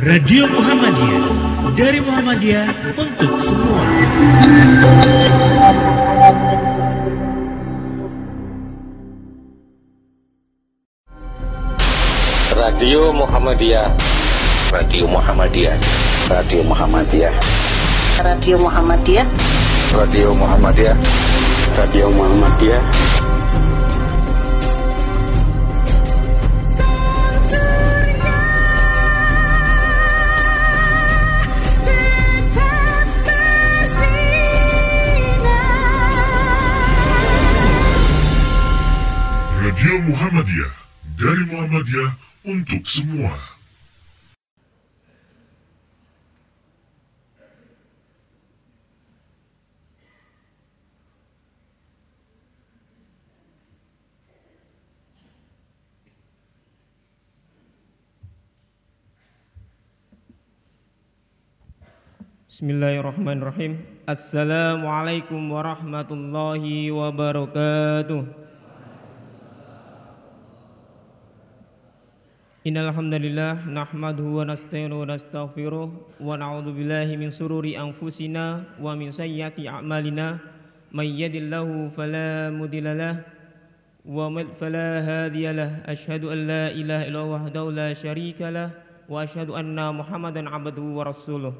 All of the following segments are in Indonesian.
Radio Muhammadiyah. Dari Muhammadiyah untuk semua. Radio Muhammadiyah. Radio Muhammadiyah. Radio Muhammadiyah. Radio Muhammadiyah. Radio Muhammadiyah. Radio Muhammadiyah. Radio Muhammadiyah dari Muhammadiyah untuk semua. Bismillahirrahmanirrahim. Assalamualaikum warahmatullahi wabarakatuh. Innal hamdalillah nahmaduhu wa nasta'inuhu wa nastaghfiruh wa na'udzu billahi min sururi anfusina wa min sayyiati a'malina may yahdihillahu fala mudilla lah wa man fala hadiya lah asyhadu an la ilaha illallah wahdahu la syarika lah wa asyhadu anna muhammadan abduhu wa rasuluh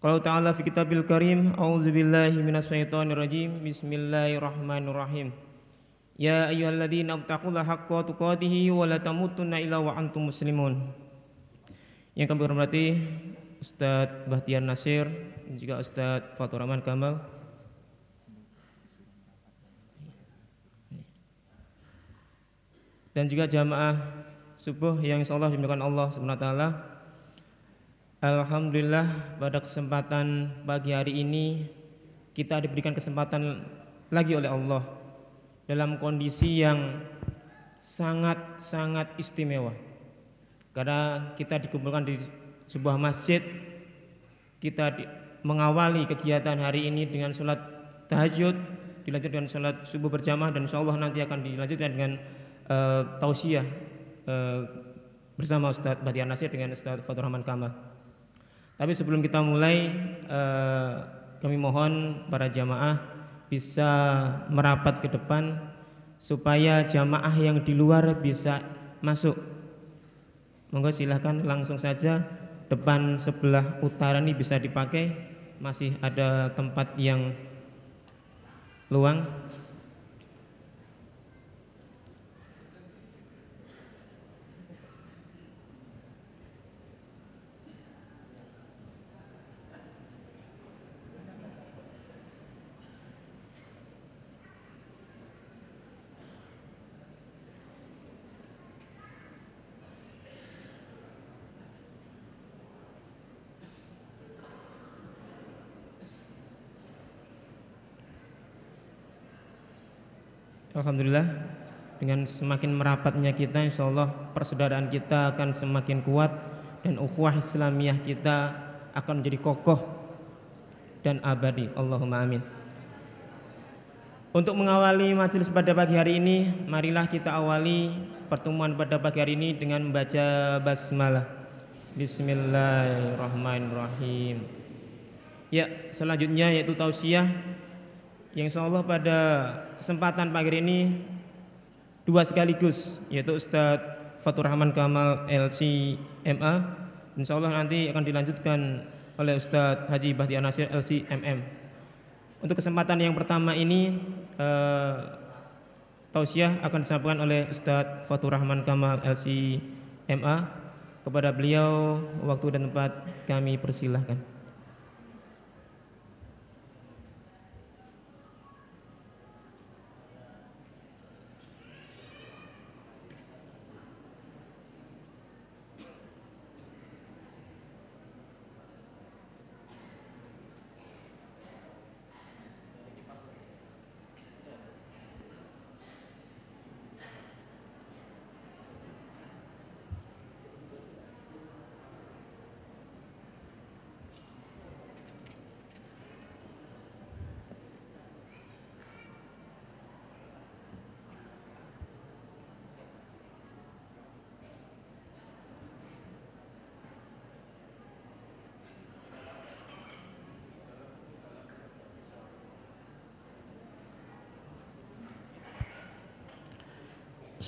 Qala ta'ala fi kitabil karim a'udzu billahi minasyaitonir rajim bismillahirrahmanirrahim Ya ayyuhalladzina taqullaha haqqa tuqatih wa la tamutunna illa wa antum muslimun. Yang kami hormati Ustadz Bahtiar Nasir dan juga Ustadz Fatur Rahman Kamal. Dan juga jamaah subuh yang dimuliakan Allah Subhanahu wa taala. Alhamdulillah pada kesempatan pagi hari ini kita diberikan kesempatan lagi oleh Allah dalam kondisi yang sangat-sangat istimewa. Karena kita dikumpulkan di sebuah masjid, kita di, mengawali kegiatan hari ini dengan sholat tahajud, dilanjutkan dengan sholat subuh berjamaah dan insya Allah nanti akan dilanjutkan dengan uh, tausiah uh, bersama Ustadz Batiar Nasir dengan Ustadz Fatur Rahman Kamal. Tapi sebelum kita mulai, uh, kami mohon para jamaah bisa merapat ke depan supaya jamaah yang di luar bisa masuk. Monggo silahkan langsung saja depan sebelah utara ini bisa dipakai, masih ada tempat yang luang. Alhamdulillah dengan semakin merapatnya kita insya Allah persaudaraan kita akan semakin kuat dan ukhuwah Islamiyah kita akan menjadi kokoh dan abadi. Allahumma amin. Untuk mengawali majelis pada pagi hari ini marilah kita awali pertemuan pada pagi hari ini dengan membaca basmalah. Bismillahirrahmanirrahim. Ya selanjutnya yaitu tausiah yang insya Allah pada kesempatan pagi ini dua sekaligus yaitu Ustadz Fatur Rahman Kamal LC MA insya Allah nanti akan dilanjutkan oleh Ustadz Haji Bahtiar Nasir LC MM untuk kesempatan yang pertama ini eh, tausiah akan disampaikan oleh Ustadz Fatur Rahman Kamal LC MA kepada beliau waktu dan tempat kami persilahkan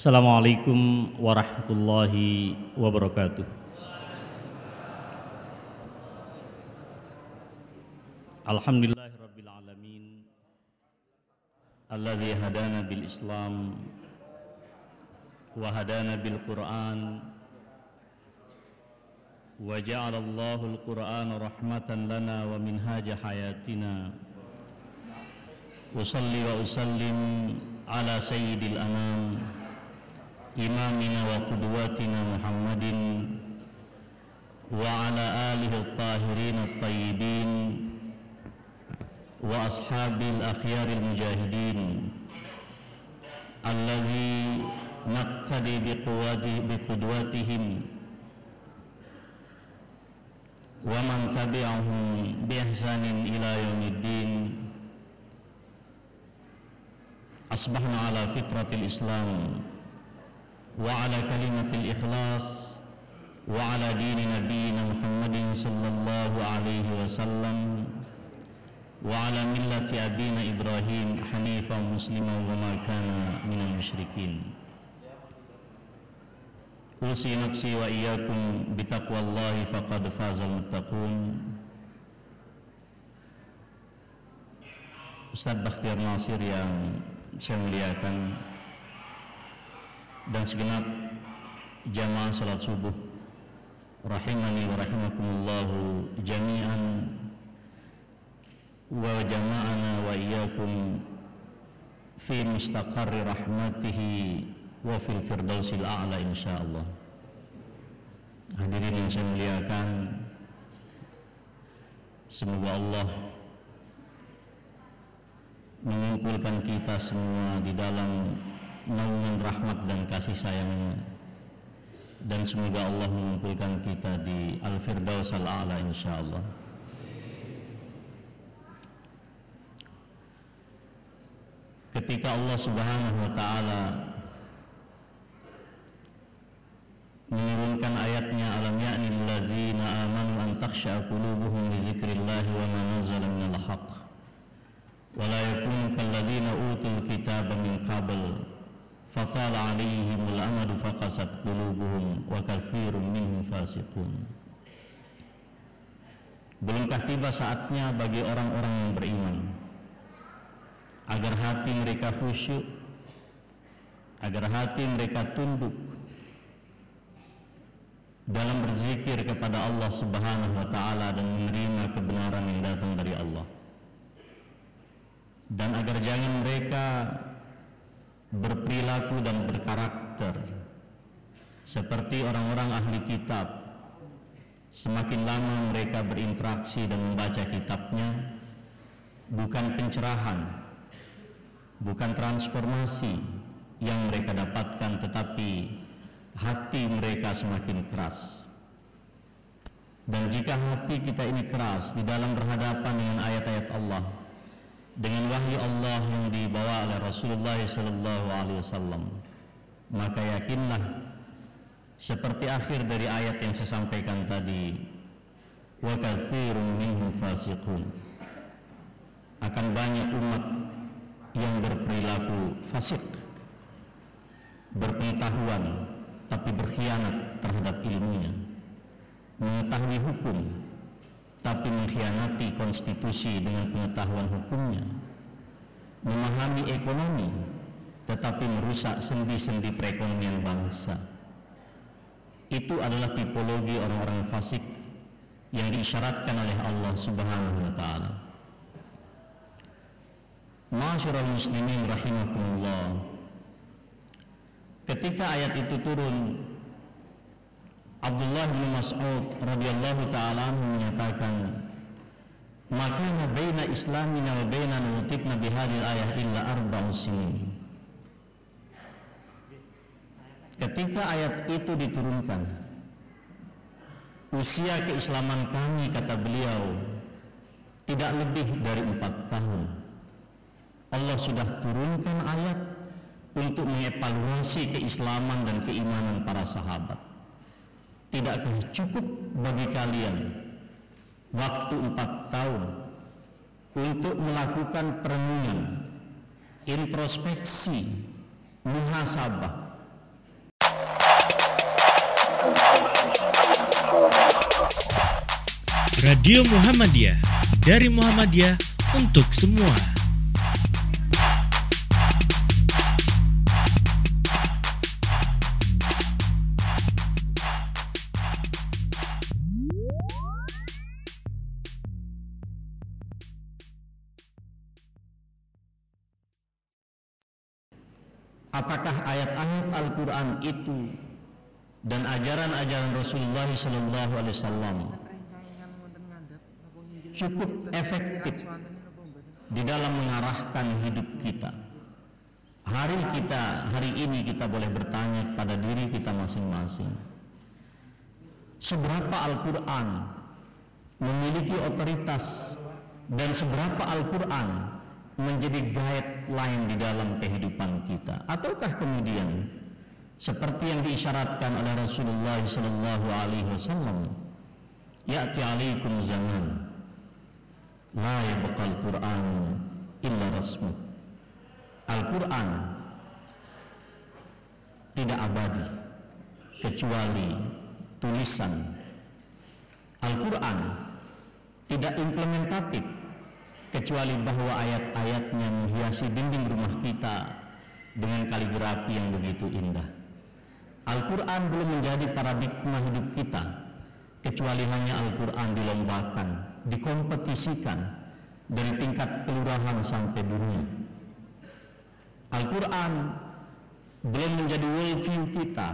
Assalamualaikum warahmatullahi wabarakatuh. Alhamdulillahi rabbil alamin. Alladhi hadana bil islam Wa hadana bil quran Wa ja'ala Allahu al-Quran rahmatan lana wa minhaja hayatina. Usalli wa usallim ala sayyidil anam إمامنا وقدوتنا محمد وعلى آله الطاهرين الطيبين وأصحاب الأخيار المجاهدين الذي نقتدي بقدوتهم ومن تبعهم بإحسان إلى يوم الدين. أصبحنا على فطرة الإسلام. وعلى كلمة الإخلاص وعلى دين نبينا محمد صلى الله عليه وسلم وعلى ملة أبينا إبراهيم حنيفا مسلما وما كان من المشركين. أوصي نفسي وإياكم بتقوى الله فقد فاز المتقون. Ustaz Bakhtiar Nasir yang saya muliakan dan segenap jamaah salat subuh. Rahimani wa rahimakumullahu jami'an. Wa jama'ana wa iyyakum fi mustaqarri rahmatihi wa fil firdausil a'la insyaallah. Hadirin yang saya muliakan semoga Allah mengumpulkan kita semua di dalam naungan rahmat dan kasih sayangnya. Dan semoga Allah mengumpulkan kita di Al-Firdaus Al-A'la insyaallah. Ketika Allah Subhanahu wa taala menurunkan ayatnya alam ya'ni alladzina amanu an takhsha qulubuhum li dzikrillah wa ma nazala minal haqq. Wa la yakunu kalladzina utul kitaba min qabl فطال عليهم الأمد فقست قلوبهم وكثير منهم فاسقون Belumkah tiba saatnya bagi orang-orang yang beriman agar hati mereka khusyuk, agar hati mereka tunduk dalam berzikir kepada Allah Subhanahu wa taala dan menerima kebenaran yang datang dari Allah. Dan agar jangan mereka berperilaku dan berkarakter. Seperti orang-orang ahli kitab. Semakin lama mereka berinteraksi dan membaca kitabnya bukan pencerahan bukan transformasi yang mereka dapatkan tetapi hati mereka semakin keras. Dan jika hati kita ini keras di dalam berhadapan dengan ayat-ayat Allah dengan wahyu Allah yang dibawa oleh Rasulullah sallallahu alaihi wasallam maka yakinlah seperti akhir dari ayat yang saya sampaikan tadi wa katsirun minhum fasiqun. Akan banyak umat yang berperilaku fasik berpengetahuan tapi berkhianat terhadap ilmunya mengetahui hukum tapi mengkhianati konstitusi dengan pengetahuan hukumnya, memahami ekonomi, tetapi merusak sendi-sendi perekonomian bangsa. Itu adalah tipologi orang-orang fasik yang diisyaratkan oleh Allah Subhanahu wa taala. Masyarul muslimin rahimakumullah. Ketika ayat itu turun Abdullah bin Mas'ud radhiyallahu taala menyatakan maka baina islamina wa baina nutibna bihadil ayah illa arba'u Ketika ayat itu diturunkan usia keislaman kami kata beliau tidak lebih dari empat tahun. Allah sudah turunkan ayat untuk mengevaluasi keislaman dan keimanan para sahabat. Tidakkah cukup bagi kalian waktu empat tahun untuk melakukan perenungan, introspeksi, muhasabah. Radio Muhammadiyah dari Muhammadiyah untuk semua. Apakah ayat-ayat Al-Quran itu dan ajaran-ajaran Rasulullah Sallallahu Alaihi Wasallam cukup efektif di dalam mengarahkan hidup kita. Hari kita, hari ini kita boleh bertanya pada diri kita masing-masing. Seberapa Al-Quran memiliki otoritas dan seberapa Al-Quran menjadi guideline di dalam kehidupan kita. Ataukah kemudian seperti yang diisyaratkan oleh Rasulullah sallallahu alaihi wasallam ya'ti alaikum zaman la yabqal Qur'an illa rasmu. Al-Qur'an tidak abadi kecuali tulisan. Al-Qur'an tidak implementatif kecuali bahwa ayat-ayatnya menghiasi dinding rumah kita dengan kaligrafi yang begitu indah. Al-Quran belum menjadi paradigma hidup kita kecuali hanya Al-Quran dilombakan, dikompetisikan dari tingkat kelurahan sampai dunia. Al-Quran belum menjadi worldview kita,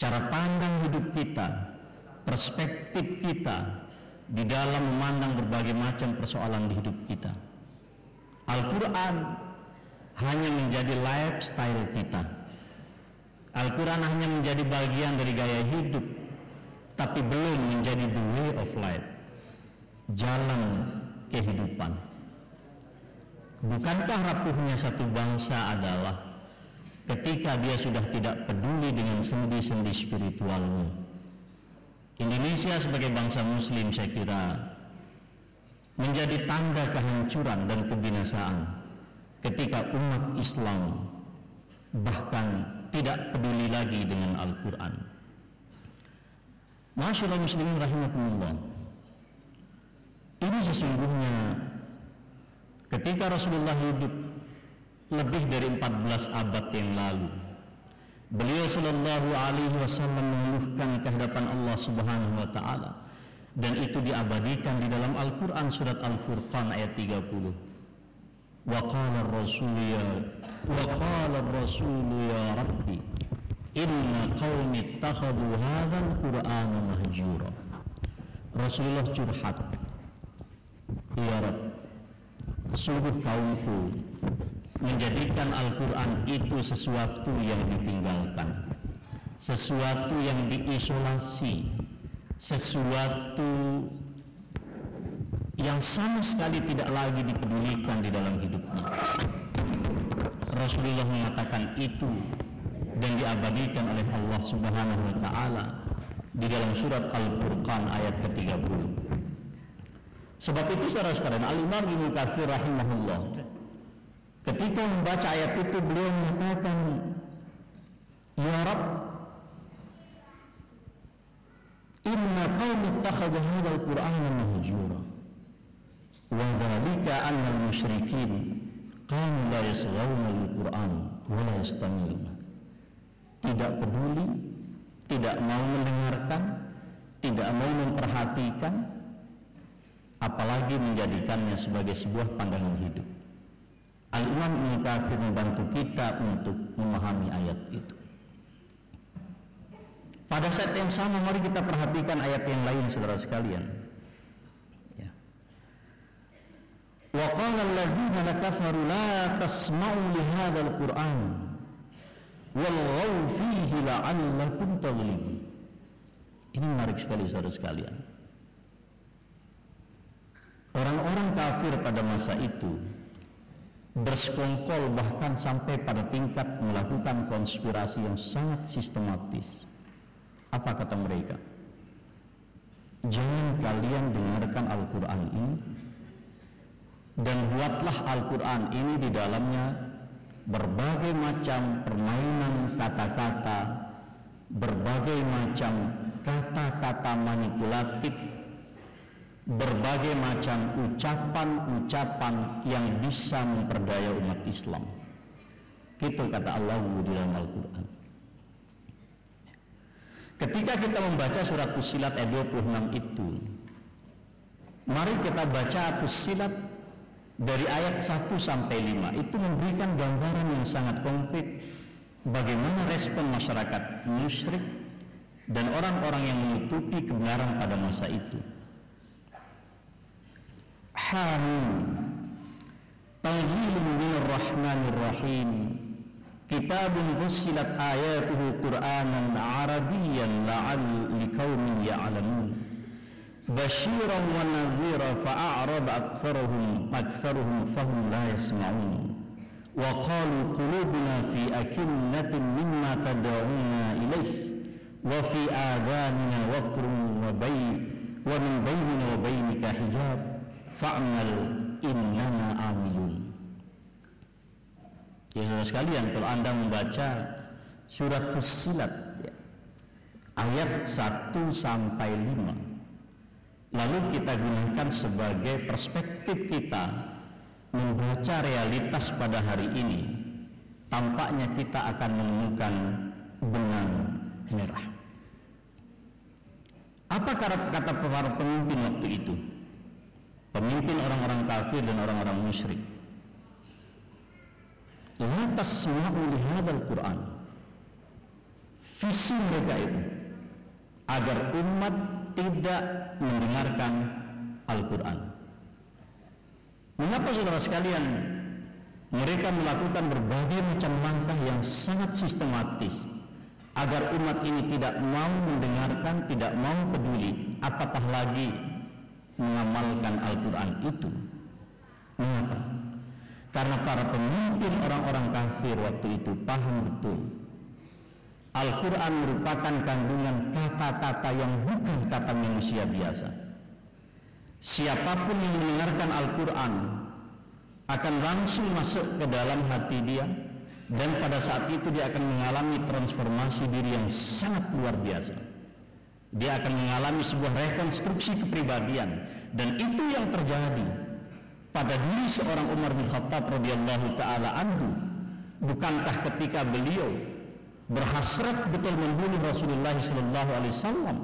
cara pandang hidup kita, perspektif kita, di dalam memandang berbagai macam persoalan di hidup kita. Al-Quran hanya menjadi lifestyle kita. Al-Quran hanya menjadi bagian dari gaya hidup, tapi belum menjadi the way of life, jalan kehidupan. Bukankah rapuhnya satu bangsa adalah ketika dia sudah tidak peduli dengan sendi-sendi spiritualnya, Indonesia sebagai bangsa muslim saya kira menjadi tanda kehancuran dan kebinasaan ketika umat Islam bahkan tidak peduli lagi dengan Al-Quran. Masyaallah muslimin rahimahumullah. Ini sesungguhnya ketika Rasulullah hidup lebih dari 14 abad yang lalu Beliau sallallahu alaihi wasallam mengeluhkan kehadapan Allah Subhanahu wa taala dan itu diabadikan di dalam Al-Qur'an surat Al-Furqan ayat 30. Wa qala ar-rasul ya wa qala ar-rasul ya rabbi inna qaumi ittakhadhu hadha al-qur'ana mahjura. Rasulullah curhat. Ya Rabb, sungguh kaumku menjadikan Al-Quran itu sesuatu yang ditinggalkan, sesuatu yang diisolasi, sesuatu yang sama sekali tidak lagi dipedulikan di dalam hidupnya. Rasulullah mengatakan itu dan diabadikan oleh Allah Subhanahu wa taala di dalam surat Al-Furqan ayat ke-30. Sebab itu saudara sekalian Al-Imam Ibnu Katsir rahimahullah Ketika membaca ayat itu beliau mengatakan Ya Rab Inna qawmi ittakhadha hadha al-Qur'ana mahjura. Wa dhalika anna al-musyrikin qamu la yasghawna al-Qur'an wa la yastamiluna tidak peduli tidak mau mendengarkan tidak mau memperhatikan apalagi menjadikannya sebagai sebuah pandangan hidup Al-Imam Ibn Kathir membantu kita untuk memahami ayat itu. Pada saat yang sama mari kita perhatikan ayat yang lain saudara sekalian. Ya. Wa qala alladziina kafaru la tasma'u li hadzal Qur'an walghaw fihi. Ini menarik sekali saudara sekalian. Orang-orang kafir pada masa itu bersekongkol bahkan sampai pada tingkat melakukan konspirasi yang sangat sistematis. Apa kata mereka? Jangan kalian dengarkan Al-Quran ini dan buatlah Al-Quran ini di dalamnya berbagai macam permainan kata-kata, berbagai macam kata-kata manipulatif, berbagai macam ucapan-ucapan yang bisa memperdaya umat Islam. Itu kata Allah di dalam Al-Quran. Ketika kita membaca surat Fusilat ayat 26 itu, mari kita baca Fusilat dari ayat 1 sampai 5. Itu memberikan gambaran yang sangat konkret bagaimana respon masyarakat musyrik dan orang-orang yang menutupi kebenaran pada masa itu. حامل تنزيل من الرحمن الرحيم. كتاب فصلت آياته قرآنا عربيا لعل لقوم يعلمون. بشيرا ونذيرا فأعرض أكثرهم أكثرهم فهم لا يسمعون. وقالوا قلوبنا في أكنة مما تدعونا إليه. وفي آذاننا وقر وبين ومن بيننا وبينك حجاب. Fa'mal innana amilun. Ya saudara sekalian, kalau Anda membaca surat Fussilat ya, ayat 1 sampai 5 lalu kita gunakan sebagai perspektif kita membaca realitas pada hari ini tampaknya kita akan menemukan benang merah. Apa kata para pemimpin waktu itu pemimpin orang-orang kafir dan orang-orang musyrik. Lantas tasma'u lihadal Quran. Visi mereka itu agar umat tidak mendengarkan Al-Quran. Mengapa saudara sekalian mereka melakukan berbagai macam langkah yang sangat sistematis agar umat ini tidak mau mendengarkan, tidak mau peduli apatah lagi mengamalkan Al-Quran itu mengapa? Karena para pemimpin orang-orang kafir waktu itu paham betul Al-Quran merupakan kandungan kata-kata yang bukan kata manusia biasa. Siapa pun yang mendengarkan Al-Quran akan langsung masuk ke dalam hati dia dan pada saat itu dia akan mengalami transformasi diri yang sangat luar biasa. Dia akan mengalami sebuah rekonstruksi kepribadian. Dan itu yang terjadi pada diri seorang Umar bin Khattab radhiyallahu taala anhu. Bukankah ketika beliau berhasrat betul membunuh Rasulullah sallallahu alaihi wasallam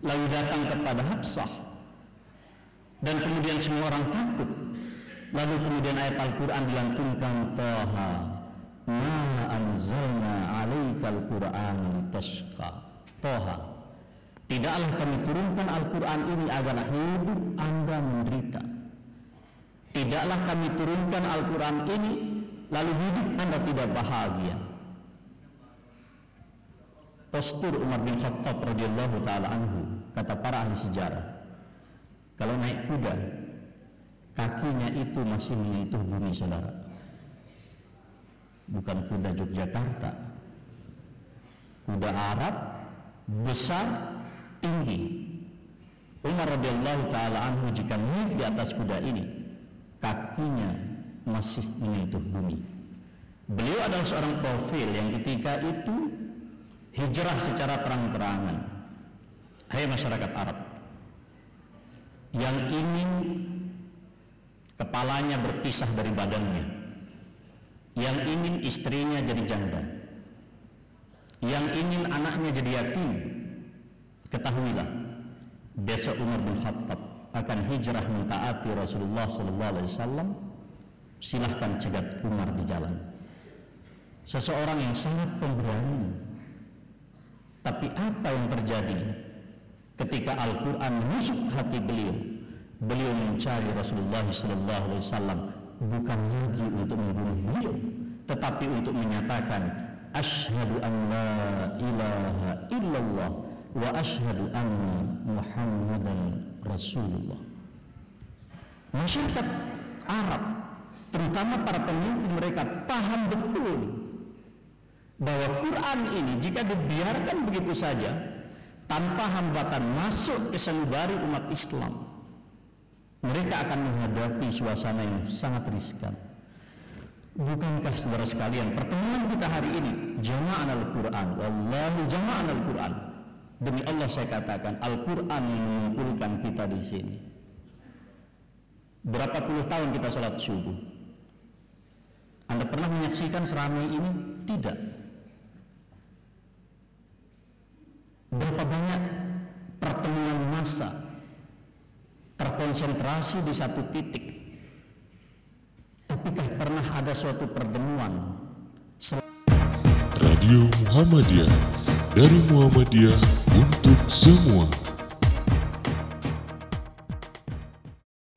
lalu datang kepada Habsah dan kemudian semua orang takut lalu kemudian ayat Al-Qur'an dilantunkan Taha ma anzalna 'alaikal Qur'an litashqa Taha tidaklah kami turunkan Al-Qur'an ini agar hidup Anda menderita Tidaklah kami turunkan Al-Quran ini lalu hidup anda tidak bahagia. Postur Umar bin Khattab radhiyallahu taala anhu kata para ahli sejarah. Kalau naik kuda, kakinya itu masih menyentuh bumi saudara. Bukan kuda Yogyakarta. Kuda Arab besar, tinggi. Umar radhiyallahu taala anhu jika naik di atas kuda ini, kakinya masih menyentuh bumi. Beliau adalah seorang profil yang ketika itu hijrah secara terang-terangan. Hai masyarakat Arab yang ingin kepalanya berpisah dari badannya, yang ingin istrinya jadi janda, yang ingin anaknya jadi yatim, ketahuilah besok Umar bin Khattab akan hijrah mentaati Rasulullah sallallahu alaihi wasallam. Silahkan cegat Umar di jalan. Seseorang yang sangat pemberani. Tapi apa yang terjadi? Ketika Al-Quran menusuk hati beliau beliau mencari Rasulullah sallallahu alaihi wasallam bukan lagi untuk membunuh beliau tetapi untuk menyatakan asyhadu an la ilaha illallah wa asyhadu anna muhammadan Rasulullah. Masyarakat Arab, terutama para pemimpin mereka paham betul bahwa Quran ini jika dibiarkan begitu saja tanpa hambatan masuk ke sanubari umat Islam, mereka akan menghadapi suasana yang sangat riskan. Bukankah saudara sekalian pertemuan kita hari ini jama'an al-Quran, wallahu jama'an al-Quran. Demi Allah saya katakan, Al-Quran yang mengumpulkan kita di sini. Berapa puluh tahun kita sholat subuh? Anda pernah menyaksikan seramai ini? Tidak. Berapa banyak pertemuan massa terkonsentrasi di satu titik? Tapikah pernah ada suatu pertemuan Radio Muhammadiyah dari Muhammadiyah untuk semua.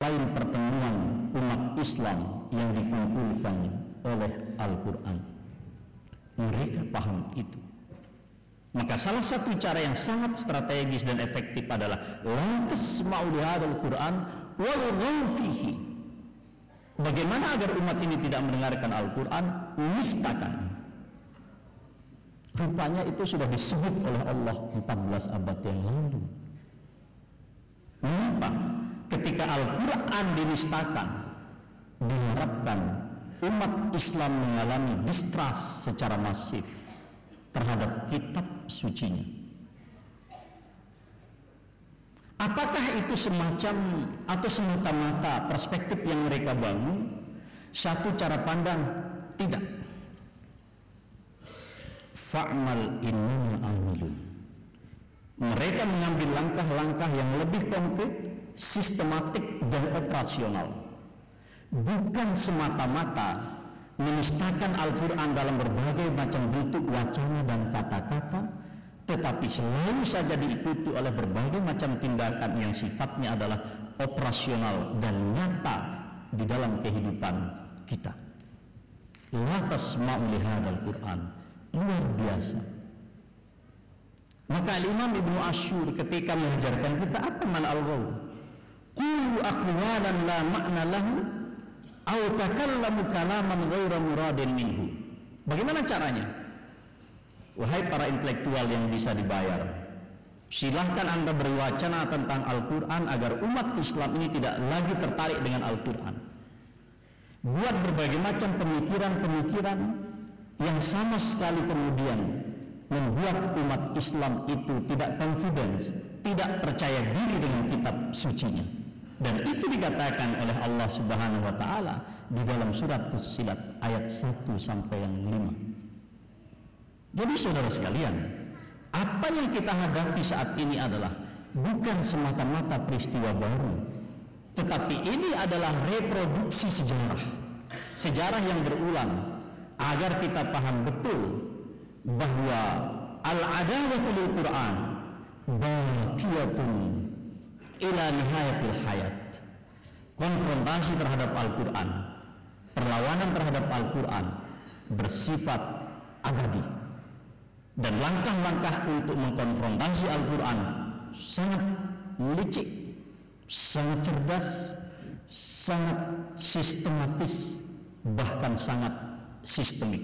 lain pertemuan umat Islam yang dikumpulkan oleh Al-Quran. Mereka paham itu. Maka salah satu cara yang sangat strategis dan efektif adalah lantas al Quran wal fihi. Bagaimana agar umat ini tidak mendengarkan Al-Quran? Nistakan. Rupanya itu sudah disebut oleh Allah 14 abad yang lalu. Mengapa? Ketika Al-Quran dinistakan, diharapkan umat Islam mengalami distrust secara masif terhadap kitab sucinya. Apakah itu semacam atau semata-mata perspektif yang mereka bangun? Satu cara pandang, tidak fa'mal innama amilun. Mereka mengambil langkah-langkah yang lebih konkret, sistematik dan operasional. Bukan semata-mata menistakan Al-Quran dalam berbagai macam bentuk wacana dan kata-kata, tetapi selalu saja diikuti oleh berbagai macam tindakan yang sifatnya adalah operasional dan nyata di dalam kehidupan kita. Lantas tasma'u Al-Quran luar biasa. Maka Imam Ibnu Ashur ketika mengajarkan kita apa mana al-ghaul? Qulu aqwalan la ma'na lahu aw takallamu kalaman ghaira muradin minhu. Bagaimana caranya? Wahai para intelektual yang bisa dibayar, silahkan anda berwacana tentang Al-Quran agar umat Islam ini tidak lagi tertarik dengan Al-Quran. Buat berbagai macam pemikiran-pemikiran yang sama sekali kemudian membuat umat Islam itu tidak confidence, tidak percaya diri dengan kitab sucinya. Dan itu dikatakan oleh Allah Subhanahu wa taala di dalam surat Fussilat ayat 1 sampai yang 5. Jadi saudara sekalian, apa yang kita hadapi saat ini adalah bukan semata-mata peristiwa baru, tetapi ini adalah reproduksi sejarah. Sejarah yang berulang agar kita paham betul bahwa al-adawatul Quran baqiyatun ila nihayatil hayat. Konfrontasi terhadap Al-Quran, perlawanan terhadap Al-Quran bersifat abadi. Dan langkah-langkah untuk mengkonfrontasi Al-Quran sangat licik, sangat cerdas, sangat sistematis, bahkan sangat sistemik.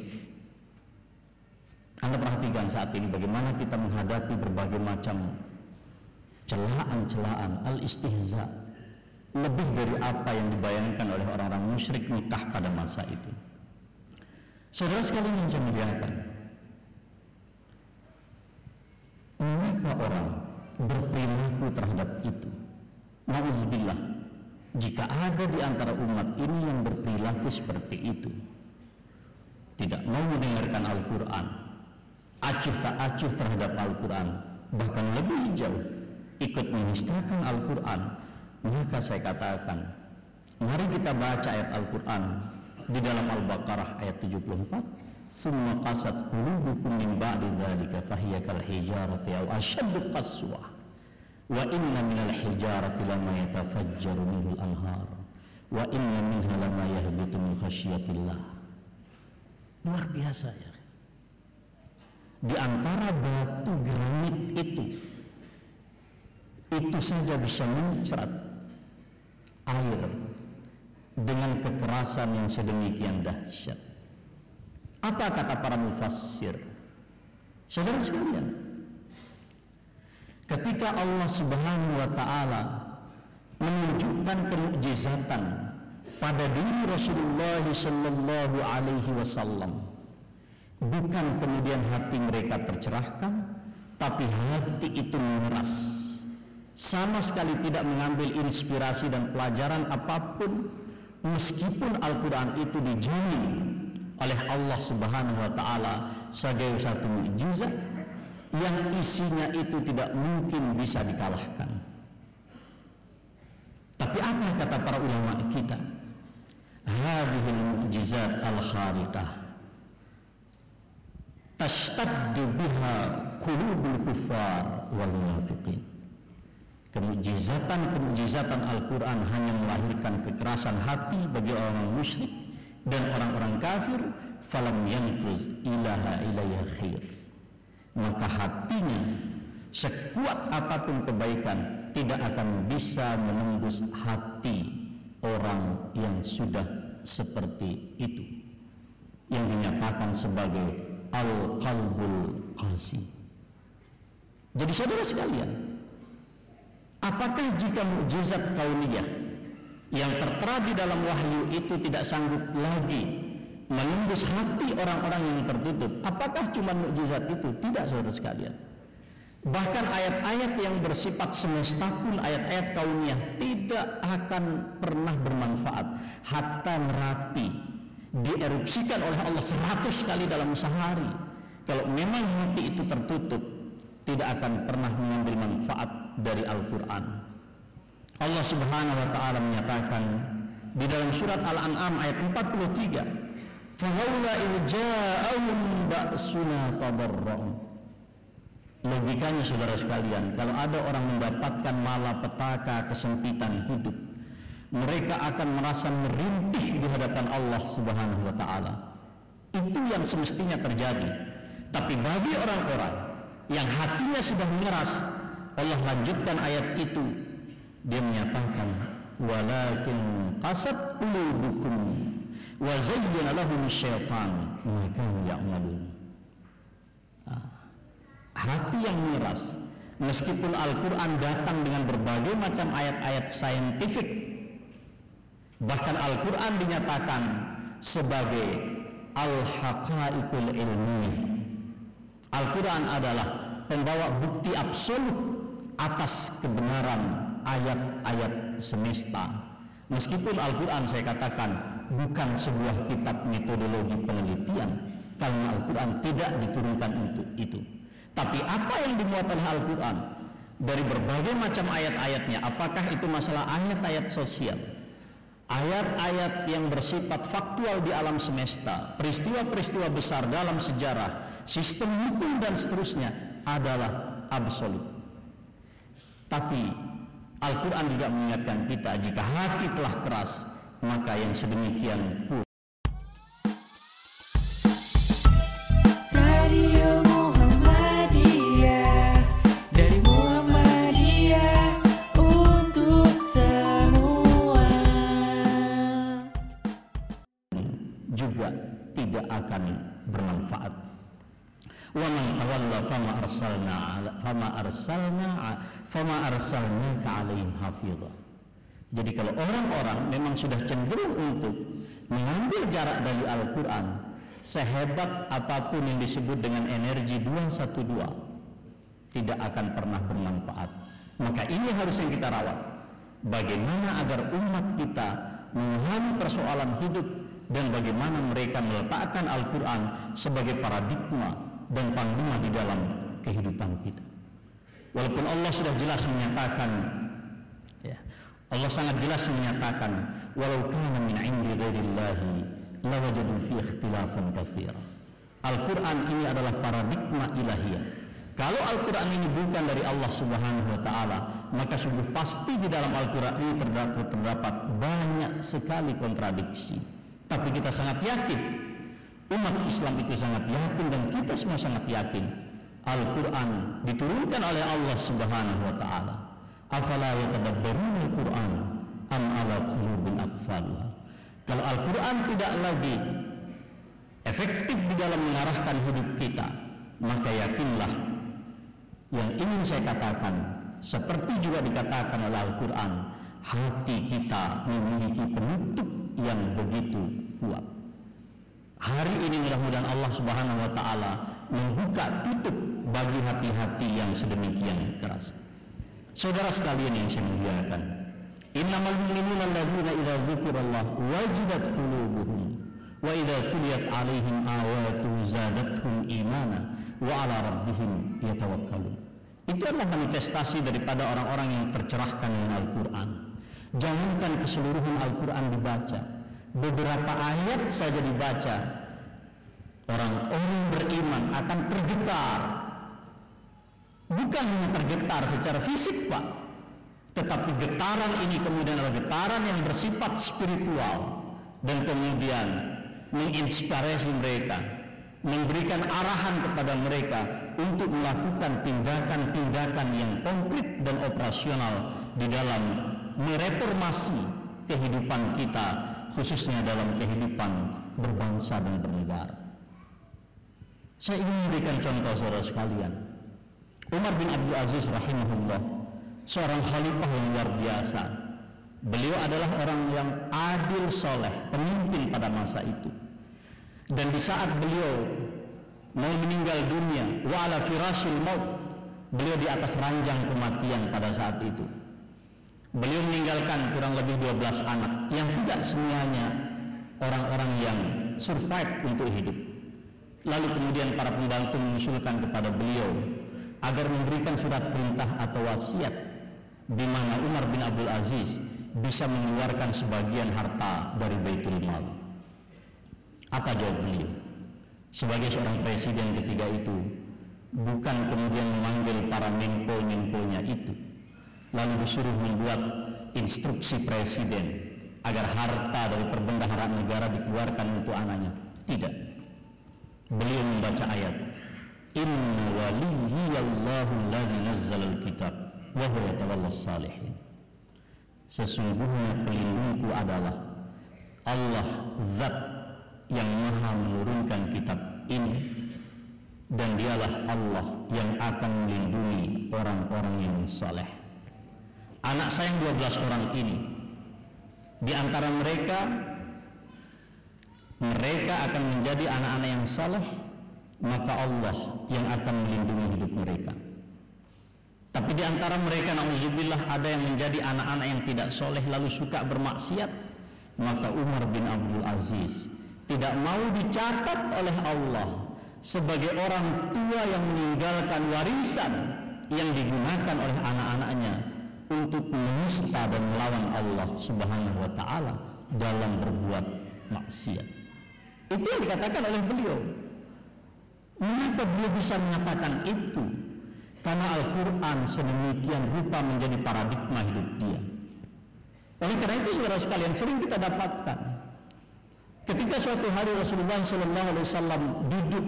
Anda perhatikan saat ini bagaimana kita menghadapi berbagai macam celaan-celaan al-istihza lebih dari apa yang dibayangkan oleh orang-orang musyrik nikah pada masa itu. Saudara sekalian yang saya muliakan, mengapa orang berperilaku terhadap itu? Nauzubillah, jika ada di antara umat ini yang berperilaku seperti itu, tidak mau mendengarkan Al-Quran, acuh tak acuh terhadap Al-Quran, bahkan lebih jauh ikut menistakan Al-Quran, maka saya katakan, mari kita baca ayat Al-Quran di dalam Al-Baqarah ayat 74. Summa qasat qulubukum min ba'di dzalika fahiya kal hijarati aw ashaddu qaswa. Wa inna minal hijarati lama yatafajjaru minhu al-anhar. Wa inna minha lama yahbitu min khasyiatillah. Luar biasa ya. Di antara batu granit itu, itu saja bisa mencrat air dengan kekerasan yang sedemikian dahsyat. Apa kata para mufassir? Saudara sekalian, ketika Allah Subhanahu wa taala menunjukkan kemujizatan pada diri Rasulullah sallallahu alaihi wasallam bukan kemudian hati mereka tercerahkan tapi hati itu mengeras. Sama sekali tidak mengambil inspirasi dan pelajaran apa pun meskipun Al-Qur'an itu dijamin oleh Allah Subhanahu wa taala sebagai satu mukjizat yang isinya itu tidak mungkin bisa dikalahkan. Tapi apa kata para ulama kita? Hadhil mu'jizat al-khariqah tashtaddu biha qulubul kuffar wal munafiqin. Kemujizatan-kemujizatan Al-Quran hanya melahirkan kekerasan hati bagi orang musyrik dan orang-orang kafir. Falam yanfuz ilaha ilayha khair. Maka hatinya sekuat apa pun kebaikan tidak akan bisa menembus hati orang yang sudah seperti itu yang dinyatakan sebagai al-qalbul qasi jadi saudara sekalian apakah jika mukjizat kauniyah yang tertera di dalam wahyu itu tidak sanggup lagi menembus hati orang-orang yang tertutup. Apakah cuma mukjizat itu? Tidak saudara sekalian. Bahkan ayat-ayat yang bersifat semesta pun ayat-ayat kauniyah tidak akan pernah bermanfaat. Hatta merapi dierupsikan oleh Allah seratus kali dalam sehari. Kalau memang hati itu tertutup, tidak akan pernah mengambil manfaat dari Al-Quran. Allah Subhanahu wa taala menyatakan di dalam surat Al-An'am ayat 43 Fahaula in ja'ahum ba'suna. Logikanya saudara sekalian, kalau ada orang mendapatkan malapetaka kesempitan hidup, mereka akan merasa merintih di hadapan Allah Subhanahu wa taala. Itu yang semestinya terjadi. Tapi bagi orang-orang yang hatinya sudah mengeras, Allah lanjutkan ayat itu. Dia menyatakan, "Walakin qasat qulubukum wa zayyana lahum syaitan ma kanu ya'malun. Hati yang miras meskipun Al-Qur'an datang dengan berbagai macam ayat-ayat saintifik bahkan Al-Qur'an dinyatakan sebagai al-haqaiqul ilmi. Al-Qur'an adalah pembawa bukti absolut atas kebenaran ayat-ayat semesta. Meskipun Al-Quran saya katakan bukan sebuah kitab metodologi penelitian karena Al-Quran tidak diturunkan untuk itu. Tapi apa yang dimuat oleh Al-Quran dari berbagai macam ayat-ayatnya, apakah itu masalah ayat-ayat sosial, ayat-ayat yang bersifat faktual di alam semesta, peristiwa-peristiwa besar dalam sejarah, sistem hukum dan seterusnya adalah absolut. Tapi Al-Quran juga mengingatkan kita jika hati telah keras, maka yang sedemikian pun akan bermanfaat. Wa man tawalla fama arsalna fama arsalna fama arsalnaka alaihim hafizah. Jadi kalau orang-orang memang sudah cenderung untuk mengambil jarak dari Al-Quran, sehebat apa pun yang disebut dengan energi 212, tidak akan pernah bermanfaat. Maka ini harus yang kita rawat. Bagaimana agar umat kita memahami persoalan hidup dan bagaimana mereka meletakkan Al-Quran sebagai paradigma dan panglima di dalam kehidupan kita. Walaupun Allah sudah jelas menyatakan Allah sangat jelas menyatakan walau kana min 'indi ghairillahi lawajadu fi ikhtilafan katsira. Al-Qur'an ini adalah paradigma ilahiyah. Kalau Al-Qur'an ini bukan dari Allah Subhanahu wa taala, maka sungguh pasti di dalam Al-Qur'an ini terdapat, terdapat banyak sekali kontradiksi. Tapi kita sangat yakin. Umat Islam itu sangat yakin dan kita semua sangat yakin. Al-Quran diturunkan oleh Allah Subhanahu wa taala. Afala yatadabbarun al-Qur'an am ala qulubin aqfalha kalau Al-Qur'an tidak lagi efektif di dalam mengarahkan hidup kita maka yakinlah yang ingin saya katakan seperti juga dikatakan oleh Al-Quran hati kita memiliki penutup yang begitu kuat hari ini mudah-mudahan Allah subhanahu wa ta'ala membuka tutup bagi hati-hati yang sedemikian keras. Saudara sekalian yang saya muliakan, innamal mu'minuna alladzina idza dzukirallah wajidat qulubuhum wa idza tuliyat alaihim ayatu zadatuhum imana wa ala rabbihim yatawakkalun. Itu adalah manifestasi daripada orang-orang yang tercerahkan dengan Al-Quran. Jangankan keseluruhan Al-Quran dibaca, beberapa ayat saja dibaca, orang-orang beriman akan tergetar. Bukan hanya tergetar secara fisik, Pak, tetapi getaran ini kemudian adalah getaran yang bersifat spiritual dan kemudian menginspirasi mereka, memberikan arahan kepada mereka untuk melakukan tindakan-tindakan yang konkret dan operasional di dalam mereformasi kehidupan kita khususnya dalam kehidupan berbangsa dan bernegara. Saya ingin memberikan contoh saudara sekalian. Umar bin Abdul Aziz rahimahullah, seorang khalifah yang luar biasa. Beliau adalah orang yang adil soleh, pemimpin pada masa itu. Dan di saat beliau mau meninggal dunia, wa ala firasil maut, beliau di atas ranjang kematian pada saat itu. Beliau meninggalkan kurang lebih 12 anak yang tidak semuanya orang-orang yang survive untuk hidup. Lalu kemudian para pembantu mengusulkan kepada beliau agar memberikan surat perintah atau wasiat di mana Umar bin Abdul Aziz bisa mengeluarkan sebagian harta dari Baitul Mal. Apa jawab beliau? Sebagai seorang presiden ketika itu, bukan kemudian memanggil para menko-menkonya itu, lalu disuruh membuat instruksi presiden agar harta dari perbendaharaan negara dikeluarkan untuk anaknya. Tidak. Beliau membaca ayat Inna waliyallahu alladhi nazzala al-kitab wa huwa yatawallas salihin. Sesungguhnya pelindungku adalah Allah zat yang maha menurunkan kitab ini dan dialah Allah yang akan melindungi orang-orang yang saleh. Anak saya yang 12 orang ini di antara mereka mereka akan menjadi anak-anak yang saleh maka Allah yang akan melindungi hidup mereka. Tapi di antara mereka nauzubillah ada yang menjadi anak-anak yang tidak soleh lalu suka bermaksiat, maka Umar bin Abdul Aziz tidak mau dicatat oleh Allah sebagai orang tua yang meninggalkan warisan yang digunakan oleh anak-anaknya untuk menista dan melawan Allah Subhanahu wa taala dalam berbuat maksiat. Itu yang dikatakan oleh beliau. Mengapa beliau bisa mengatakan itu? Karena Al-Quran sedemikian rupa menjadi paradigma hidup dia. Oleh karena itu saudara sekalian sering kita dapatkan ketika suatu hari Rasulullah Sallallahu Alaihi Wasallam duduk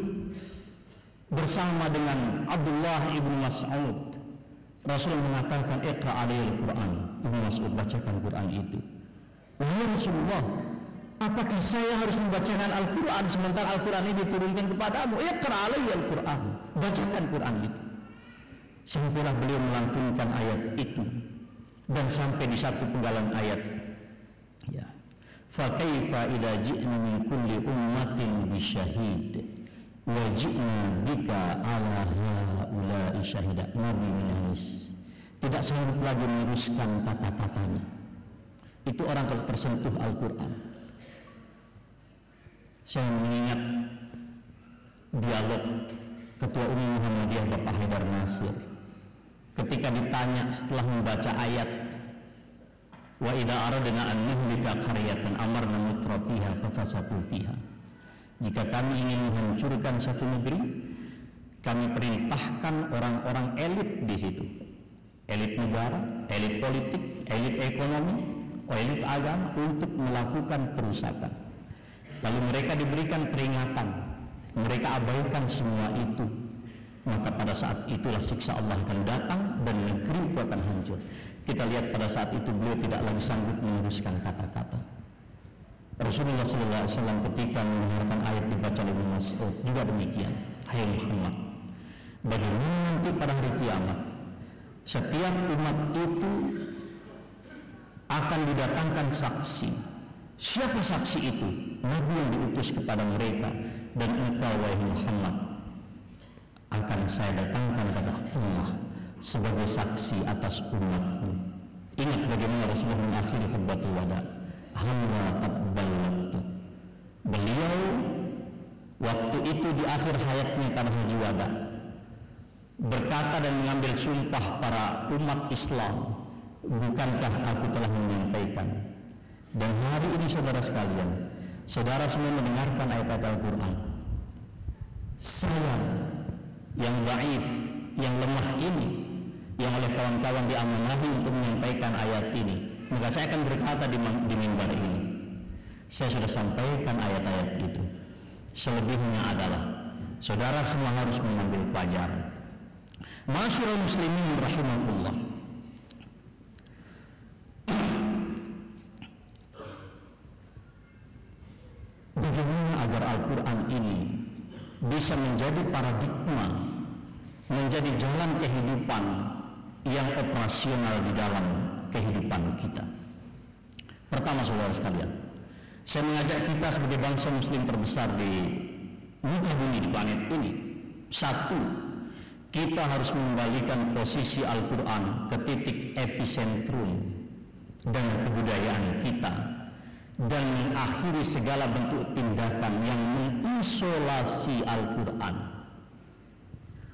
bersama dengan Abdullah ibnu Mas'ud, Rasul mengatakan Iqra alaihi Quran. Ibnu Mas'ud bacakan Quran itu. Wahai Rasulullah, apakah saya harus membacakan Al-Quran sementara Al-Quran ini diturunkan kepadamu? Iqra alaihi Al-Quran. Bacakan Quran itu. Sampailah beliau melantunkan ayat itu dan sampai di satu penggalan ayat ya fa kaifa idza ji'na min kulli ummatin bisyahid wa ji'na bika ala haula'i syahida. Nabi menangis. Tidak sanggup lagi meneruskan kata-katanya. Itu orang kalau tersentuh Al-Quran. Saya mengingat dialog Ketua Umum Muhammadiyah Bapak Haidar Nasir. Ketika ditanya setelah membaca ayat wa idza aradna an nuhlika qaryatan amarna mutrafiha fafasaqu fiha jika kami ingin menghancurkan satu negeri kami perintahkan orang-orang elit di situ elit negara elit politik elit ekonomi elit agama untuk melakukan kerusakan lalu mereka diberikan peringatan mereka abaikan semua itu maka pada saat itulah siksa Allah akan datang dan negeri itu akan hancur. Kita lihat pada saat itu beliau tidak lagi sanggup meneruskan kata-kata. Rasulullah SAW ketika mendengarkan ayat dibaca oleh Mas'ud juga demikian. Hai Muhammad, bagaimana nanti pada hari kiamat setiap umat itu akan didatangkan saksi. Siapa saksi itu? Nabi yang diutus kepada mereka dan engkau wahai Muhammad saya datangkan kepada Allah sebagai saksi atas umatku. Ingat bagaimana Rasulullah mengakhiri khutbatul wada. Hamba qad ballagtu. Beliau waktu itu di akhir hayatnya pada haji wada. Berkata dan mengambil sumpah para umat Islam bukankah aku telah menyampaikan? Dan hari ini saudara sekalian saudara semua mendengarkan ayat-ayat Al-Quran. Saya yang baif yang lemah ini yang oleh kawan-kawan diamanahi untuk menyampaikan ayat ini maka saya akan berkata di, di mimbar ini. Saya sudah sampaikan ayat-ayat itu. Selebihnya adalah saudara semua harus mengambil pelajaran. Masyurul muslimin rahimahullah Bagaimana agar Al-Quran ini bisa menjadi paradigma menjadi jalan kehidupan yang operasional di dalam kehidupan kita pertama saudara sekalian saya mengajak kita sebagai bangsa muslim terbesar di muka bumi di planet ini satu kita harus mengembalikan posisi Al-Quran ke titik epicentrum dan kebudayaan kita dan mengakhiri segala bentuk tindakan yang mengisolasi Al-Quran.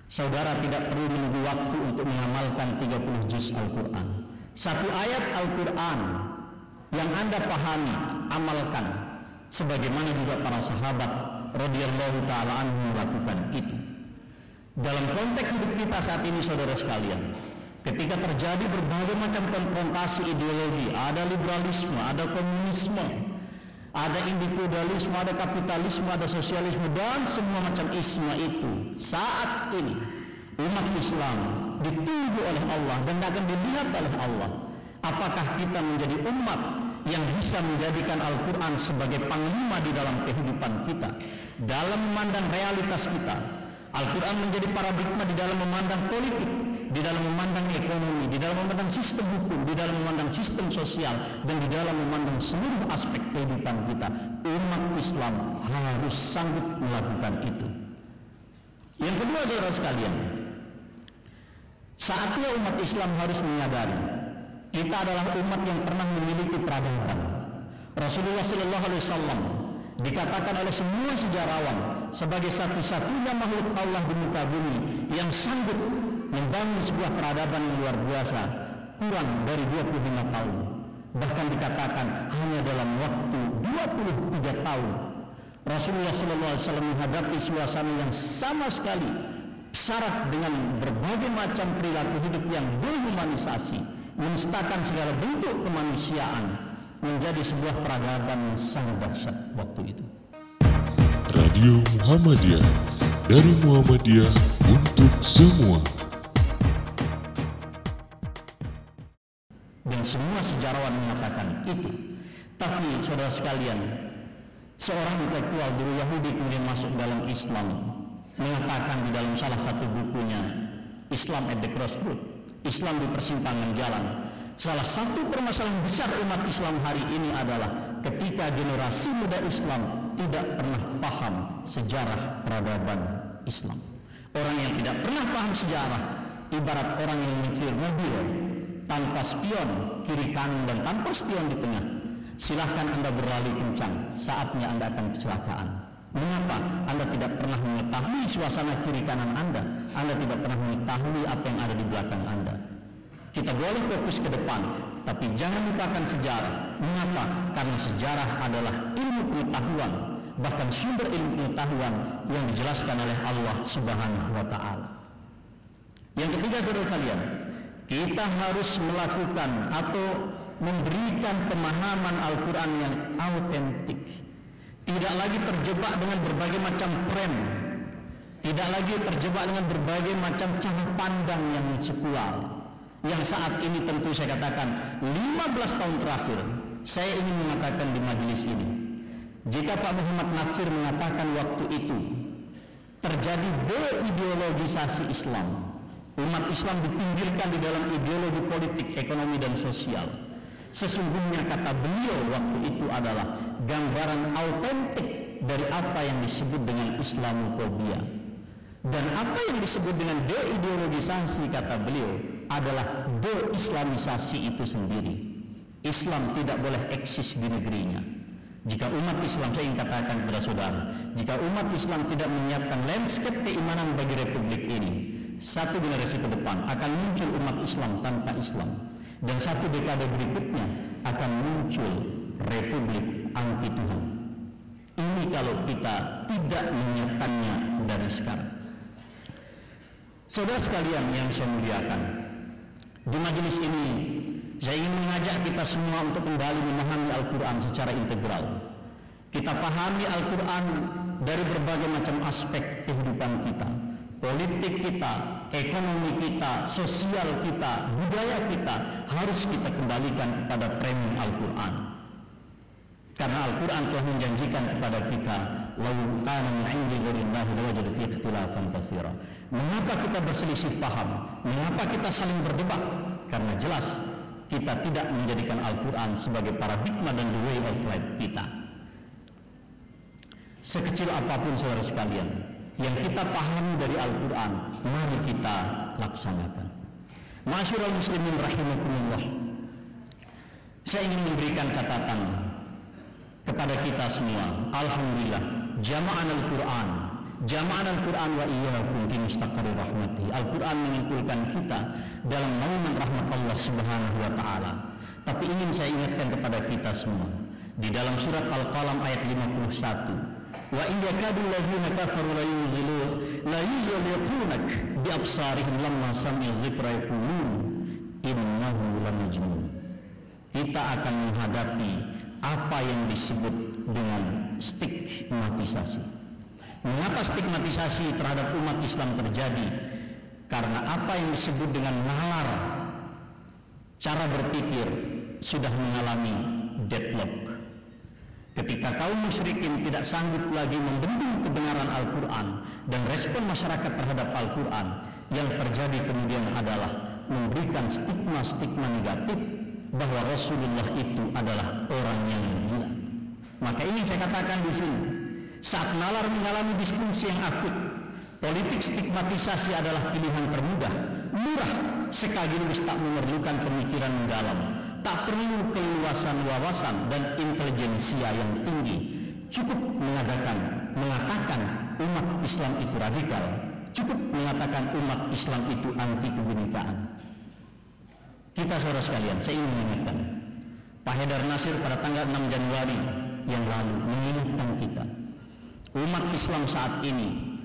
Saudara tidak perlu menunggu waktu untuk mengamalkan 30 juz Al-Quran. Satu ayat Al-Quran yang Anda pahami, amalkan. Sebagaimana juga para sahabat radhiyallahu taala anhu melakukan itu. Dalam konteks hidup kita saat ini saudara sekalian, ketika terjadi berbagai macam konfrontasi ideologi, ada liberalisme, ada komunisme, ada individualisme, ada kapitalisme, ada sosialisme dan semua macam isma itu saat ini umat Islam ditunggu oleh Allah dan akan dilihat oleh Allah. Apakah kita menjadi umat yang bisa menjadikan Al-Quran sebagai panglima di dalam kehidupan kita, dalam memandang realitas kita, Al-Quran menjadi paradigma di dalam memandang politik, di dalam memandang ekonomi, di dalam memandang sistem hukum, di dalam memandang sistem sosial, dan di dalam memandang seluruh aspek kehidupan kita. Umat Islam harus sanggup melakukan itu. Yang kedua, saudara sekalian, saatnya umat Islam harus menyadari kita adalah umat yang pernah memiliki peradaban. Rasulullah Sallallahu Alaihi Wasallam dikatakan oleh semua sejarawan sebagai satu-satunya makhluk Allah di muka bumi yang sanggup membangun sebuah peradaban yang luar biasa kurang dari 25 tahun bahkan dikatakan hanya dalam waktu 23 tahun Rasulullah SAW menghadapi suasana yang sama sekali syarat dengan berbagai macam perilaku hidup yang dehumanisasi menistakan segala bentuk kemanusiaan menjadi sebuah peradaban yang sangat dahsyat waktu itu. Radio Muhammadiyah dari Muhammadiyah untuk semua. Dan semua sejarawan mengatakan itu. Tapi saudara sekalian, seorang intelektual dulu Yahudi kemudian masuk dalam Islam mengatakan di dalam salah satu bukunya Islam at the Crossroad, Islam di persimpangan jalan. Salah satu permasalahan besar umat Islam hari ini adalah ketika generasi muda Islam tidak pernah paham sejarah peradaban Islam. Orang yang tidak pernah paham sejarah ibarat orang yang menyetir mobil tanpa spion kiri kanan dan tanpa spion di tengah. Silahkan Anda berlari kencang, saatnya Anda akan kecelakaan. Mengapa Anda tidak pernah mengetahui suasana kiri kanan Anda? Anda tidak pernah mengetahui apa yang ada di belakang Anda. Kita boleh fokus ke depan, tapi jangan lupakan sejarah. Mengapa? Karena sejarah adalah ilmu pengetahuan, bahkan sumber ilmu pengetahuan yang dijelaskan oleh Allah Subhanahu wa taala. Yang ketiga saudara kalian, kita harus melakukan atau memberikan pemahaman Al-Qur'an yang autentik. Tidak lagi terjebak dengan berbagai macam tren. Tidak lagi terjebak dengan berbagai macam cara pandang yang sekular yang saat ini tentu saya katakan 15 tahun terakhir saya ingin mengatakan di majelis ini jika Pak Muhammad Natsir mengatakan waktu itu terjadi deideologisasi Islam. Umat Islam dipinggirkan di dalam ideologi politik, ekonomi dan sosial sesungguhnya kata beliau waktu itu adalah gambaran autentik dari apa yang disebut dengan Islamophobia Dan apa yang disebut dengan deideologisasi kata beliau adalah deislamisasi itu sendiri. Islam tidak boleh eksis di negerinya. Jika umat Islam, saya ingin katakan kepada saudara, jika umat Islam tidak menyiapkan landscape keimanan bagi republik ini, satu generasi ke depan akan muncul umat Islam tanpa Islam. Dan satu dekade berikutnya akan muncul republik anti Tuhan. Ini kalau kita tidak menyiapkannya dari sekarang. Saudara sekalian yang saya muliakan, di majelis ini saya ingin mengajak kita semua untuk kembali memahami Al-Quran secara integral. Kita pahami Al-Quran dari berbagai macam aspek kehidupan kita. Politik kita, ekonomi kita, sosial kita, budaya kita harus kita kembalikan kepada framing Al-Quran. Karena Al-Quran telah menjanjikan kepada kita, "Lau kana min 'indi ghairillahi lawajadu fihi ikhtilafan katsira." Mengapa kita berselisih paham? Mengapa kita saling berdebat? Karena jelas kita tidak menjadikan Al-Quran sebagai paradigma dan the way of life kita. Sekecil apa pun saudara sekalian, yang kita pahami dari Al-Quran, mari kita laksanakan. Masyurul muslimin rahimakumullah. Saya ingin memberikan catatan kepada kita semua. Alhamdulillah, jama'an Al-Quran Jama'an Al-Quran wa iyyakum fi mustaqarri rahmati. Al-Quran mengumpulkan kita dalam naungan rahmat Allah Subhanahu wa taala. Tapi ingin saya ingatkan kepada kita semua di dalam surat Al-Qalam ayat 51. Wa in yakadu alladziina kafaru la yuzilun la yuzliqunak bi absarihim lamma sami'u dzikra yaqulun innahu lamajnun. Kita akan menghadapi apa yang disebut dengan stigmatisasi. Mengapa stigmatisasi terhadap umat Islam terjadi? Karena apa yang disebut dengan nalar cara berpikir sudah mengalami deadlock. Ketika kaum musyrikin tidak sanggup lagi membendung kebenaran Al-Quran dan respon masyarakat terhadap Al-Quran, yang terjadi kemudian adalah memberikan stigma-stigma negatif bahwa Rasulullah itu adalah orang yang gila. Maka ini saya katakan di sini, saat nalar mengalami disfungsi yang akut, politik stigmatisasi adalah pilihan termudah, murah, sekaligus tak memerlukan pemikiran mendalam, tak perlu keluasan wawasan dan intelijensia yang tinggi. Cukup mengadakan, mengatakan umat Islam itu radikal, cukup mengatakan umat Islam itu anti kebinekaan. Kita saudara sekalian, saya ingin mengingatkan, Pak Haidar Nasir pada tanggal 6 Januari yang lalu mengingatkan kita umat Islam saat ini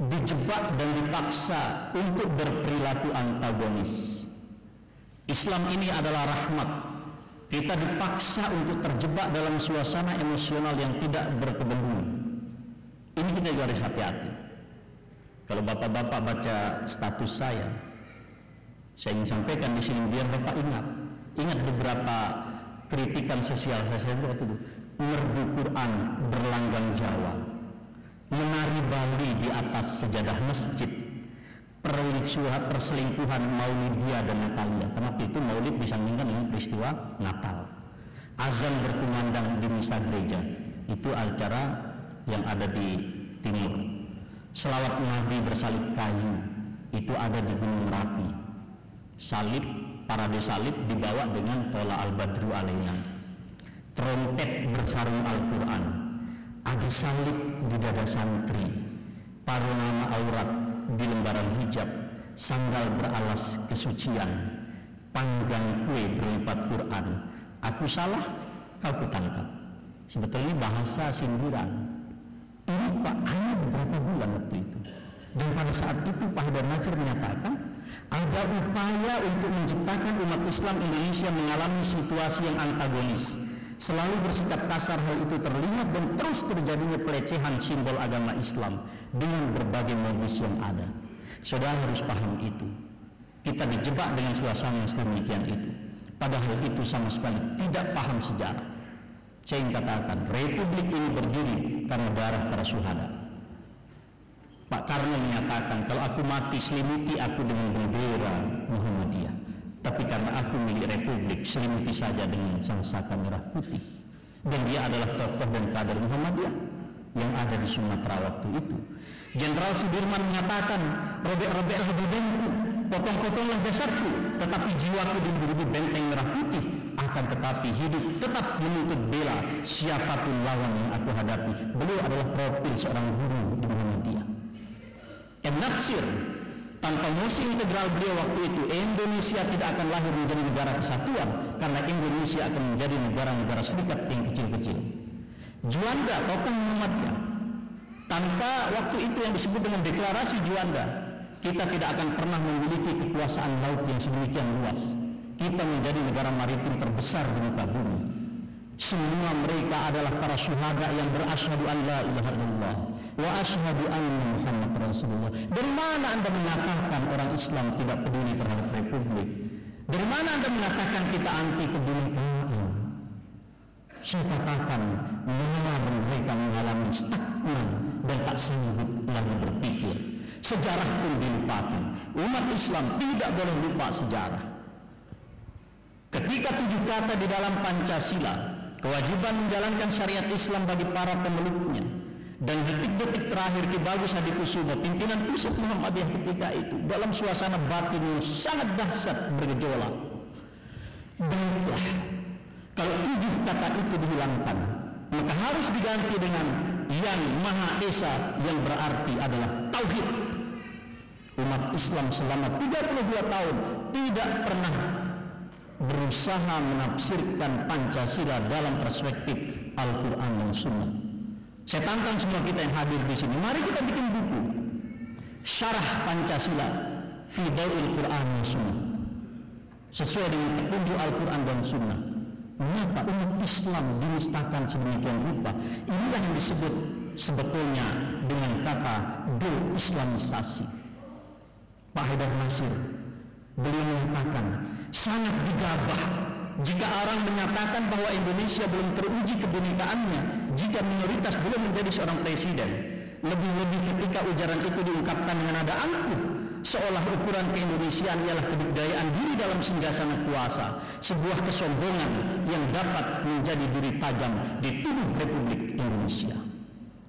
dijebak dan dipaksa untuk berperilaku antagonis. Islam ini adalah rahmat. Kita dipaksa untuk terjebak dalam suasana emosional yang tidak berkebendungan. Ini kita juga harus hati-hati. Kalau bapak-bapak baca status saya, saya ingin sampaikan di sini biar bapak ingat. Ingat beberapa kritikan sosial saya waktu itu. Merdu Quran berlanggang Jawa menari Bali di atas sejadah masjid perlisuhan perselingkuhan Maulidia dan Natalia. Karena itu Maulid disandingkan dengan peristiwa Natal. Azan berkumandang di misa gereja. Itu acara yang ada di timur. Selawat Nabi bersalib kayu. Itu ada di Gunung Merapi. Salib parade salib dibawa dengan tola al-badru alaina trompet bersarung Al-Quran. Ada salib di dada santri, paruh nama aurat di lembaran hijab, sandal beralas kesucian, panggang kue berlipat Quran. Aku salah, kau kutangkap. Sebetulnya bahasa sindiran. Ini Pak hanya beberapa bulan waktu itu. Dan pada saat itu Pak Haidar Nasir menyatakan ada upaya untuk menciptakan umat Islam Indonesia mengalami situasi yang antagonis selalu bersikap kasar hal itu terlihat dan terus terjadinya pelecehan simbol agama Islam dengan berbagai modus yang ada. Saudara harus paham itu. Kita dijebak dengan suasana sedemikian itu. Padahal itu sama sekali tidak paham sejarah. Saya ingin katakan, republik ini berdiri karena darah para suhada. Pak Karno menyatakan, kalau aku mati selimuti aku dengan bendera Muhammadiyah. Tapi karena aku milik republik, selimuti saja dengan sangsaka merah putih. Dan dia adalah tokoh dan kader Muhammadiyah yang ada di Sumatera waktu itu. Jenderal Sudirman menyatakan, robek-robeklah badanku, potong-potonglah jasadku, tetapi jiwaku diburu benteng merah putih. Akan tetapi hidup tetap menuntut bela siapa pun lawan yang aku hadapi. Beliau adalah profil seorang guru di Muhammadiyah. Ibn tanpa mosi integral beliau waktu itu Indonesia tidak akan lahir menjadi negara kesatuan karena Indonesia akan menjadi negara-negara serikat yang kecil-kecil. Juanda tokoh Muhammadiyah tanpa waktu itu yang disebut dengan deklarasi Juanda kita tidak akan pernah memiliki kekuasaan laut yang sedemikian luas. Kita menjadi negara maritim terbesar di muka bumi. Semua mereka adalah para syuhada yang berasyhadu an la ilaha illallah wa asyhadu anna Muhammad Rasulullah. Dari mana Anda mengatakan orang Islam tidak peduli terhadap republik? Dari mana Anda mengatakan kita anti kebinekaan? Saya katakan mendengar mereka mengalami stagnan dan tak sanggup lagi berpikir. Sejarah pun dilupakan. Umat Islam tidak boleh lupa sejarah. Ketika tujuh kata di dalam Pancasila, kewajiban menjalankan syariat Islam bagi para pemeluknya, dan detik-detik terakhir Ki Bagus Hadi Kusumo, pimpinan pusat Muhammadiyah ketika itu, dalam suasana batin yang sangat dahsyat bergejolak. Baiklah, kalau tujuh kata itu dihilangkan, maka harus diganti dengan yang Maha Esa yang berarti adalah Tauhid. Umat Islam selama 32 tahun tidak pernah berusaha menafsirkan Pancasila dalam perspektif Al-Quran dan Sunnah. Saya tantang semua kita yang hadir di sini. Mari kita bikin buku Syarah Pancasila fi Dawil Quran dan Sunnah. Sesuai dengan petunjuk Al-Quran dan Sunnah. Mengapa umat Islam dinistakan sedemikian rupa? Inilah yang disebut sebetulnya dengan kata de-islamisasi. Pak Haidar Nasir beliau mengatakan sangat digabah jika orang menyatakan bahwa Indonesia belum teruji kebinekaannya jika minoritas belum menjadi seorang presiden lebih-lebih ketika ujaran itu diungkapkan dengan nada angkuh seolah ukuran keindonesiaan ialah kebudayaan diri dalam singgasana kuasa sebuah kesombongan yang dapat menjadi duri tajam di tubuh Republik Indonesia.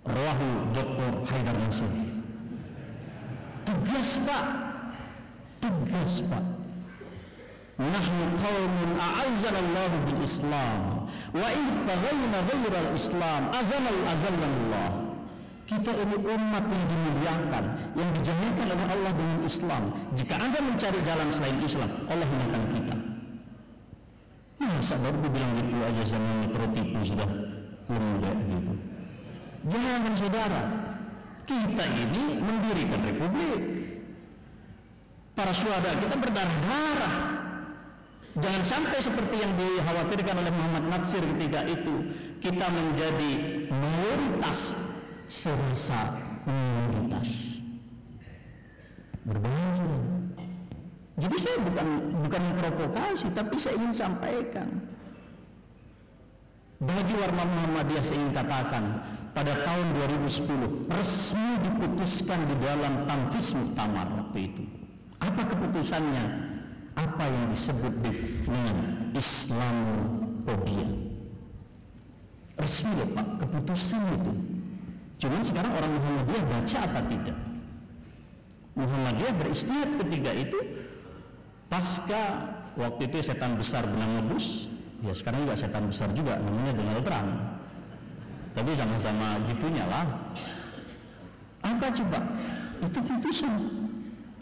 Rawahu Dr. Haidar Nasir. Tugas Pak. Tugas Pak Nahnu qaumun a'azzana Allah bil Islam wa in taghayna ghayra al Islam azana azana Allah kita ini umat yang dimuliakan yang dijadikan oleh Allah dengan Islam. Jika anda mencari jalan selain Islam Allah hinakan kita. Masa baru bilang gitu aja zaman metro tipu sudah lembek gitu. Jangan saudara. Kita ini mendirikan republik. Para syuhada kita berdarah-darah Jangan sampai seperti yang dikhawatirkan oleh Muhammad Natsir ketika itu kita menjadi mayoritas serasa minoritas. Berbahaya. Jadi saya bukan bukan provokasi, tapi saya ingin sampaikan. Bagi warna Muhammadiyah saya ingin katakan pada tahun 2010 resmi diputuskan di dalam Tanfis Muktamar waktu itu. Apa keputusannya? Apa yang disebut dengan Islamophobia. Resmi loh Pak, keputusan itu. Cuman sekarang orang Muhammadiyah baca apa tidak? Muhammadiyah beristihad ketika itu pasca waktu itu setan besar bernama Bush, ya sekarang juga setan besar juga namanya Donald Trump. Tapi sama-sama gitunya lah. Apa coba? Itu putusan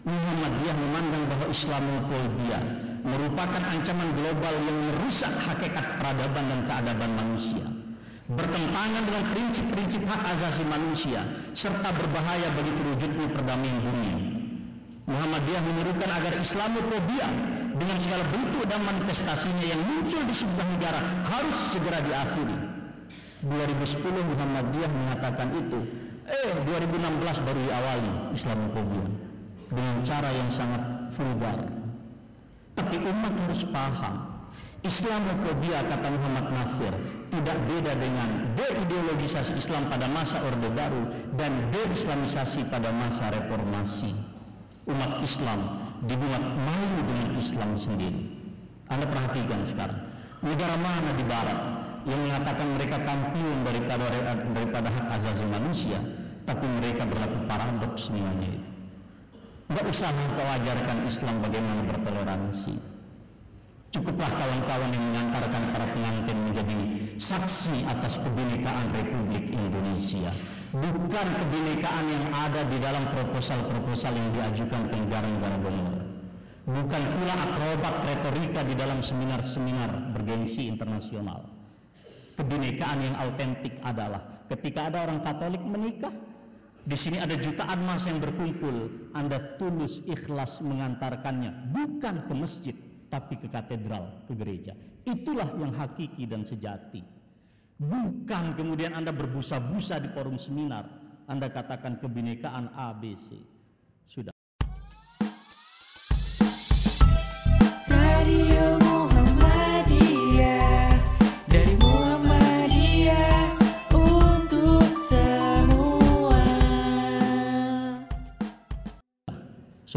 Muhammadiyah memandang bahwa Islamophobia merupakan ancaman global yang merusak hakikat peradaban dan keadaban manusia. Bertentangan dengan prinsip-prinsip hak asasi manusia serta berbahaya bagi terwujudnya perdamaian dunia. Muhammadiyah menyerukan agar Islamophobia dengan segala bentuk dan manifestasinya yang muncul di sebuah negara harus segera diakhiri. 2010 Muhammadiyah mengatakan itu. Eh 2016 baru diawali Islamophobia dengan cara yang sangat vulgar. Tapi umat harus paham. Islamophobia kata Muhammad Nafir tidak beda dengan deideologisasi Islam pada masa Orde Baru dan deislamisasi pada masa reformasi. Umat Islam dibuat malu dengan Islam sendiri. Anda perhatikan sekarang, negara mana di Barat yang mengatakan mereka kampiun daripada daripada hak asasi manusia, tapi mereka berlaku paradoks semuanya Enggak usah kau ajarkan Islam bagaimana bertoleransi. Cukuplah kawan-kawan yang mengantarkan para pengantin menjadi saksi atas kebinekaan Republik Indonesia. Bukan kebinekaan yang ada di dalam proposal-proposal yang diajukan ke negara-negara donor. Bukan pula akrobat retorika di dalam seminar-seminar bergengsi internasional. Kebinekaan yang autentik adalah ketika ada orang Katolik menikah, di sini ada jutaan massa yang berkumpul. Anda tulus ikhlas mengantarkannya bukan ke masjid, tapi ke katedral, ke gereja. Itulah yang hakiki dan sejati. Bukan kemudian Anda berbusa-busa di forum seminar, Anda katakan kebinekaan ABC. Sudah. Radio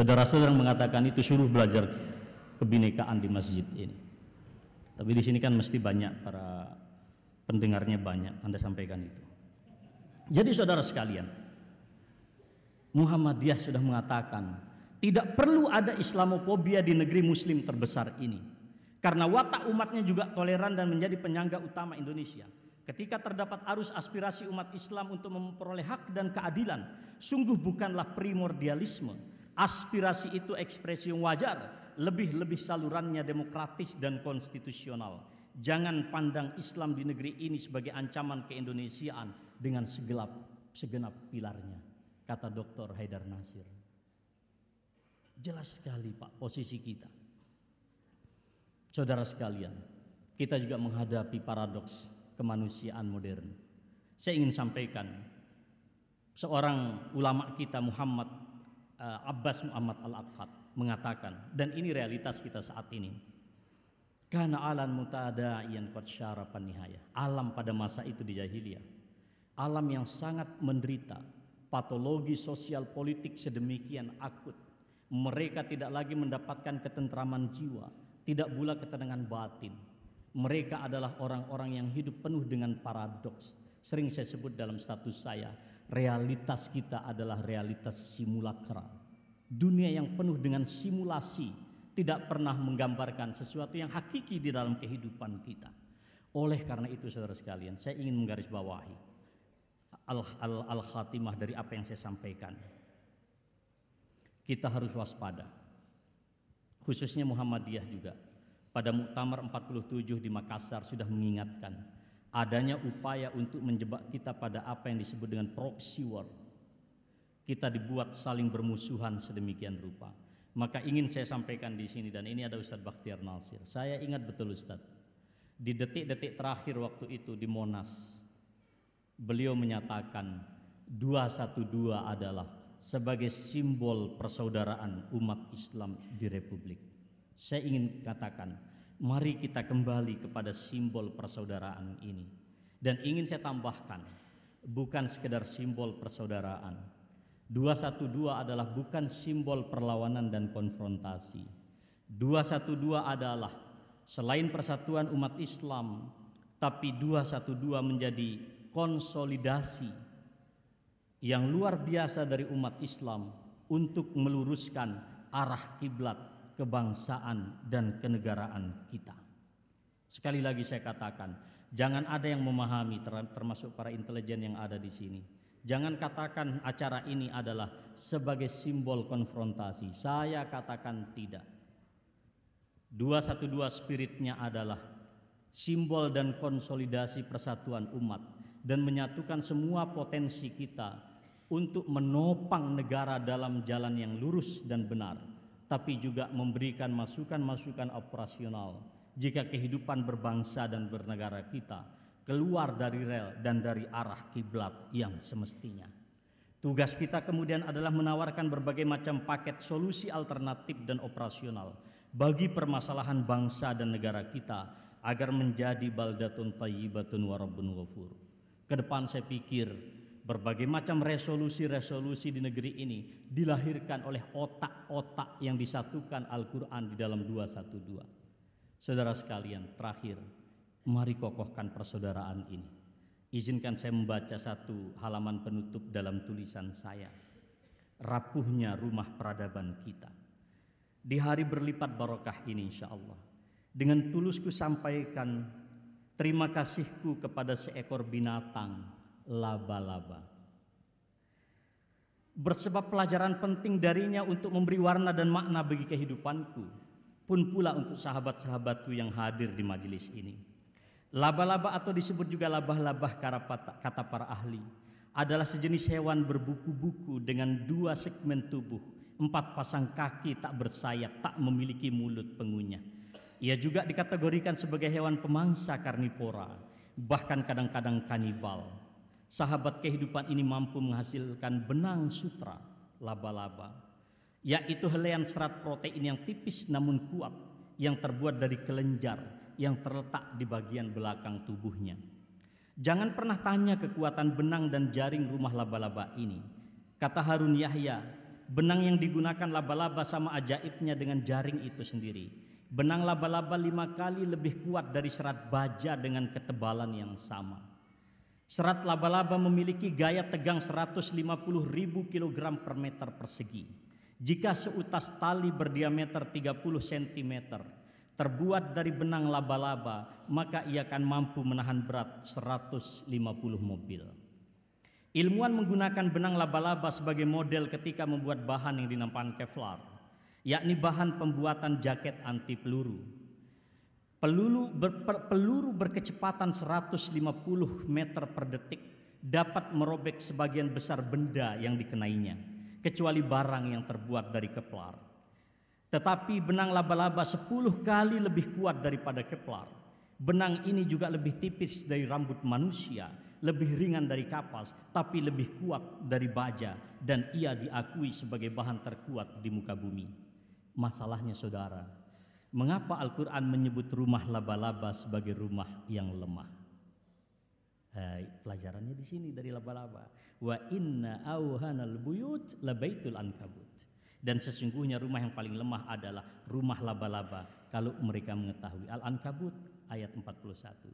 Saudara-saudara yang mengatakan itu suruh belajar kebinekaan di masjid ini. Tapi di sini kan mesti banyak para pendengarnya banyak. Anda sampaikan itu. Jadi saudara sekalian, Muhammadiyah sudah mengatakan tidak perlu ada Islamofobia di negeri Muslim terbesar ini. Karena watak umatnya juga toleran dan menjadi penyangga utama Indonesia. Ketika terdapat arus aspirasi umat Islam untuk memperoleh hak dan keadilan, sungguh bukanlah primordialisme. Aspirasi itu ekspresi yang wajar, lebih-lebih salurannya demokratis dan konstitusional. Jangan pandang Islam di negeri ini sebagai ancaman keindonesiaan dengan segelap segenap pilarnya, kata Dr. Haidar Nasir. Jelas sekali Pak posisi kita. Saudara sekalian, kita juga menghadapi paradoks kemanusiaan modern. Saya ingin sampaikan seorang ulama kita Muhammad Abbas Muhammad Al-Aqad mengatakan dan ini realitas kita saat ini. Karena alam mutada'iyan qad syarapan nihaya. Alam pada masa itu di jahiliyah. Alam yang sangat menderita, patologi sosial politik sedemikian akut. Mereka tidak lagi mendapatkan ketentraman jiwa, tidak pula ketenangan batin. Mereka adalah orang-orang yang hidup penuh dengan paradoks. Sering saya sebut dalam status saya, realitas kita adalah realitas simulakra. Dunia yang penuh dengan simulasi, tidak pernah menggambarkan sesuatu yang hakiki di dalam kehidupan kita. Oleh karena itu saudara sekalian, saya ingin menggarisbawahi al-khatimah dari apa yang saya sampaikan. Kita harus waspada. Khususnya Muhammadiyah juga. Pada Muktamar 47 di Makassar sudah mengingatkan adanya upaya untuk menjebak kita pada apa yang disebut dengan proxy war. Kita dibuat saling bermusuhan sedemikian rupa. Maka ingin saya sampaikan di sini dan ini ada Ustadz Bakhtiar Nasir. Saya ingat betul Ustadz. Di detik-detik terakhir waktu itu di Monas, beliau menyatakan 212 adalah sebagai simbol persaudaraan umat Islam di Republik. Saya ingin katakan, mari kita kembali kepada simbol persaudaraan ini. Dan ingin saya tambahkan, bukan sekedar simbol persaudaraan. 212 adalah bukan simbol perlawanan dan konfrontasi. 212 adalah selain persatuan umat Islam, tapi 212 menjadi konsolidasi yang luar biasa dari umat Islam untuk meluruskan arah kiblat kebangsaan dan kenegaraan kita. Sekali lagi saya katakan, jangan ada yang memahami termasuk para intelijen yang ada di sini. Jangan katakan acara ini adalah sebagai simbol konfrontasi. Saya katakan tidak. 212 spiritnya adalah simbol dan konsolidasi persatuan umat dan menyatukan semua potensi kita untuk menopang negara dalam jalan yang lurus dan benar, tapi juga memberikan masukan-masukan operasional jika kehidupan berbangsa dan bernegara kita keluar dari rel dan dari arah kiblat yang semestinya. Tugas kita kemudian adalah menawarkan berbagai macam paket solusi alternatif dan operasional bagi permasalahan bangsa dan negara kita agar menjadi baldatun tayyibatun warabun ghafur. Ke depan saya pikir berbagai macam resolusi-resolusi di negeri ini dilahirkan oleh otak-otak yang disatukan Al-Quran di dalam 212. Saudara sekalian, terakhir, mari kokohkan persaudaraan ini. Izinkan saya membaca satu halaman penutup dalam tulisan saya. Rapuhnya rumah peradaban kita. Di hari berlipat barokah ini insya Allah. Dengan tulusku sampaikan terima kasihku kepada seekor binatang laba-laba. Bersebab pelajaran penting darinya untuk memberi warna dan makna bagi kehidupanku. Pun pula untuk sahabat-sahabatku yang hadir di majelis ini. Laba-laba atau disebut juga labah-labah kata para ahli adalah sejenis hewan berbuku-buku dengan dua segmen tubuh, empat pasang kaki tak bersayap, tak memiliki mulut pengunyah. Ia juga dikategorikan sebagai hewan pemangsa karnivora, bahkan kadang-kadang kanibal. Sahabat kehidupan ini mampu menghasilkan benang sutra, laba-laba, yaitu helaian serat protein yang tipis namun kuat, yang terbuat dari kelenjar yang terletak di bagian belakang tubuhnya. Jangan pernah tanya kekuatan benang dan jaring rumah laba-laba ini. Kata Harun Yahya, benang yang digunakan laba-laba sama ajaibnya dengan jaring itu sendiri. Benang laba-laba lima kali lebih kuat dari serat baja dengan ketebalan yang sama. Serat laba-laba memiliki gaya tegang 150 ribu kilogram per meter persegi. Jika seutas tali berdiameter 30 cm terbuat dari benang laba-laba, maka ia akan mampu menahan berat 150 mobil. Ilmuwan menggunakan benang laba-laba sebagai model ketika membuat bahan yang dinamakan Kevlar, yakni bahan pembuatan jaket anti peluru. Peluru, ber, peluru berkecepatan 150 meter per detik dapat merobek sebagian besar benda yang dikenainya, kecuali barang yang terbuat dari keplar. Tetapi benang laba-laba 10 kali lebih kuat daripada keplar. Benang ini juga lebih tipis dari rambut manusia, lebih ringan dari kapas, tapi lebih kuat dari baja dan ia diakui sebagai bahan terkuat di muka bumi. Masalahnya saudara, Mengapa Al-Quran menyebut rumah laba-laba sebagai rumah yang lemah? Hai, pelajarannya di sini dari laba-laba. Wa inna auhanal buyut labaitul ankabut. Dan sesungguhnya rumah yang paling lemah adalah rumah laba-laba kalau mereka mengetahui. Al-Ankabut ayat 41.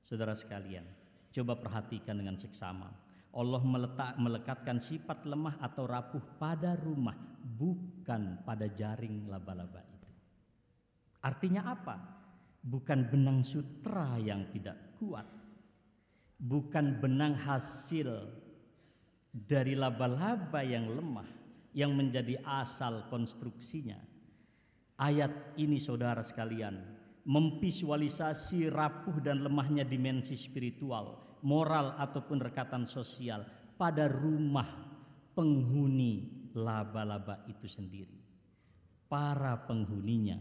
Saudara sekalian, coba perhatikan dengan seksama. Allah meletak, melekatkan sifat lemah atau rapuh pada rumah, bukan pada jaring laba-laba Artinya apa? Bukan benang sutra yang tidak kuat. Bukan benang hasil dari laba-laba yang lemah yang menjadi asal konstruksinya. Ayat ini saudara sekalian memvisualisasi rapuh dan lemahnya dimensi spiritual, moral ataupun rekatan sosial pada rumah penghuni laba-laba itu sendiri. Para penghuninya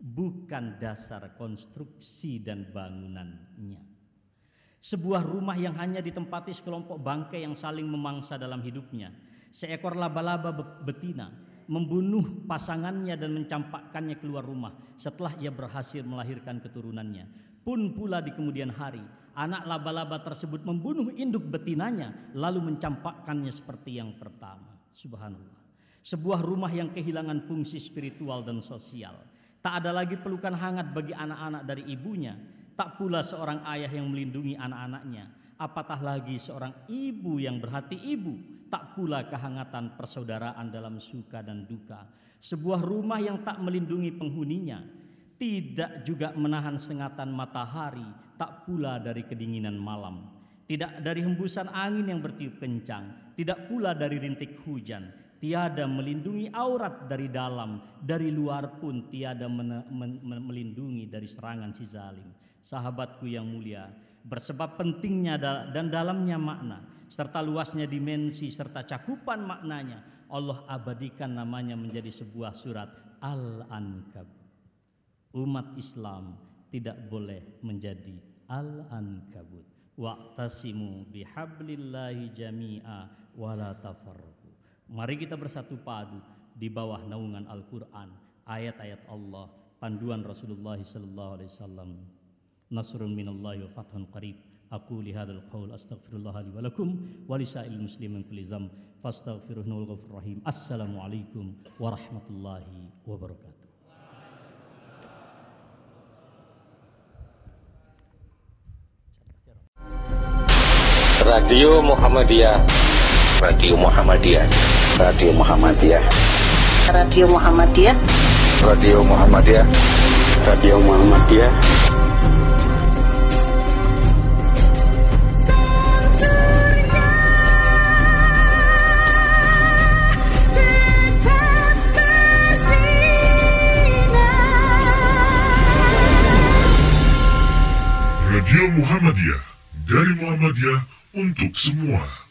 bukan dasar konstruksi dan bangunannya. Sebuah rumah yang hanya ditempati sekelompok bangkai yang saling memangsa dalam hidupnya. Seekor laba-laba betina membunuh pasangannya dan mencampakkannya keluar rumah setelah ia berhasil melahirkan keturunannya. Pun pula di kemudian hari, anak laba-laba tersebut membunuh induk betinanya lalu mencampakkannya seperti yang pertama. Subhanallah. Sebuah rumah yang kehilangan fungsi spiritual dan sosial Tak ada lagi pelukan hangat bagi anak-anak dari ibunya. Tak pula seorang ayah yang melindungi anak-anaknya. Apatah lagi seorang ibu yang berhati ibu. Tak pula kehangatan persaudaraan dalam suka dan duka. Sebuah rumah yang tak melindungi penghuninya. Tidak juga menahan sengatan matahari. Tak pula dari kedinginan malam. Tidak dari hembusan angin yang bertiup kencang. Tidak pula dari rintik hujan tiada melindungi aurat dari dalam, dari luar pun tiada melindungi dari serangan si zalim. Sahabatku yang mulia, bersebab pentingnya dan dalamnya makna, serta luasnya dimensi serta cakupan maknanya, Allah abadikan namanya menjadi sebuah surat Al-Ankab. Umat Islam tidak boleh menjadi Al-Ankabut. Wa'tasimu bihablillahi jami'a wala tafarruqu. Mari kita bersatu padu di bawah naungan Al-Quran, ayat-ayat Allah, panduan Rasulullah sallallahu alaihi wasallam. Nasrun minallahi wa fathun qarib. Aku lihadal qaul astaghfirullah li wa lakum wa lisa'il muslimin kulli dzam fastaghfiruhu rahim. Assalamualaikum warahmatullahi wabarakatuh. Radio Muhammadiyah. Radio Muhammadiyah. Radio Muhammadiyah. Radio Muhammadiyah. Radio Muhammadiyah. Radio Muhammadiyah. Radio Muhammadiyah dari Muhammadiyah untuk semua.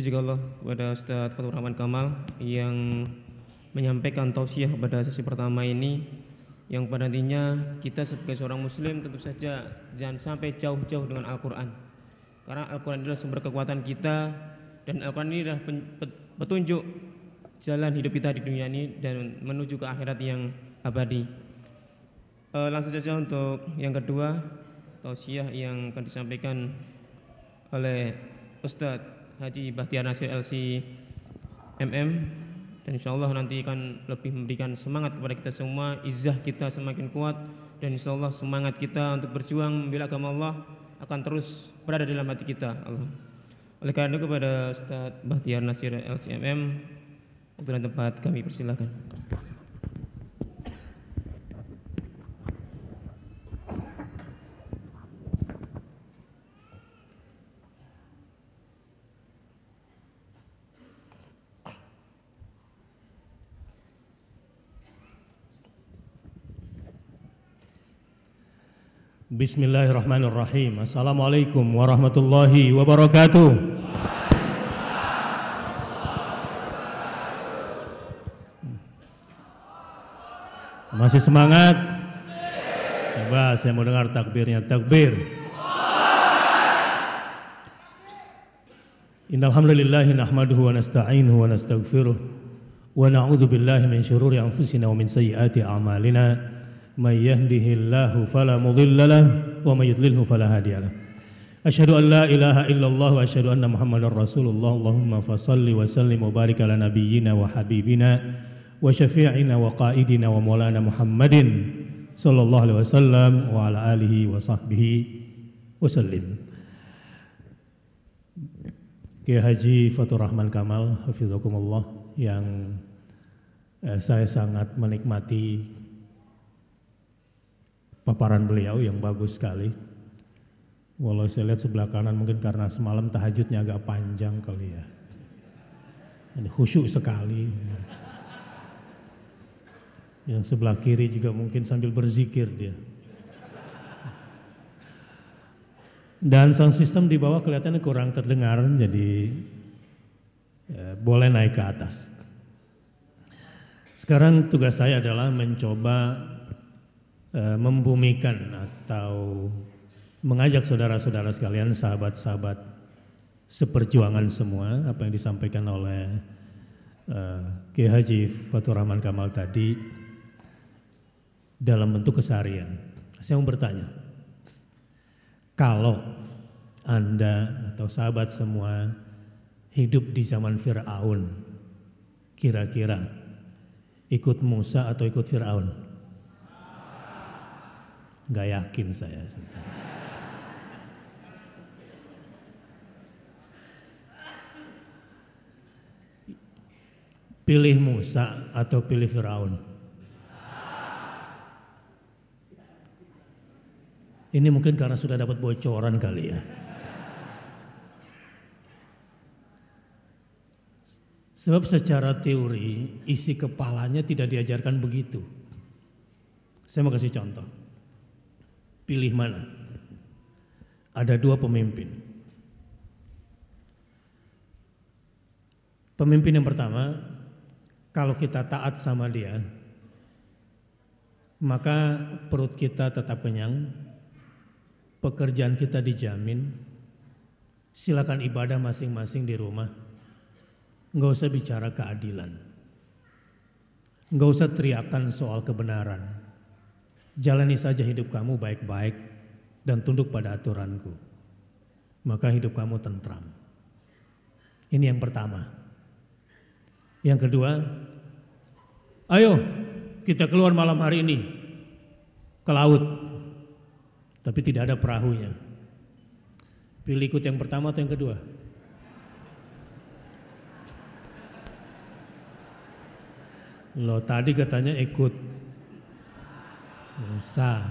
Puji juga Allah kepada Ustadz Fatur Rahman Kamal yang menyampaikan tausiah pada sesi pertama ini yang pada intinya kita sebagai seorang muslim tentu saja jangan sampai jauh-jauh dengan Al-Quran. Karena Al-Quran adalah sumber kekuatan kita dan Al-Quran ini adalah petunjuk jalan hidup kita di dunia ini dan menuju ke akhirat yang abadi. Eh, langsung saja untuk yang kedua tausiah yang akan disampaikan oleh Ustadz Haji Bahtiar Nasir LC MM dan insya Allah nanti akan lebih memberikan semangat kepada kita semua izah kita semakin kuat dan insya Allah semangat kita untuk berjuang membela agama Allah akan terus berada dalam hati kita. Allah. Oleh karena itu kepada Ustadz Bahtiar Nasir LCMM untuk tempat kami persilakan Bismillahirrahmanirrahim. Assalamualaikum warahmatullahi wabarakatuh. Masih semangat? Coba saya mau dengar takbirnya. Takbir. Innal hamdalillahi nahmaduhu wa nasta'inuhu wa nastaghfiruh wa na'udzu billahi min shururi anfusina wa min sayyiati a'malina. من يهده الله فلا مضل له ومن يضلله فلا هادي له أشهد أن لا إله إلا الله وأشهد أن محمدا رسول الله اللهم فصل وسلم وبارك على نبينا وحبيبنا وشفيعنا وقائدنا ومولانا محمد صلى الله عليه وسلم وعلى آله وصحبه وسلم Kiai Haji Fatur Rahman Kamal Hafizakumullah yang eh, saya sangat menikmati paparan beliau yang bagus sekali. Walau saya lihat sebelah kanan mungkin karena semalam tahajudnya agak panjang kali ya. Ini khusyuk sekali. Yang sebelah kiri juga mungkin sambil berzikir dia. Dan sound system di bawah kelihatannya kurang terdengar, jadi ya, boleh naik ke atas. Sekarang tugas saya adalah mencoba membumikan atau mengajak saudara-saudara sekalian, sahabat-sahabat seperjuangan semua apa yang disampaikan oleh eh, Kiai Haji Fatur Rahman Kamal tadi dalam bentuk keseharian. Saya mau bertanya, kalau Anda atau sahabat semua hidup di zaman Fir'aun, kira-kira ikut Musa atau ikut Fir'aun? Gak yakin saya. Pilih Musa atau pilih Firaun? Ini mungkin karena sudah dapat bocoran kali ya. Sebab secara teori isi kepalanya tidak diajarkan begitu. Saya mau kasih contoh. Pilih mana? Ada dua pemimpin. Pemimpin yang pertama kalau kita taat sama dia, maka perut kita tetap kenyang, pekerjaan kita dijamin, silakan ibadah masing-masing di rumah. Nggak usah bicara keadilan. Nggak usah teriakan soal kebenaran. Jalani saja hidup kamu baik-baik dan tunduk pada aturanku. Maka hidup kamu tentram. Ini yang pertama. Yang kedua, ayo kita keluar malam hari ini ke laut. Tapi tidak ada perahunya. Pilih ikut yang pertama atau yang kedua? Lo tadi katanya ikut. Usah.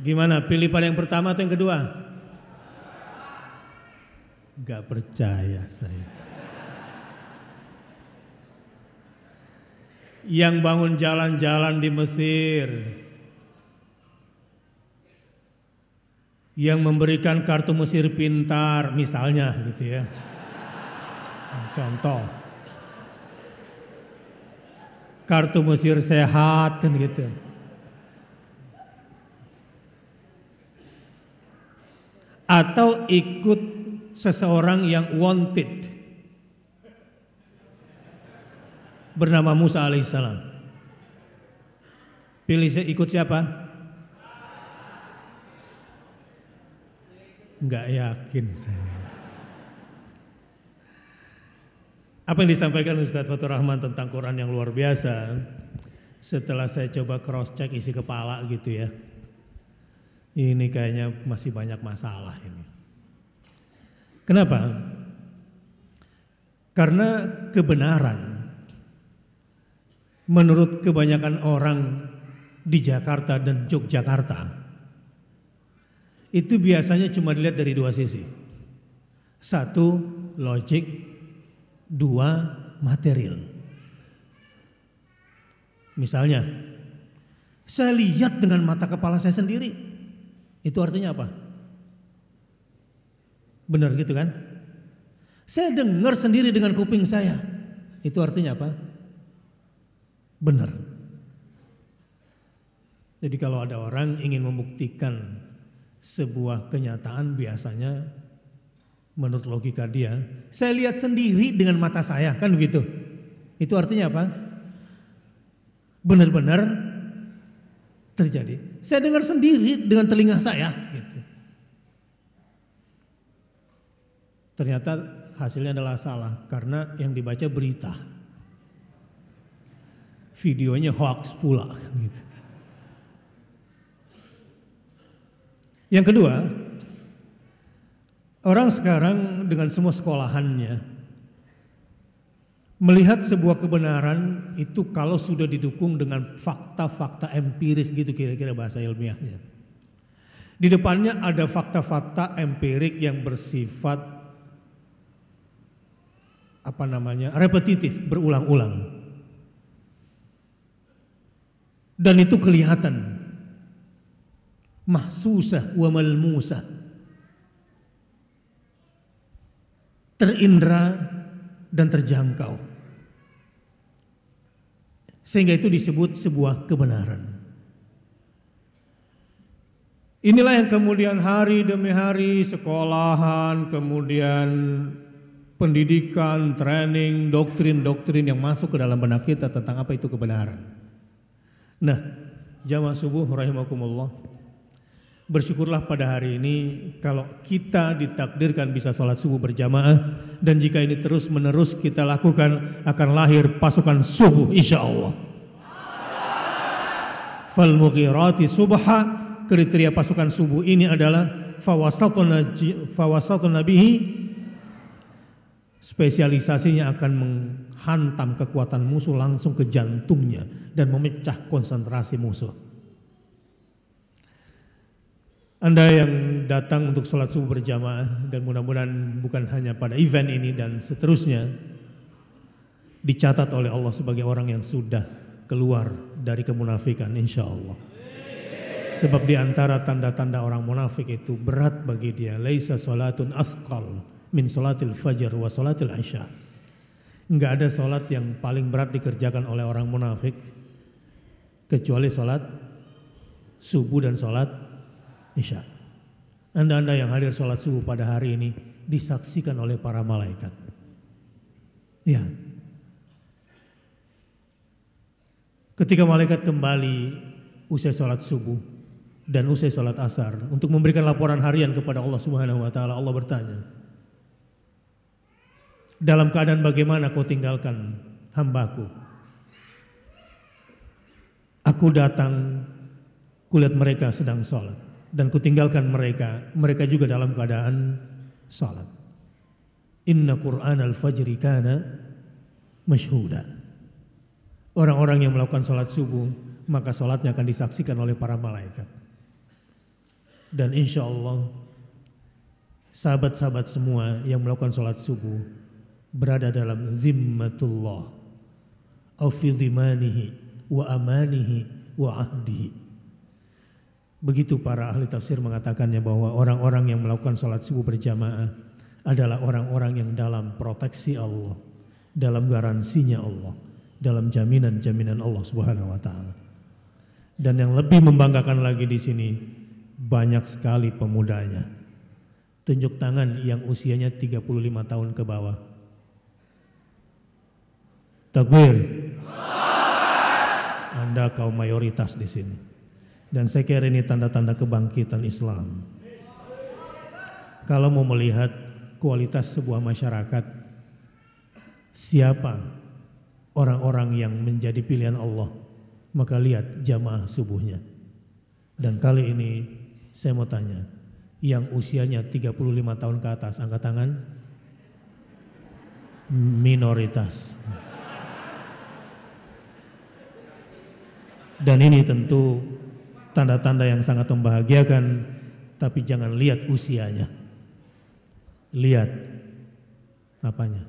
Gimana? Pilih pada yang pertama atau yang kedua? Gak percaya saya. Yang bangun jalan-jalan di Mesir. Yang memberikan kartu Mesir pintar misalnya gitu ya. Contoh. Kartu Mesir sehat kan gitu. Atau ikut seseorang yang wanted bernama Musa alaihissalam. Pilih ikut siapa? Enggak yakin saya. Apa yang disampaikan Ustadz Fatur Rahman tentang Quran yang luar biasa Setelah saya coba cross check isi kepala gitu ya Ini kayaknya masih banyak masalah ini Kenapa? Karena kebenaran Menurut kebanyakan orang di Jakarta dan Yogyakarta Itu biasanya cuma dilihat dari dua sisi Satu, logik dua material. Misalnya, saya lihat dengan mata kepala saya sendiri. Itu artinya apa? Benar gitu kan? Saya dengar sendiri dengan kuping saya. Itu artinya apa? Benar. Jadi kalau ada orang ingin membuktikan sebuah kenyataan biasanya menurut logika dia, saya lihat sendiri dengan mata saya, kan begitu. Itu artinya apa? Benar-benar terjadi. Saya dengar sendiri dengan telinga saya. Gitu. Ternyata hasilnya adalah salah karena yang dibaca berita, videonya hoax pula. Gitu. Yang kedua, Orang sekarang dengan semua sekolahannya melihat sebuah kebenaran itu kalau sudah didukung dengan fakta-fakta empiris gitu kira-kira bahasa ilmiahnya. Di depannya ada fakta-fakta empirik yang bersifat apa namanya? repetitif, berulang-ulang. Dan itu kelihatan mahsusah wa malmusah terindra dan terjangkau. Sehingga itu disebut sebuah kebenaran. Inilah yang kemudian hari demi hari sekolahan, kemudian pendidikan, training, doktrin-doktrin yang masuk ke dalam benak kita tentang apa itu kebenaran. Nah, jamaah subuh rahimakumullah. Bersyukurlah pada hari ini kalau kita ditakdirkan bisa sholat subuh berjamaah dan jika ini terus menerus kita lakukan akan lahir pasukan subuh insya Allah. Fal mughirati subha kriteria pasukan subuh ini adalah fawasatun nabihi spesialisasinya akan menghantam kekuatan musuh langsung ke jantungnya dan memecah konsentrasi musuh. Anda yang datang untuk sholat subuh berjamaah dan mudah-mudahan bukan hanya pada event ini dan seterusnya dicatat oleh Allah sebagai orang yang sudah keluar dari kemunafikan insya Allah. Sebab di antara tanda-tanda orang munafik itu berat bagi dia. Laisa salatun athqal min salatil fajar wa salatil isya. Enggak ada sholat yang paling berat dikerjakan oleh orang munafik kecuali sholat subuh dan sholat isya. Anda-anda yang hadir sholat subuh pada hari ini disaksikan oleh para malaikat. Ya. Ketika malaikat kembali usai sholat subuh dan usai sholat asar untuk memberikan laporan harian kepada Allah Subhanahu Wa Taala, Allah bertanya, dalam keadaan bagaimana kau tinggalkan hambaku? Aku datang, kulihat mereka sedang sholat dan kutinggalkan mereka, mereka juga dalam keadaan salat. Inna Qur'an al-fajri kana masyhuda. Orang-orang yang melakukan salat subuh, maka salatnya akan disaksikan oleh para malaikat. Dan insya Allah sahabat-sahabat semua yang melakukan salat subuh berada dalam zimmatullah au fi wa amanihi wa ahdihi Begitu para ahli tafsir mengatakannya bahwa orang-orang yang melakukan sholat subuh berjamaah adalah orang-orang yang dalam proteksi Allah, dalam garansinya Allah, dalam jaminan-jaminan Allah Subhanahu wa taala. Dan yang lebih membanggakan lagi di sini banyak sekali pemudanya. Tunjuk tangan yang usianya 35 tahun ke bawah. Takbir. Anda kaum mayoritas di sini. Dan saya kira ini tanda-tanda kebangkitan Islam. Kalau mau melihat kualitas sebuah masyarakat, siapa orang-orang yang menjadi pilihan Allah, maka lihat jamaah subuhnya. Dan kali ini saya mau tanya, yang usianya 35 tahun ke atas, angkat tangan. Minoritas. Dan ini tentu tanda-tanda yang sangat membahagiakan, tapi jangan lihat usianya. Lihat apanya?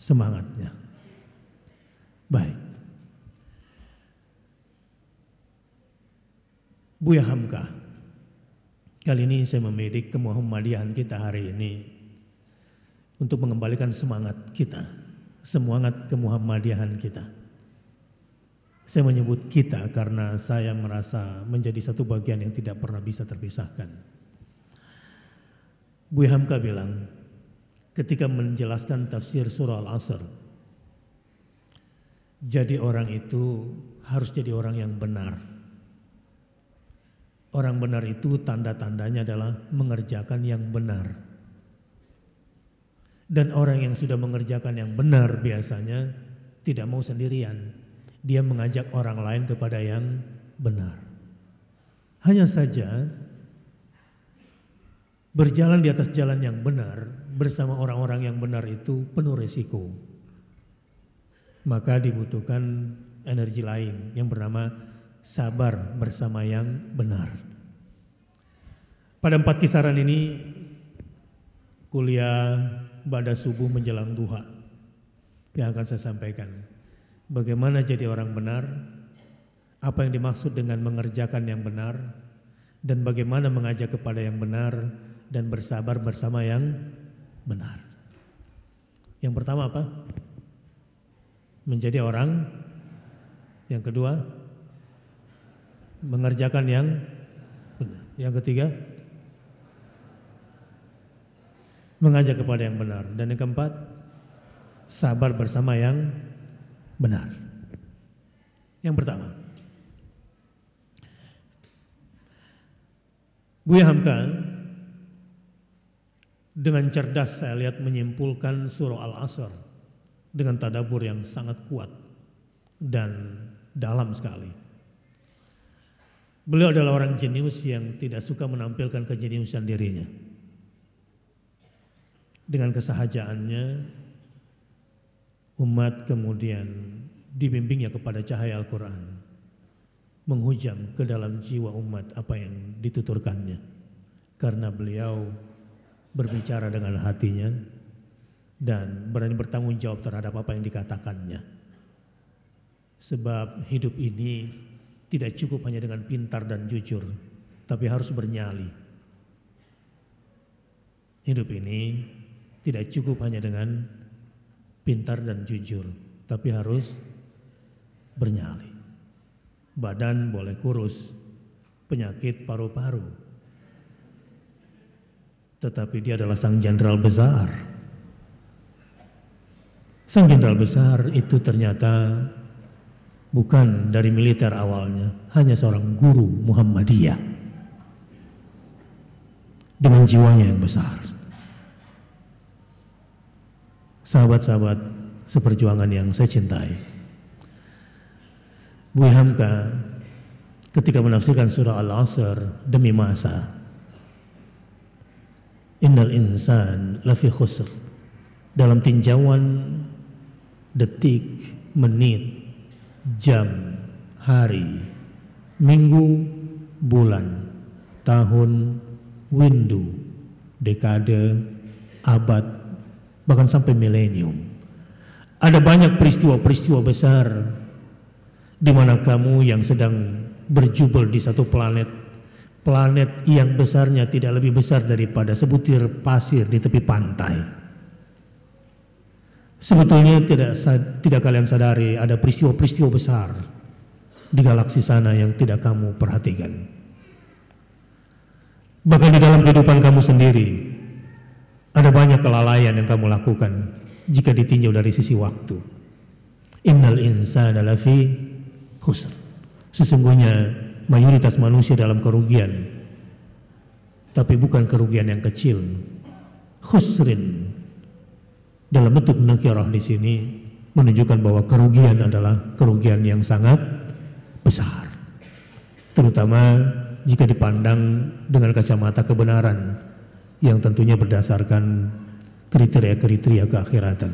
Semangatnya. Baik. Buya Hamka. Kali ini saya memilih kemuhammadiyahan kita hari ini untuk mengembalikan semangat kita, semangat kemuhammadiyahan kita. Saya menyebut kita karena saya merasa menjadi satu bagian yang tidak pernah bisa terpisahkan. Bu Hamka bilang, ketika menjelaskan tafsir surah Al-Asr, jadi orang itu harus jadi orang yang benar. Orang benar itu tanda-tandanya adalah mengerjakan yang benar. Dan orang yang sudah mengerjakan yang benar biasanya tidak mau sendirian. Dia mengajak orang lain kepada yang benar. Hanya saja berjalan di atas jalan yang benar bersama orang-orang yang benar itu penuh resiko. Maka dibutuhkan energi lain yang bernama sabar bersama yang benar. Pada empat kisaran ini kuliah pada subuh menjelang duha yang akan saya sampaikan. Bagaimana jadi orang benar? Apa yang dimaksud dengan mengerjakan yang benar? Dan bagaimana mengajak kepada yang benar dan bersabar bersama yang benar? Yang pertama apa? Menjadi orang. Yang kedua, mengerjakan yang benar. Yang ketiga, mengajak kepada yang benar. Dan yang keempat, sabar bersama yang benar. Yang pertama, Buya Hamka dengan cerdas saya lihat menyimpulkan surah Al-Asr dengan tadabur yang sangat kuat dan dalam sekali. Beliau adalah orang jenius yang tidak suka menampilkan kejeniusan dirinya. Dengan kesahajaannya, umat kemudian dibimbingnya kepada cahaya Al-Quran. Menghujam ke dalam jiwa umat apa yang dituturkannya. Karena beliau berbicara dengan hatinya dan berani bertanggung jawab terhadap apa yang dikatakannya. Sebab hidup ini tidak cukup hanya dengan pintar dan jujur, tapi harus bernyali. Hidup ini tidak cukup hanya dengan pintar dan jujur, tapi harus bernyali. Badan boleh kurus, penyakit paru-paru. Tetapi dia adalah sang jenderal besar. Sang jenderal besar itu ternyata bukan dari militer awalnya, hanya seorang guru Muhammadiyah dengan jiwanya yang besar. Sahabat-sahabat seperjuangan yang saya cintai. Bu Hamka ketika menafsirkan surah Al-Asr demi masa. Innal insan lafi khusr. Dalam tinjauan detik, menit, jam, hari, minggu, bulan, tahun, windu, dekade, abad, bahkan sampai milenium. Ada banyak peristiwa-peristiwa besar di mana kamu yang sedang berjubel di satu planet, planet yang besarnya tidak lebih besar daripada sebutir pasir di tepi pantai. Sebetulnya tidak tidak kalian sadari ada peristiwa-peristiwa besar di galaksi sana yang tidak kamu perhatikan. Bahkan di dalam kehidupan kamu sendiri ada banyak kelalaian yang kamu lakukan jika ditinjau dari sisi waktu. Innal insana lafi khusr. Sesungguhnya mayoritas manusia dalam kerugian. Tapi bukan kerugian yang kecil. Khusrin dalam bentuk nakirah di sini menunjukkan bahwa kerugian adalah kerugian yang sangat besar. Terutama jika dipandang dengan kacamata kebenaran yang tentunya berdasarkan kriteria-kriteria keakhiratan.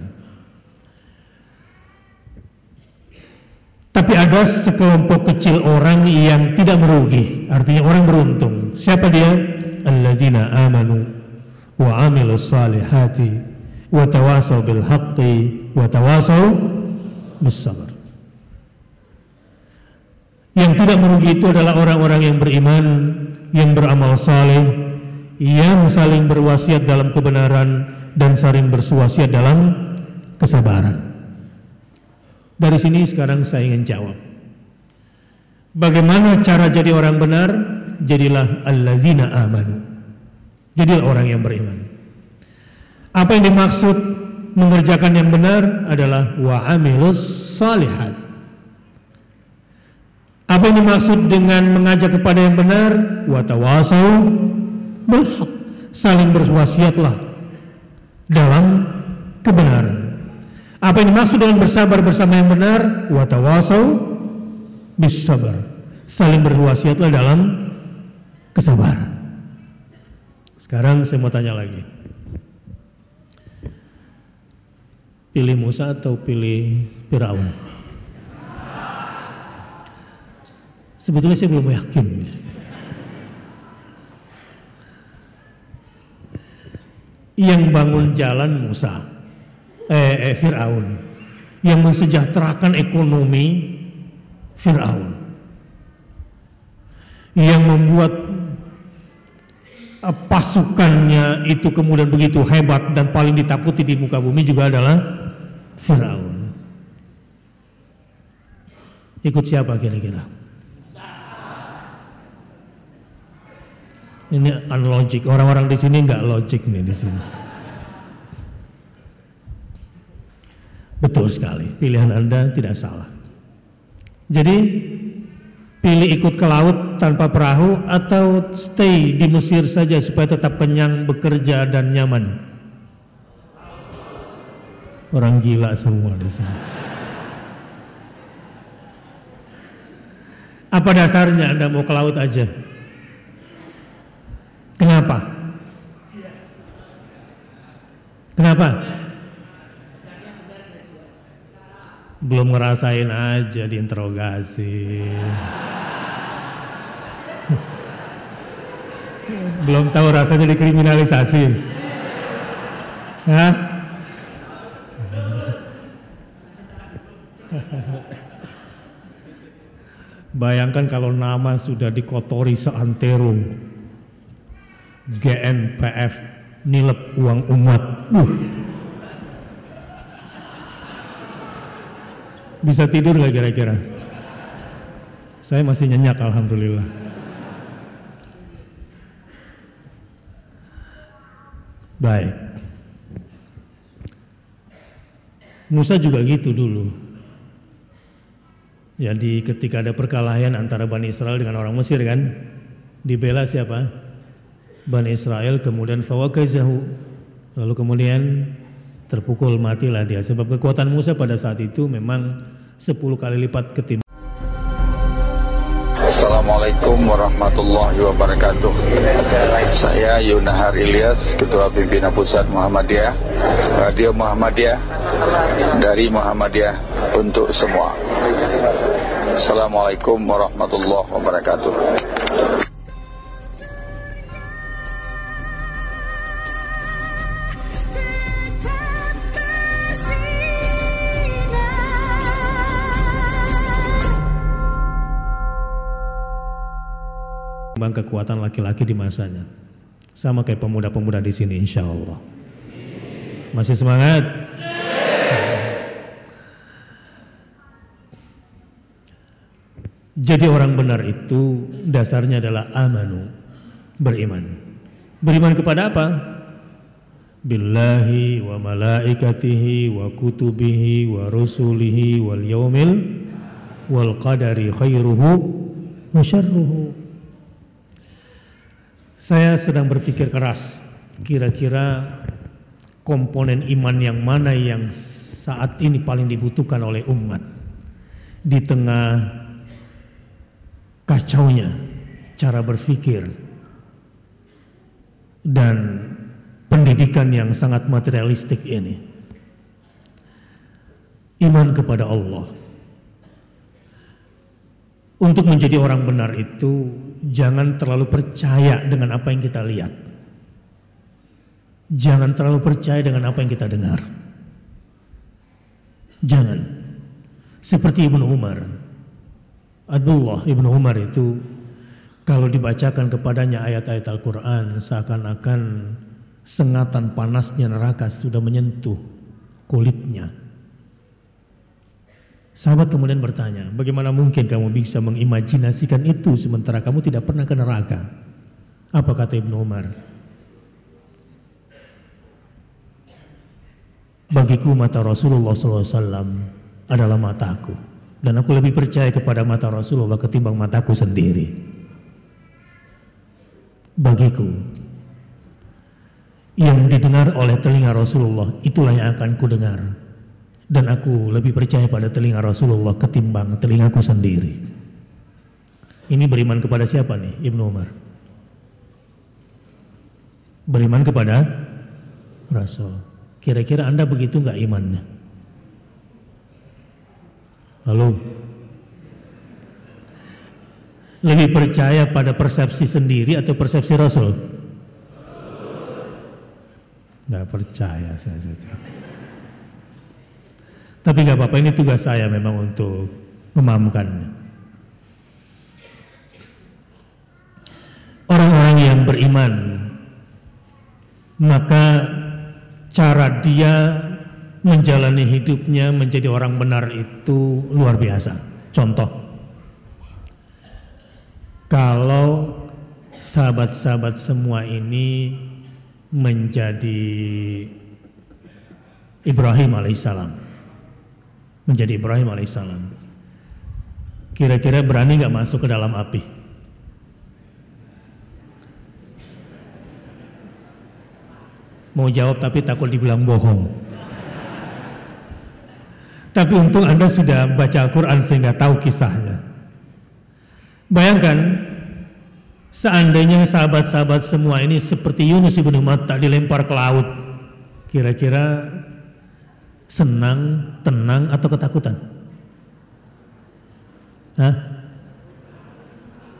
Tapi ada sekelompok kecil orang yang tidak merugi, artinya orang beruntung. Siapa dia? Alladzina amanu wa amilus salihati wa tawasau bil haqqi wa tawasau bis sabr. Yang tidak merugi itu adalah orang-orang yang beriman, yang beramal saleh, yang saling berwasiat dalam kebenaran dan saling berwasiat dalam kesabaran. Dari sini sekarang saya ingin jawab. Bagaimana cara jadi orang benar? Jadilah allazina amanu. Jadilah orang yang beriman. Apa yang dimaksud mengerjakan yang benar adalah wa amilus salihat. Apa yang dimaksud dengan mengajak kepada yang benar? Wa tawasau bil Saling berwasiatlah dalam kebenaran. Apa yang dimaksud dengan bersabar bersama yang benar? Wa tawasau bis sabar. Saling berwasiatlah dalam kesabaran. Sekarang saya mau tanya lagi. Pilih Musa atau pilih Firaun? Sebetulnya saya belum yakin. Yang bangun jalan Musa, eh, eh Firaun. Yang mensejahterakan ekonomi Firaun. Yang membuat pasukannya itu kemudian begitu hebat dan paling ditakuti di muka bumi juga adalah Firaun. Ikut siapa kira-kira? Ini unlogic. Orang-orang di sini nggak logik nih di sini. Betul sekali. Pilihan Anda tidak salah. Jadi pilih ikut ke laut tanpa perahu atau stay di Mesir saja supaya tetap kenyang, bekerja dan nyaman. Orang gila semua di sini. Apa dasarnya Anda mau ke laut aja? Kenapa? Kenapa? Belum ngerasain aja diinterogasi. Belum tahu rasanya dikriminalisasi. Hah? Bayangkan kalau nama sudah dikotori seantero GNPF nilep uang umat. Uh. Bisa tidur nggak kira-kira? Saya masih nyenyak alhamdulillah. Baik. Musa juga gitu dulu. Jadi ketika ada perkelahian antara Bani Israel dengan orang Mesir kan, dibela siapa? Bani Israel kemudian fawakazahu. Lalu kemudian terpukul matilah dia sebab kekuatan Musa pada saat itu memang 10 kali lipat ketimbang Assalamualaikum warahmatullahi wabarakatuh. Saya Yunahar Ilyas, Ketua Pimpinan Pusat Muhammadiyah, Radio Muhammadiyah, dari Muhammadiyah untuk semua. Assalamualaikum warahmatullahi wabarakatuh. Kekuatan laki-laki di masanya. Sama kayak pemuda-pemuda di sini insya Allah. Masih semangat? Jadi orang benar itu dasarnya adalah amanu, beriman. Beriman kepada apa? Billahi wa malaikatihi wa kutubihi wa rusulihi wal yaumil wal qadari khairuhu wa syarruhu. Saya sedang berpikir keras, kira-kira komponen iman yang mana yang saat ini paling dibutuhkan oleh umat di tengah kacaunya cara berpikir dan pendidikan yang sangat materialistik ini. Iman kepada Allah. Untuk menjadi orang benar itu jangan terlalu percaya dengan apa yang kita lihat. Jangan terlalu percaya dengan apa yang kita dengar. Jangan. Seperti Ibnu Umar. Abdullah Ibnu Umar itu kalau dibacakan kepadanya ayat-ayat Al-Quran seakan-akan sengatan panasnya neraka sudah menyentuh kulitnya. Sahabat kemudian bertanya, bagaimana mungkin kamu bisa mengimajinasikan itu sementara kamu tidak pernah ke neraka? Apa kata Ibnu Umar? Bagiku mata Rasulullah SAW adalah mataku dan aku lebih percaya kepada mata Rasulullah ketimbang mataku sendiri. Bagiku yang didengar oleh telinga Rasulullah itulah yang akan kudengar dan aku lebih percaya pada telinga Rasulullah ketimbang telingaku sendiri. Ini beriman kepada siapa nih Ibnu Umar? Beriman kepada Rasul. Kira-kira Anda begitu nggak imannya? Lalu lebih percaya pada persepsi sendiri atau persepsi Rasul? Nggak percaya saya saja. Tapi nggak apa-apa ini tugas saya memang untuk memahamkannya. Orang-orang yang beriman maka cara dia menjalani hidupnya menjadi orang benar itu luar biasa. Contoh, kalau sahabat-sahabat semua ini menjadi Ibrahim alaihissalam, menjadi Ibrahim alaihissalam, kira-kira berani nggak masuk ke dalam api? Mau jawab tapi takut dibilang bohong. Tapi untung Anda sudah baca Al-Quran sehingga tahu kisahnya. Bayangkan, seandainya sahabat-sahabat semua ini seperti Yunus ibnu Matta dilempar ke laut. Kira-kira senang, tenang, atau ketakutan? Hah?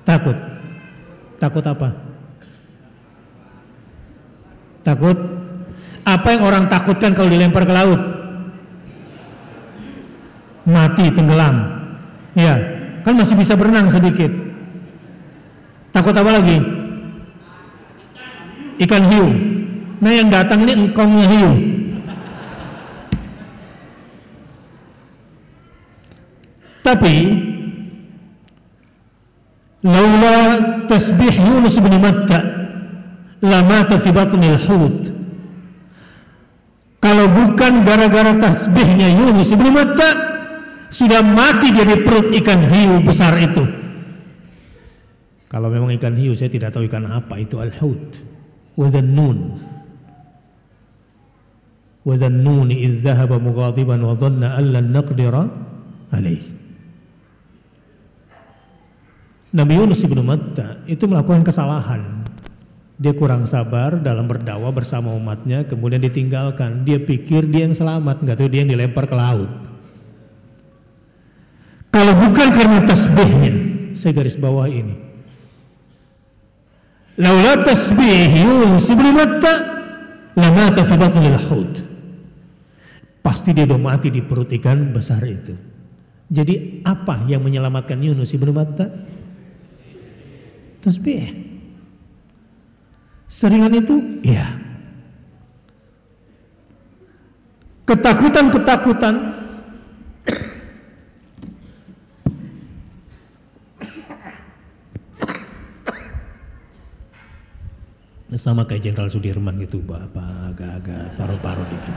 Takut. Takut apa? Takut apa yang orang takutkan kalau dilempar ke laut? Mati, tenggelam. Ya, kan masih bisa berenang sedikit. Takut apa lagi? Ikan hiu. Nah yang datang ini engkongnya hiu. Tapi laula tasbih Yunus bin Matta lama fi batnil hut. Kalau bukan gara-gara tasbihnya Yunus bin Matta sudah mati dia di perut ikan hiu besar itu. Kalau memang ikan hiu saya tidak tahu ikan apa itu al-hut. Wa nun. Wa nun idh dhahaba mughadiban wa dhanna an lan naqdira alaih. Nabi Yunus bin Matta itu melakukan kesalahan. Dia kurang sabar dalam berdakwah bersama umatnya, kemudian ditinggalkan. Dia pikir dia yang selamat, nggak tahu dia yang dilempar ke laut. Kalau bukan karena tasbihnya, saya garis bawah ini. Laula tasbih Yunus bin Matta lamata fi batnil hud. Pasti dia sudah mati di perut ikan besar itu. Jadi apa yang menyelamatkan Yunus bin Matta? Tasbih. Seringan itu? Iya. Ketakutan-ketakutan sama kayak Jenderal Sudirman gitu, Bapak agak-agak paru-paru dikit.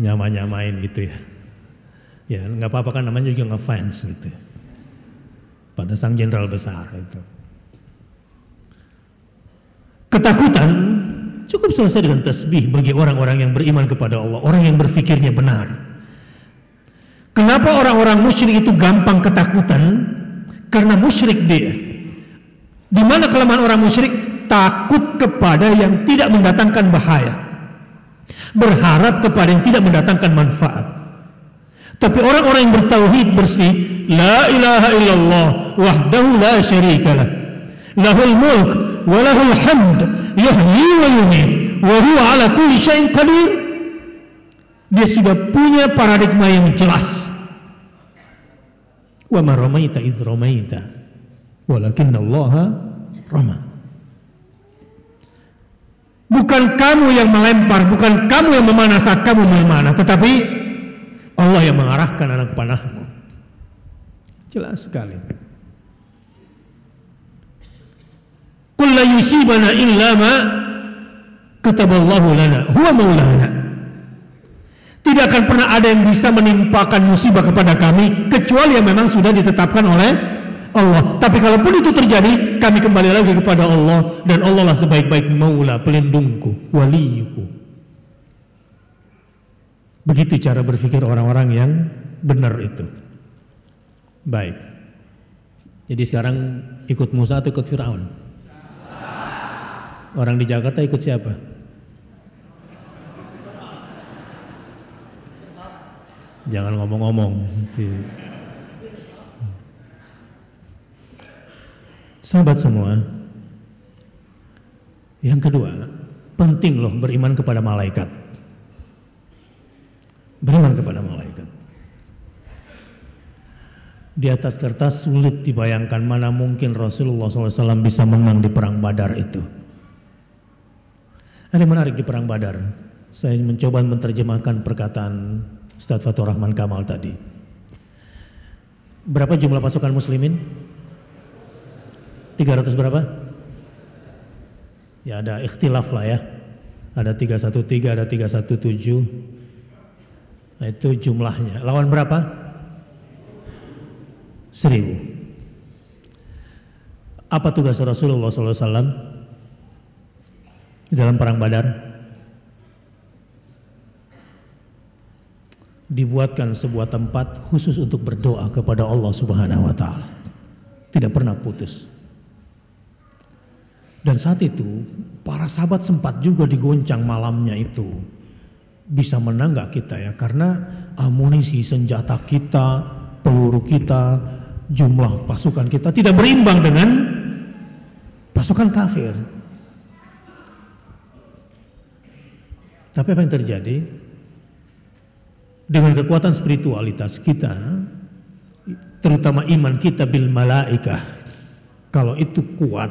Nyama-nyamain gitu ya. Ya nggak apa-apa kan namanya juga ngefans gitu. Pada sang jenderal besar itu. Ketakutan cukup selesai dengan tasbih bagi orang-orang yang beriman kepada Allah, orang yang berfikirnya benar. Kenapa orang-orang musyrik itu gampang ketakutan? Karena musyrik dia. Di mana kelemahan orang musyrik? Takut kepada yang tidak mendatangkan bahaya. Berharap kepada yang tidak mendatangkan manfaat. Tapi orang-orang yang bertauhid bersih, la ilaha illallah wahdahu la syarikalah. Lahul mulk wa lahul hamd yahyi wa yumiit wa huwa ala kulli syai'in qadir. Dia sudah punya paradigma yang jelas. Wa ma ramaita idh ramaita walakinna Allah rama. Bukan kamu yang melempar, bukan kamu yang memanah saat kamu memanah, tetapi Allah yang mengarahkan anak panahmu. Jelas sekali. Qul la yusibana illa ma kataballahu lana huwa maulana. Tidak akan pernah ada yang bisa menimpakan musibah kepada kami kecuali yang memang sudah ditetapkan oleh Allah. Tapi kalaupun itu terjadi, kami kembali lagi kepada Allah dan Allah lah sebaik-baik maula, pelindungku, waliyuku. Begitu cara berpikir orang-orang yang benar itu. Baik. Jadi sekarang ikut Musa atau ikut Firaun? Orang di Jakarta ikut siapa? Jangan ngomong-ngomong. Sahabat semua. Yang kedua, penting loh beriman kepada malaikat. Beriman kepada malaikat. Di atas kertas sulit dibayangkan mana mungkin Rasulullah SAW bisa menang di perang Badar itu. Ada yang menarik di perang Badar. Saya mencoba menerjemahkan perkataan Ustaz Fatur Rahman Kamal tadi. Berapa jumlah pasukan muslimin? 300 berapa? Ya ada ikhtilaf lah ya. Ada 313, ada 317. Nah itu jumlahnya. Lawan berapa? Seribu. Apa tugas Rasulullah SAW di dalam perang Badar? Dibuatkan sebuah tempat khusus untuk berdoa kepada Allah Subhanahu Wa Taala. Tidak pernah putus. Dan saat itu para sahabat sempat juga digoncang malamnya itu. Bisa menang gak kita ya? Karena amunisi senjata kita, peluru kita, jumlah pasukan kita tidak berimbang dengan pasukan kafir. Tapi apa yang terjadi? Dengan kekuatan spiritualitas kita, terutama iman kita bil malaikah, kalau itu kuat,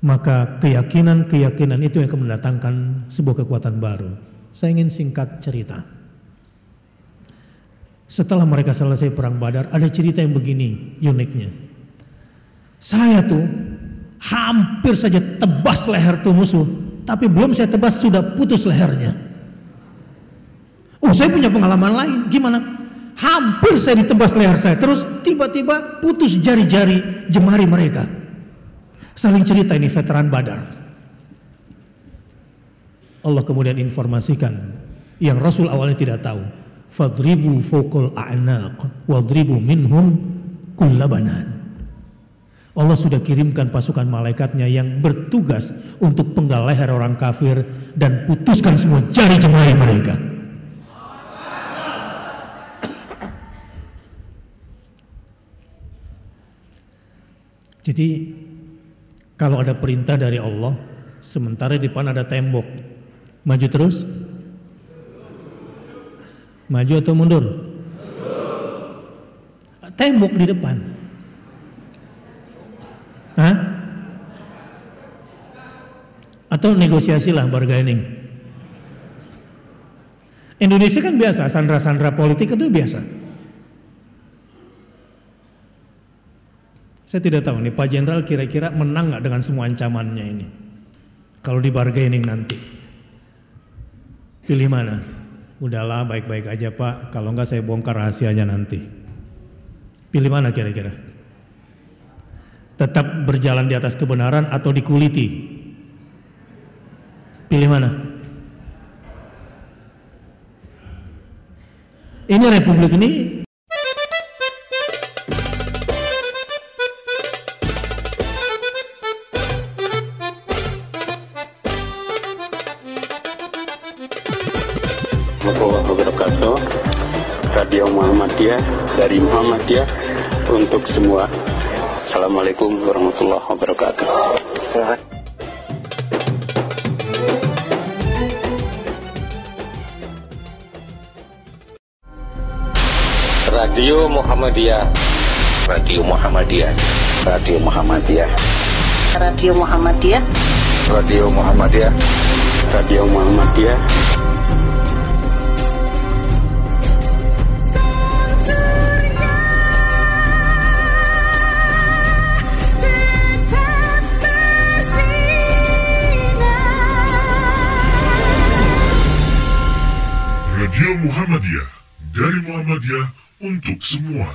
Maka keyakinan-keyakinan itu yang akan mendatangkan sebuah kekuatan baru. Saya ingin singkat cerita. Setelah mereka selesai perang Badar, ada cerita yang begini uniknya. Saya tuh hampir saja tebas leher tuh musuh, tapi belum saya tebas sudah putus lehernya. Oh, saya punya pengalaman lain. Gimana? Hampir saya ditebas leher saya, terus tiba-tiba putus jari-jari jemari mereka. Saling cerita ini veteran Badar. Allah kemudian informasikan yang Rasul awalnya tidak tahu. Fadribu fokul a'naq wadribu minhum kullabanan. Allah sudah kirimkan pasukan malaikatnya yang bertugas untuk penggal leher orang kafir dan putuskan semua jari jemari mereka. Jadi kalau ada perintah dari Allah, sementara di depan ada tembok, maju terus? Maju atau mundur? Tembok di depan. Hah? Atau negosiasilah bargaining. Indonesia kan biasa, sandra-sandra politik itu biasa. Saya tidak tahu nih Pak Jenderal kira-kira menang nggak dengan semua ancamannya ini. Kalau di bargaining nanti. Pilih mana? Udahlah baik-baik aja Pak, kalau nggak saya bongkar rahasianya nanti. Pilih mana kira-kira? Tetap berjalan di atas kebenaran atau dikuliti? Pilih mana? Ini republik ini dari Muhammadiyah untuk semua Assalamualaikum warahmatullahi wabarakatuh Radio Muhammadiyah. Radio Muhammadiyah. Radio Muhammadiyah. Radio Muhammadiyah. Radio Muhammadiyah. Radio Muhammadiyah Radio semua.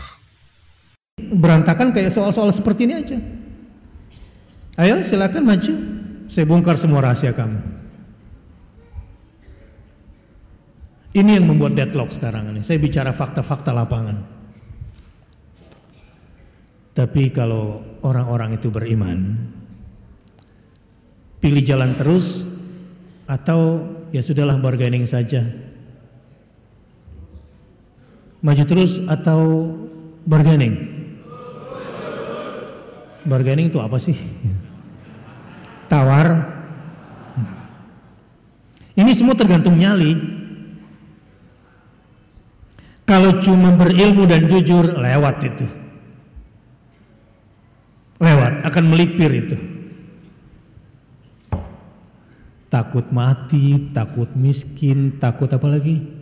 berantakan kayak soal-soal seperti ini aja. Ayo silakan maju. Saya bongkar semua rahasia kamu. Ini yang membuat deadlock sekarang ini. Saya bicara fakta-fakta lapangan. Tapi kalau orang-orang itu beriman, pilih jalan terus atau ya sudahlah bargaining saja. Maju terus atau bargaining? Bargaining itu apa sih? Tawar. Ini semua tergantung nyali. Kalau cuma berilmu dan jujur, lewat itu. Lewat, akan melipir itu. Takut mati, takut miskin, takut apa lagi?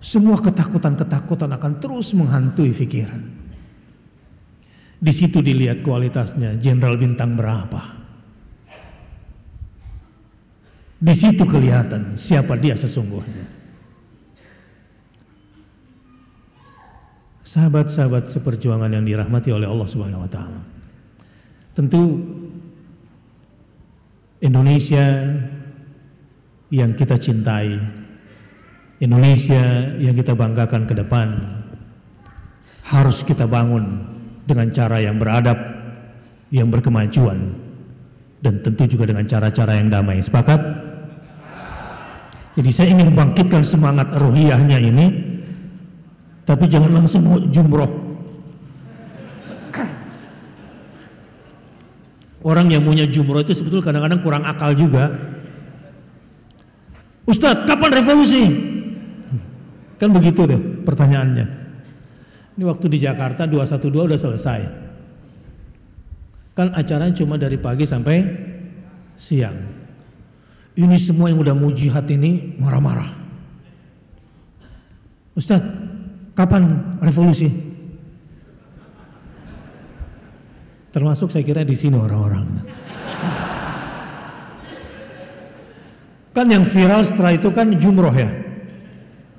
Semua ketakutan-ketakutan akan terus menghantui pikiran. Di situ dilihat kualitasnya, jenderal bintang berapa. Di situ kelihatan siapa dia sesungguhnya. Sahabat-sahabat seperjuangan yang dirahmati oleh Allah Subhanahu wa taala. Tentu Indonesia yang kita cintai, Indonesia yang kita banggakan ke depan harus kita bangun dengan cara yang beradab, yang berkemajuan dan tentu juga dengan cara-cara yang damai. Sepakat? Jadi saya ingin membangkitkan semangat ruhiyahnya ini tapi jangan langsung jumroh. Orang yang punya jumroh itu sebetulnya kadang-kadang kurang akal juga. Ustadz, kapan revolusi? Kan begitu deh pertanyaannya. Ini waktu di Jakarta 212 udah selesai. Kan acaranya cuma dari pagi sampai siang. Ini semua yang udah mau jihad ini marah-marah. Ustadz, kapan revolusi? Termasuk saya kira di sini orang-orang. Kan yang viral setelah itu kan jumroh ya.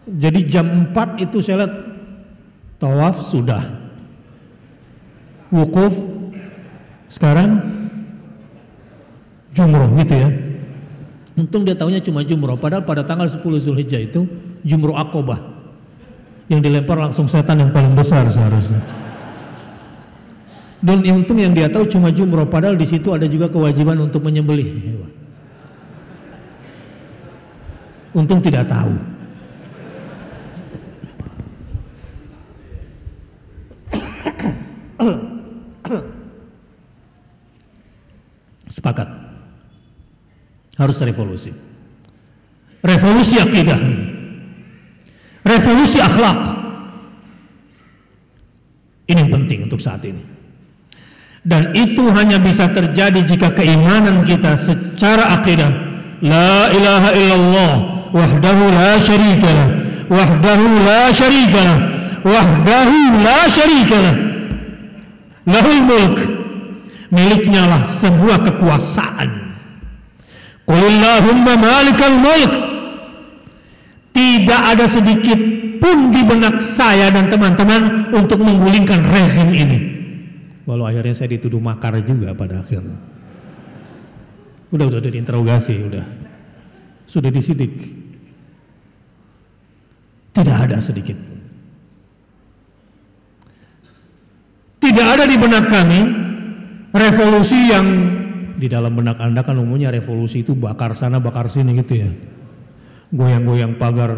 Jadi jam 4 itu saya lihat tawaf sudah. Wukuf sekarang jumroh gitu ya. Untung dia tahunya cuma jumroh. Padahal pada tanggal 10 Zulhijjah itu jumroh akobah. Yang dilempar langsung setan yang paling besar seharusnya. Dan untung yang dia tahu cuma jumroh. Padahal di situ ada juga kewajiban untuk menyembelih. Untung tidak tahu. Sepakat. Harus revolusi. Revolusi akidah. Revolusi akhlak. Ini penting untuk saat ini. Dan itu hanya bisa terjadi jika keimanan kita secara akidah. La ilaha illallah wahdahu la syarikalah. Wahdahu la syarikalah. Wahdahu la syarikalah. Lahul mulk miliknya lah semua kekuasaan. Qulillahumma malikal mulk. Tidak ada sedikit pun di benak saya dan teman-teman untuk menggulingkan rezim ini. Walau akhirnya saya dituduh makar juga pada akhirnya. Udah udah, udah diinterogasi udah. Sudah disidik. Tidak ada sedikit Tidak ada di benak kami revolusi yang di dalam benak Anda kan umumnya revolusi itu bakar sana bakar sini gitu ya. Goyang-goyang pagar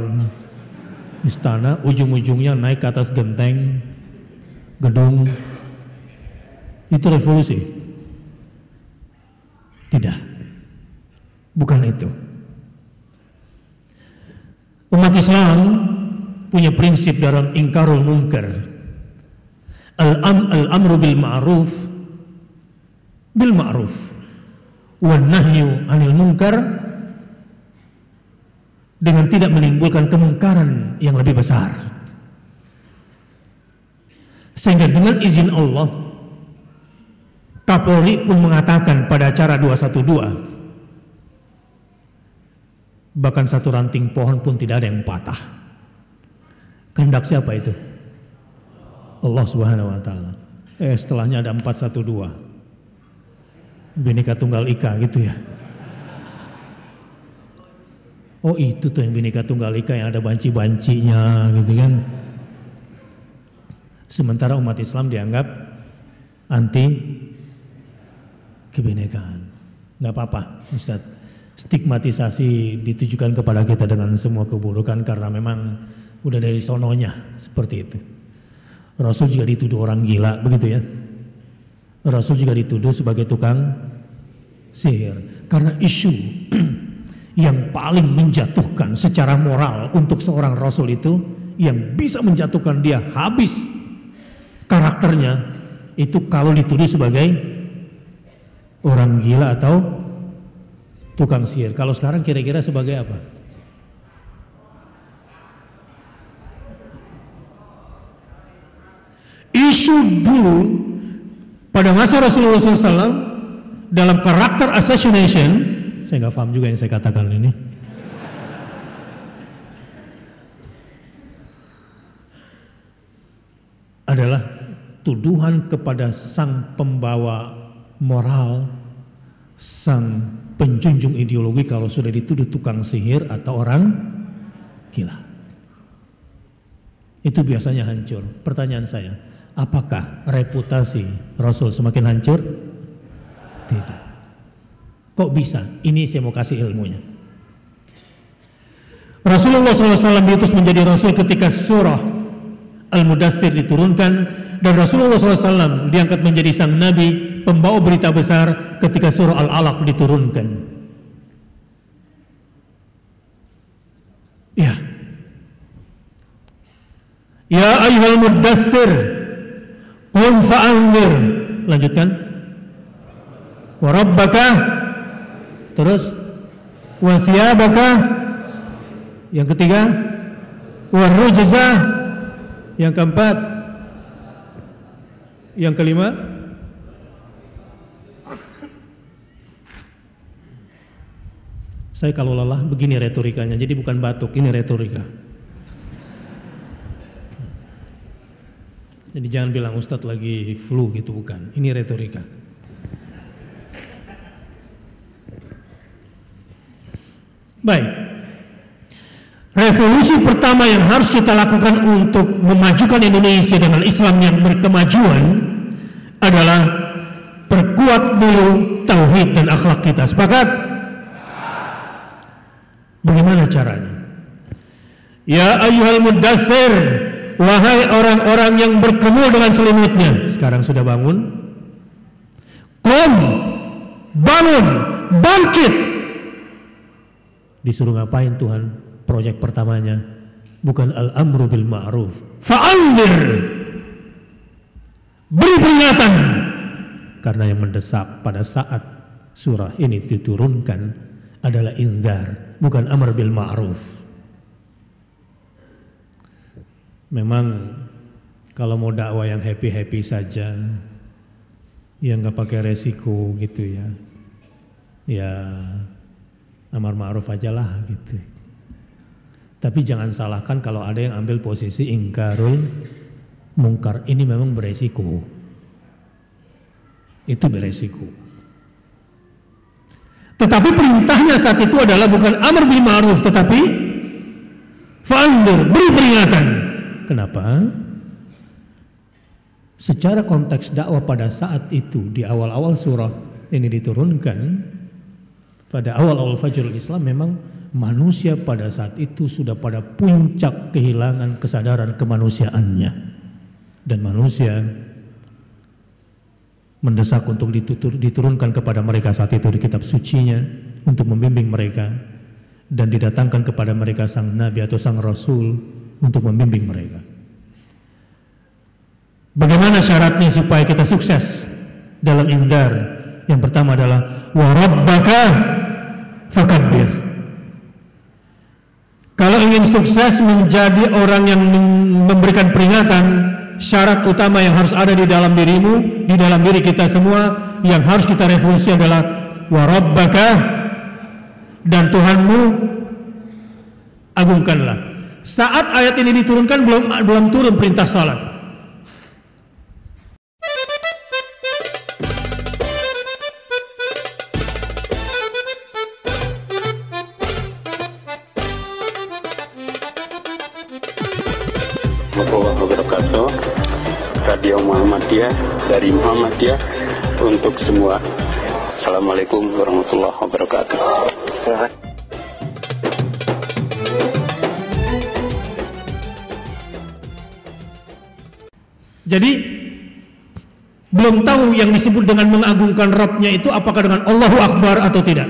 istana, ujung-ujungnya naik ke atas genteng gedung. Itu revolusi. Tidak. Bukan itu. Umat Islam punya prinsip dalam ingkarul munkar. Al-am al-amru bil ma'ruf bil ma'ruf wan nahyu 'anil munkar dengan tidak menimbulkan kemungkaran yang lebih besar. Sehingga dengan izin Allah Kapolri pun mengatakan pada acara 212 bahkan satu ranting pohon pun tidak ada yang patah. Kehendak siapa itu? Allah Subhanahu wa taala. Eh setelahnya ada 412. Bineka Tunggal Ika gitu ya. Oh itu tuh yang Bineka Tunggal Ika yang ada banci-bancinya gitu kan. Sementara umat Islam dianggap anti kebinekaan. Gak apa-apa Ustaz. Stigmatisasi ditujukan kepada kita dengan semua keburukan karena memang udah dari sononya seperti itu. Rasul juga dituduh orang gila begitu ya. Rasul juga dituduh sebagai tukang sihir karena isu yang paling menjatuhkan secara moral untuk seorang rasul itu yang bisa menjatuhkan dia habis karakternya itu kalau dituduh sebagai orang gila atau tukang sihir. Kalau sekarang kira-kira sebagai apa? Isu dulu pada masa Rasulullah SAW dalam karakter assassination, saya nggak paham juga yang saya katakan ini. adalah tuduhan kepada sang pembawa moral, sang penjunjung ideologi kalau sudah dituduh tukang sihir atau orang gila. Itu biasanya hancur. Pertanyaan saya, apakah reputasi Rasul semakin hancur? Tidak. Kok bisa? Ini saya mau kasih ilmunya. Rasulullah SAW diutus menjadi Rasul ketika surah Al-Mudassir diturunkan dan Rasulullah SAW diangkat menjadi sang Nabi pembawa berita besar ketika surah Al-Alaq diturunkan. Ya. Ya ayyuhal mudassir qum fa'anzir. Lanjutkan. Wa rabbaka. Terus. Wa thiyabaka yang ketiga. Wa rujza. Yang keempat. Yang kelima. Saya kalau lelah begini retorikanya, jadi bukan batuk, ini retorika. Jadi jangan bilang Ustadz lagi flu gitu bukan, ini retorika. Baik. Revolusi pertama yang harus kita lakukan untuk memajukan Indonesia dengan Islam yang berkemajuan adalah perkuat dulu tauhid dan akhlak kita. Sepakat? Bagaimana caranya? Ya ayyuhal muddathir Wahai orang-orang yang berkemul dengan selimutnya. Sekarang sudah bangun. Qum Bangun Bangkit. Disuruh ngapain Tuhan Proyek pertamanya? Bukan al-amru bil ma'ruf. Fa'andir Beri peringatan. Karena yang mendesak pada saat Surah ini diturunkan Adalah inzar Bukan amr bil ma'ruf Memang kalau mau dakwah yang happy-happy saja, yang nggak pakai resiko gitu ya, ya amar ma'ruf aja lah gitu. Tapi jangan salahkan kalau ada yang ambil posisi ingkarul mungkar. Ini memang beresiko. Itu beresiko. Tetapi perintahnya saat itu adalah bukan amar bil ma'ruf tetapi fa'andir, beri peringatan. Kenapa? Secara konteks dakwah pada saat itu di awal-awal surah ini diturunkan pada awal-awal Fajrul Islam memang manusia pada saat itu sudah pada puncak kehilangan kesadaran kemanusiaannya dan manusia mendesak untuk ditutur, diturunkan kepada mereka saat itu di kitab sucinya untuk membimbing mereka dan didatangkan kepada mereka sang nabi atau sang rasul untuk membimbing mereka. Bagaimana syaratnya supaya kita sukses dalam indar? Yang pertama adalah warabbaka fakabbir. Kalau ingin sukses menjadi orang yang memberikan peringatan, syarat utama yang harus ada di dalam dirimu, di dalam diri kita semua, yang harus kita revolusi adalah warabbaka dan Tuhanmu agungkanlah. Saat ayat ini diturunkan belum belum turun perintah salat. Radio Muhammadiyah dari Muhammadiyah untuk semua Assalamualaikum warahmatullahi wabarakatuh Jadi belum tahu yang disebut dengan mengagungkan Rabbnya itu apakah dengan Allahu Akbar atau tidak.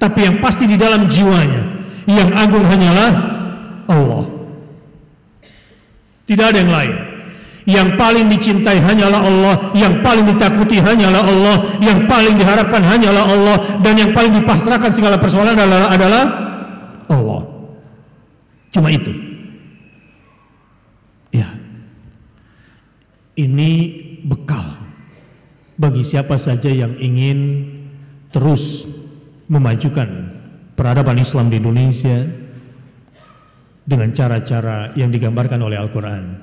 Tapi yang pasti di dalam jiwanya yang agung hanyalah Allah. Tidak ada yang lain. Yang paling dicintai hanyalah Allah, yang paling ditakuti hanyalah Allah, yang paling diharapkan hanyalah Allah dan yang paling dipasrahkan segala persoalan adalah adalah Allah. Cuma itu. Ya. Ini bekal bagi siapa saja yang ingin terus memajukan peradaban Islam di Indonesia dengan cara-cara yang digambarkan oleh Al-Quran.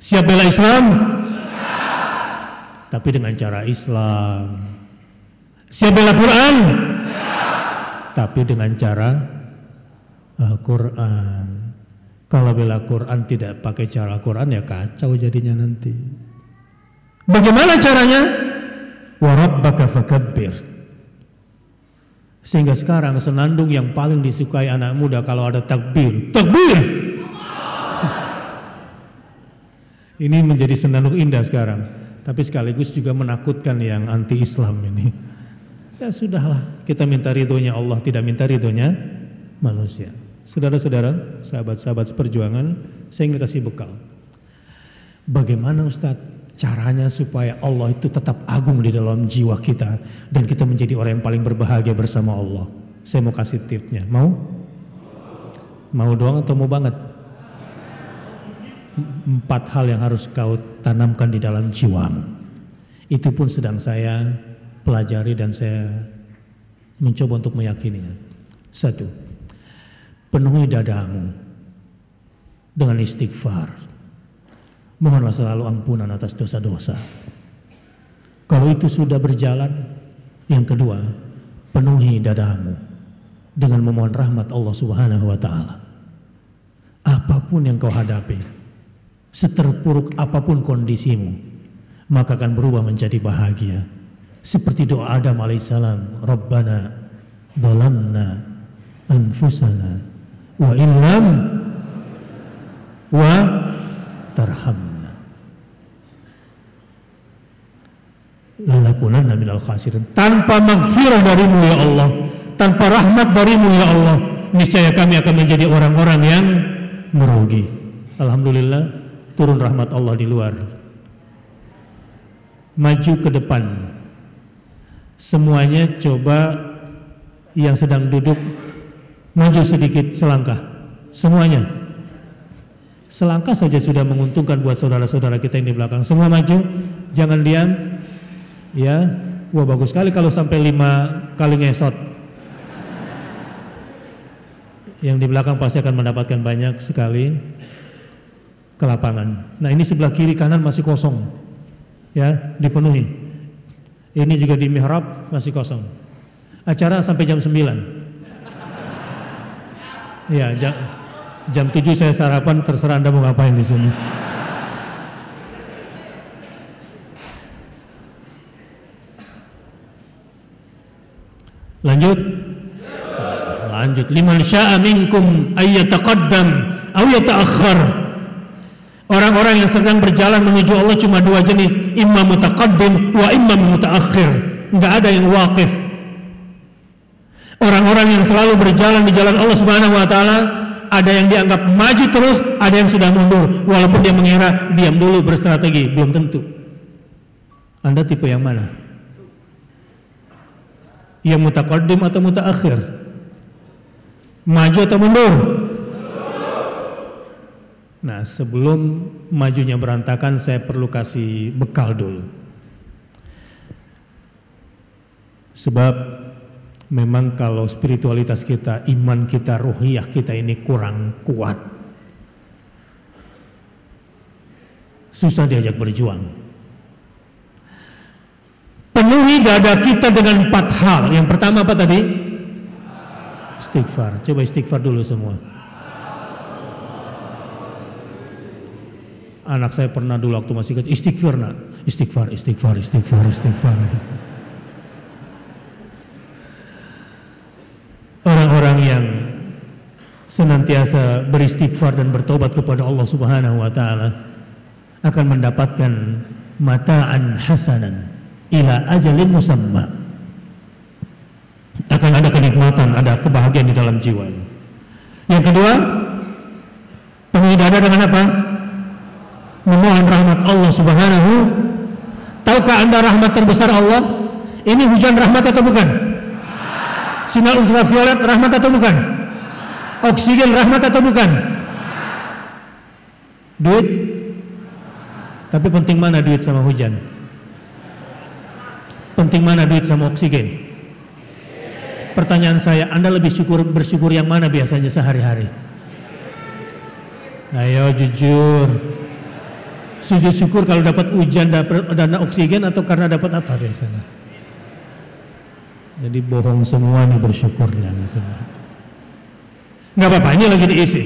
Siap bela Islam? Tapi dengan cara Islam. Siap bela Quran? Tapi dengan cara Al-Quran. Kalau bela Quran tidak pakai cara Al-Quran ya kacau jadinya nanti. Bagaimana caranya? Warabbaka fakabbir. Sehingga sekarang senandung yang paling disukai anak muda kalau ada takbir. Takbir! Ini menjadi senandung indah sekarang. Tapi sekaligus juga menakutkan yang anti-Islam ini. Ya sudahlah, kita minta ridhonya Allah, tidak minta ridhonya manusia. Saudara-saudara, sahabat-sahabat seperjuangan, saya ingin kasih bekal. Bagaimana Ustadz Caranya supaya Allah itu tetap agung di dalam jiwa kita dan kita menjadi orang yang paling berbahagia bersama Allah. Saya mau kasih tipsnya. Mau? Mau doang atau mau banget? Empat hal yang harus kau tanamkan di dalam jiwamu. Itu pun sedang saya pelajari dan saya mencoba untuk meyakininya. Satu, penuhi dadamu dengan istighfar. Mohonlah selalu ampunan atas dosa-dosa. Kalau itu sudah berjalan, yang kedua, penuhi dadamu dengan memohon rahmat Allah Subhanahu wa taala. Apa pun yang kau hadapi, seterpuruk apa pun kondisimu, maka akan berubah menjadi bahagia. Seperti doa Adam alaihissalam, Rabbana dhalamna anfusana wa illam wa tarhamna lanakunanna minal khasirin. Tanpa maghfirah darimu ya Allah. Tanpa rahmat darimu ya Allah. Niscaya kami akan menjadi orang-orang yang merugi. Alhamdulillah turun rahmat Allah di luar. Maju ke depan. Semuanya coba yang sedang duduk maju sedikit selangkah. Semuanya. Selangkah saja sudah menguntungkan buat saudara-saudara kita yang di belakang. Semua maju jangan diam Ya, wah bagus sekali kalau sampai lima kali ngesot. Yang di belakang pasti akan mendapatkan banyak sekali ke lapangan. Nah ini sebelah kiri kanan masih kosong, ya dipenuhi. Ini juga di mihrab masih kosong. Acara sampai jam 9 Ya jam, jam 7 saya sarapan terserah anda mau ngapain di sini. Lanjut. Lanjut. Liman syaa minkum ayyataqaddam aw yata'akhkhar. Orang-orang yang sedang berjalan menuju Allah cuma dua jenis, imam mutaqaddim wa imam mutaakhir. Enggak ada yang waqif. Orang-orang yang selalu berjalan di jalan Allah Subhanahu wa taala, ada yang dianggap maju terus, ada yang sudah mundur. Walaupun dia mengira diam dulu berstrategi, belum tentu. Anda tipe yang mana? Yang mutaqaddim atau mutaakhir? Maju atau mundur? Nah, sebelum majunya berantakan saya perlu kasih bekal dulu. Sebab memang kalau spiritualitas kita, iman kita, ruhiyah kita ini kurang kuat. Susah diajak berjuang. Penuhi dada kita dengan empat hal. Yang pertama apa tadi? Istighfar. Coba istighfar dulu semua. Anak saya pernah dulu waktu masih kecil istighfar nak. Istighfar, istighfar, istighfar, istighfar gitu. Orang-orang yang senantiasa beristighfar dan bertobat kepada Allah Subhanahu wa taala akan mendapatkan mataan hasanan ila ajalin musamma. Akan ada kenikmatan, ada kebahagiaan di dalam jiwa. Yang kedua, penuhi dada dengan apa? Memohon rahmat Allah Subhanahu. Tahukah Anda rahmat terbesar Allah? Ini hujan rahmat atau bukan? Sinar ultraviolet rahmat atau bukan? Oksigen rahmat atau bukan? Duit? Tapi penting mana duit sama hujan? Penting mana duit sama oksigen? Pertanyaan saya, Anda lebih syukur bersyukur yang mana biasanya sehari-hari? Ayo jujur. Sujud syukur kalau dapat hujan dana oksigen atau karena dapat apa biasanya? Jadi bohong semua nih bersyukurnya semua. Enggak apa-apa, ini lagi diisi.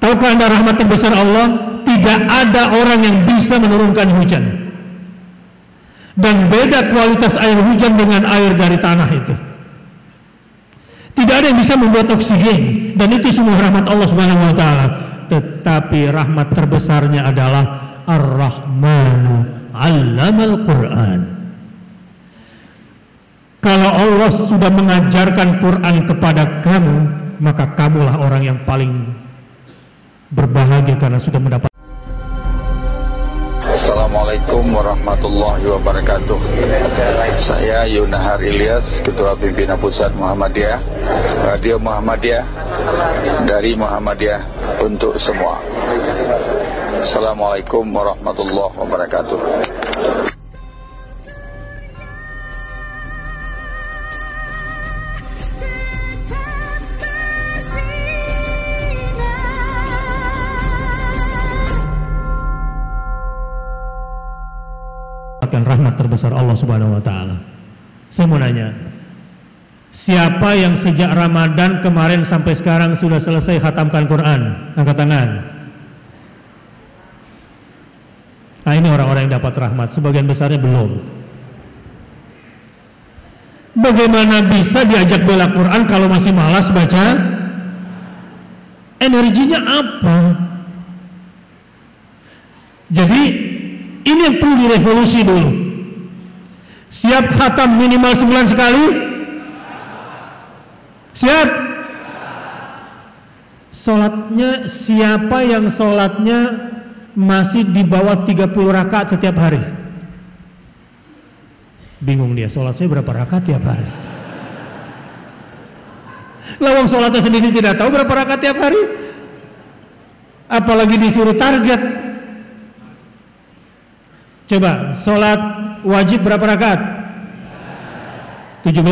Tahukah Anda rahmat terbesar Allah? Tidak ada orang yang bisa menurunkan hujan. Dan beda kualitas air hujan dengan air dari tanah itu. Tidak ada yang bisa membuat oksigen dan itu semua rahmat Allah Subhanahu wa taala. Tetapi rahmat terbesarnya adalah Ar-Rahmanu 'allamal Qur'an. Kalau Allah sudah mengajarkan Quran kepada kamu, maka kamulah orang yang paling berbahagia karena sudah mendapat Assalamualaikum warahmatullahi wabarakatuh. Saya Yunahar Ilyas, Ketua Pimpinan Pusat Muhammadiyah, Radio Muhammadiyah, dari Muhammadiyah untuk semua. Assalamualaikum warahmatullahi wabarakatuh. Akan rahmat terbesar Allah Subhanahu wa taala. Saya mau nanya, siapa yang sejak Ramadan kemarin sampai sekarang sudah selesai khatamkan Quran? Angkat tangan. Nah, ini orang-orang yang dapat rahmat, sebagian besarnya belum. Bagaimana bisa diajak bela Quran kalau masih malas baca? Energinya apa? Jadi ini yang perlu direvolusi dulu. Siap khatam minimal sebulan sekali? Siap? Sholatnya siapa yang sholatnya masih di bawah 30 rakaat setiap hari? Bingung dia, sholat saya berapa rakaat tiap hari? Lawang sholatnya sendiri tidak tahu berapa rakaat tiap hari? Apalagi disuruh target Coba, sholat wajib berapa rakaat? 17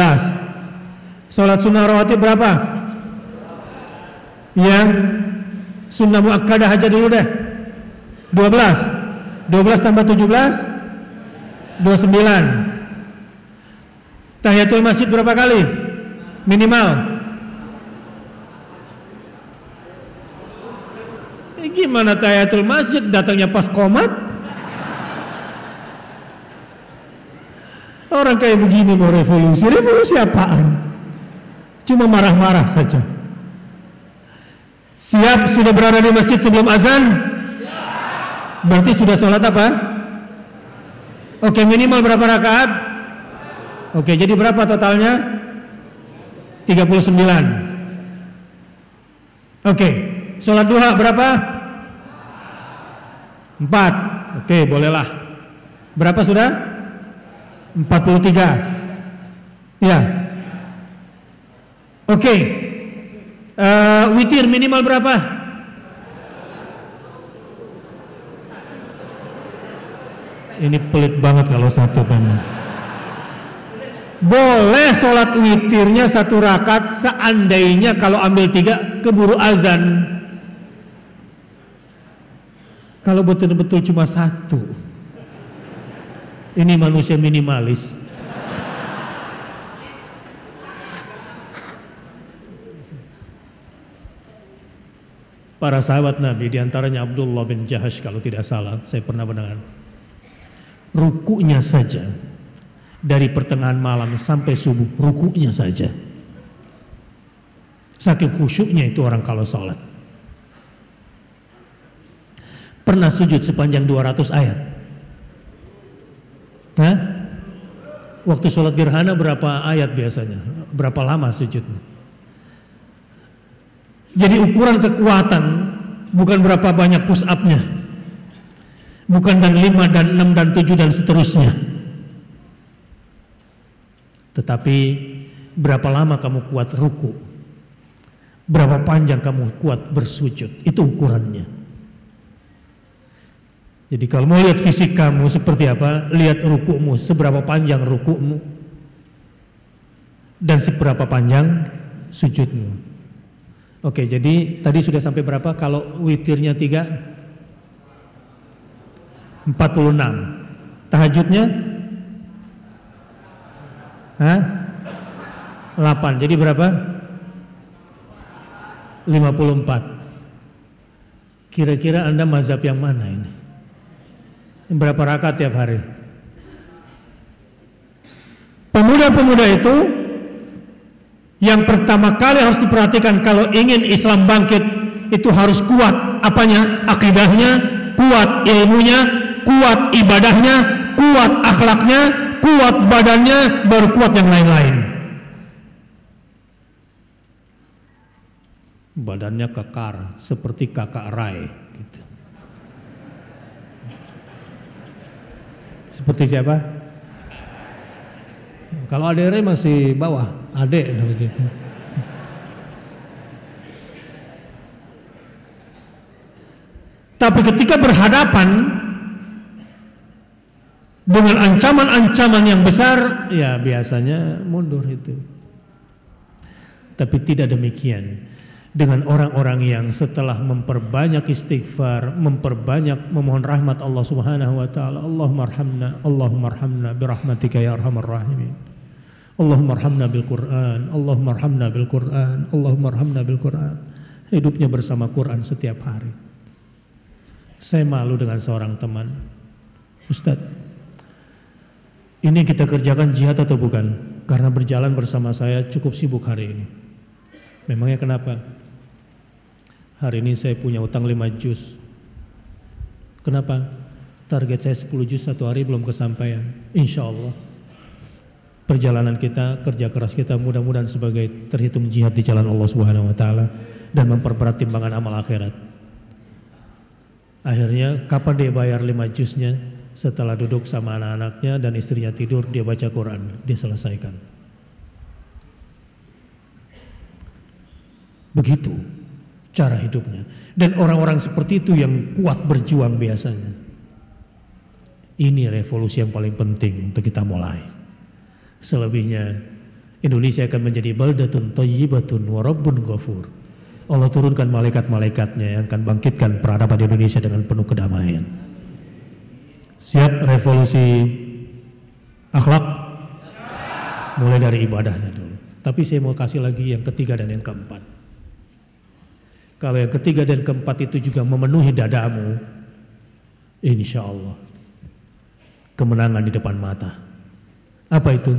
Sholat sunnah rawatib berapa? Ya Sunnah muakkadah aja dulu deh 12 12 tambah 17 29 Tahiyatul masjid berapa kali? Minimal eh, Gimana tahiyatul masjid datangnya pas komat? Orang kayak begini mau revolusi, revolusi apaan? Cuma marah-marah saja. Siap sudah berada di masjid sebelum azan? Berarti sudah sholat apa? Oke minimal berapa rakaat? Oke jadi berapa totalnya? 39 Oke sholat duha berapa? 4 Oke bolehlah Berapa sudah? 43 Ya. Oke. Uh, Witir minimal berapa? Ini pelit banget kalau satu teman Boleh sholat witirnya satu rakaat Seandainya kalau ambil tiga Keburu azan. Kalau betul-betul cuma satu ini manusia minimalis. Para sahabat Nabi di antaranya Abdullah bin Jahash kalau tidak salah, saya pernah mendengar. Rukunya saja dari pertengahan malam sampai subuh, rukunya saja. Saking khusyuknya itu orang kalau sholat. Pernah sujud sepanjang 200 ayat. Hah? Waktu sholat gerhana berapa ayat biasanya? Berapa lama sujudnya? Jadi ukuran kekuatan bukan berapa banyak push up-nya. Bukan dan 5 dan 6 dan 7 dan seterusnya. Tetapi berapa lama kamu kuat ruku? Berapa panjang kamu kuat bersujud? Itu ukurannya. Jadi kalau mau lihat fisik kamu seperti apa, lihat rukukmu, seberapa panjang rukukmu dan seberapa panjang sujudmu. Oke, jadi tadi sudah sampai berapa? Kalau witirnya 3 46. Tahajudnya? Hah? 8. Jadi berapa? 54. Kira-kira Anda mazhab yang mana ini? Berapa rakaat tiap hari? Pemuda-pemuda itu yang pertama kali harus diperhatikan kalau ingin Islam bangkit itu harus kuat apanya? Akidahnya, kuat ilmunya, kuat ibadahnya, kuat akhlaknya, kuat badannya, baru kuat yang lain-lain. Badannya kekar seperti kakak Rai gitu. Seperti siapa? Kalau adere masih bawah, adek begitu. Tapi ketika berhadapan dengan ancaman-ancaman yang besar, ya biasanya mundur itu. Tapi tidak demikian dengan orang-orang yang setelah memperbanyak istighfar, memperbanyak memohon rahmat Allah Subhanahu wa taala, Allahumma arhamna, Allahumma arhamna bi rahmatika ya arhamar rahimin. Allahumma arhamna bil Quran, Allahumma arhamna bil Quran, Allahumma arhamna bil Quran. Hidupnya bersama Quran setiap hari. Saya malu dengan seorang teman. Ustaz, ini kita kerjakan jihad atau bukan? Karena berjalan bersama saya cukup sibuk hari ini. Memangnya kenapa? Hari ini saya punya utang 5 juz. Kenapa? Target saya 10 juz satu hari belum kesampaian. Insya Allah. Perjalanan kita, kerja keras kita mudah-mudahan sebagai terhitung jihad di jalan Allah Subhanahu wa taala dan memperberat timbangan amal akhirat. Akhirnya kapan dia bayar 5 juznya? Setelah duduk sama anak-anaknya dan istrinya tidur, dia baca Quran, dia selesaikan. Begitu cara hidupnya. Dan orang-orang seperti itu yang kuat berjuang biasanya. Ini revolusi yang paling penting untuk kita mulai. Selebihnya Indonesia akan menjadi baldatun thayyibatun wa rabbun ghafur. Allah turunkan malaikat-malaikatnya yang akan bangkitkan peradaban Indonesia dengan penuh kedamaian. Siap revolusi akhlak? Mulai dari ibadahnya dulu. Tapi saya mau kasih lagi yang ketiga dan yang keempat. Kalau yang ketiga dan keempat itu juga memenuhi dadamu, insya Allah kemenangan di depan mata. Apa itu?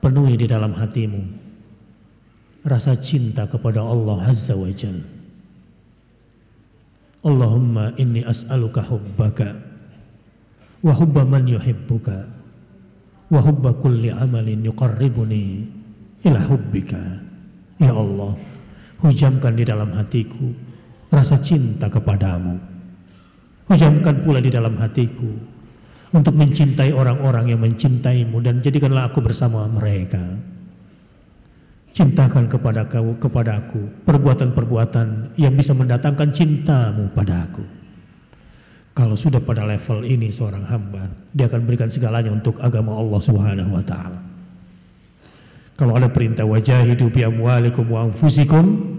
Penuhi di dalam hatimu rasa cinta kepada Allah Azza wa Jal. Allahumma inni as'aluka hubbaka wa hubba man yuhibbuka wa hubba kulli amalin yuqarribuni ila hubbika. Ya Allah, hujamkan di dalam hatiku rasa cinta kepadamu. Hujamkan pula di dalam hatiku untuk mencintai orang-orang yang mencintaimu dan jadikanlah aku bersama mereka. Cintakan kepada kau, kepada aku, perbuatan-perbuatan yang bisa mendatangkan cintamu pada aku. Kalau sudah pada level ini seorang hamba, dia akan berikan segalanya untuk agama Allah Subhanahu wa taala. Kalau ada perintah wajahidu bi amwalikum wa anfusikum,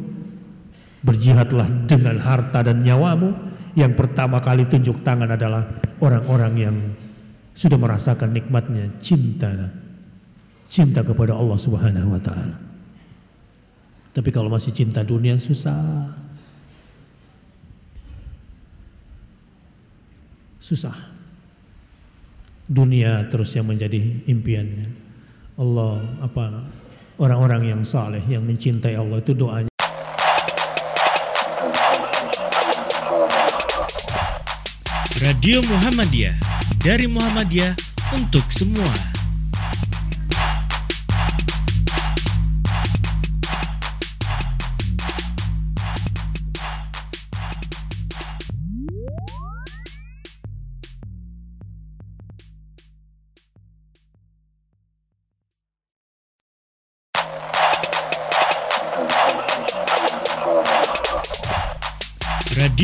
berjihadlah dengan harta dan nyawamu. Yang pertama kali tunjuk tangan adalah orang-orang yang sudah merasakan nikmatnya cinta cinta kepada Allah Subhanahu wa taala. Tapi kalau masih cinta dunia susah. Susah. Dunia terus yang menjadi impiannya. Allah apa orang-orang yang saleh yang mencintai Allah itu doanya Radio Muhammadiyah dari Muhammadiyah untuk semua.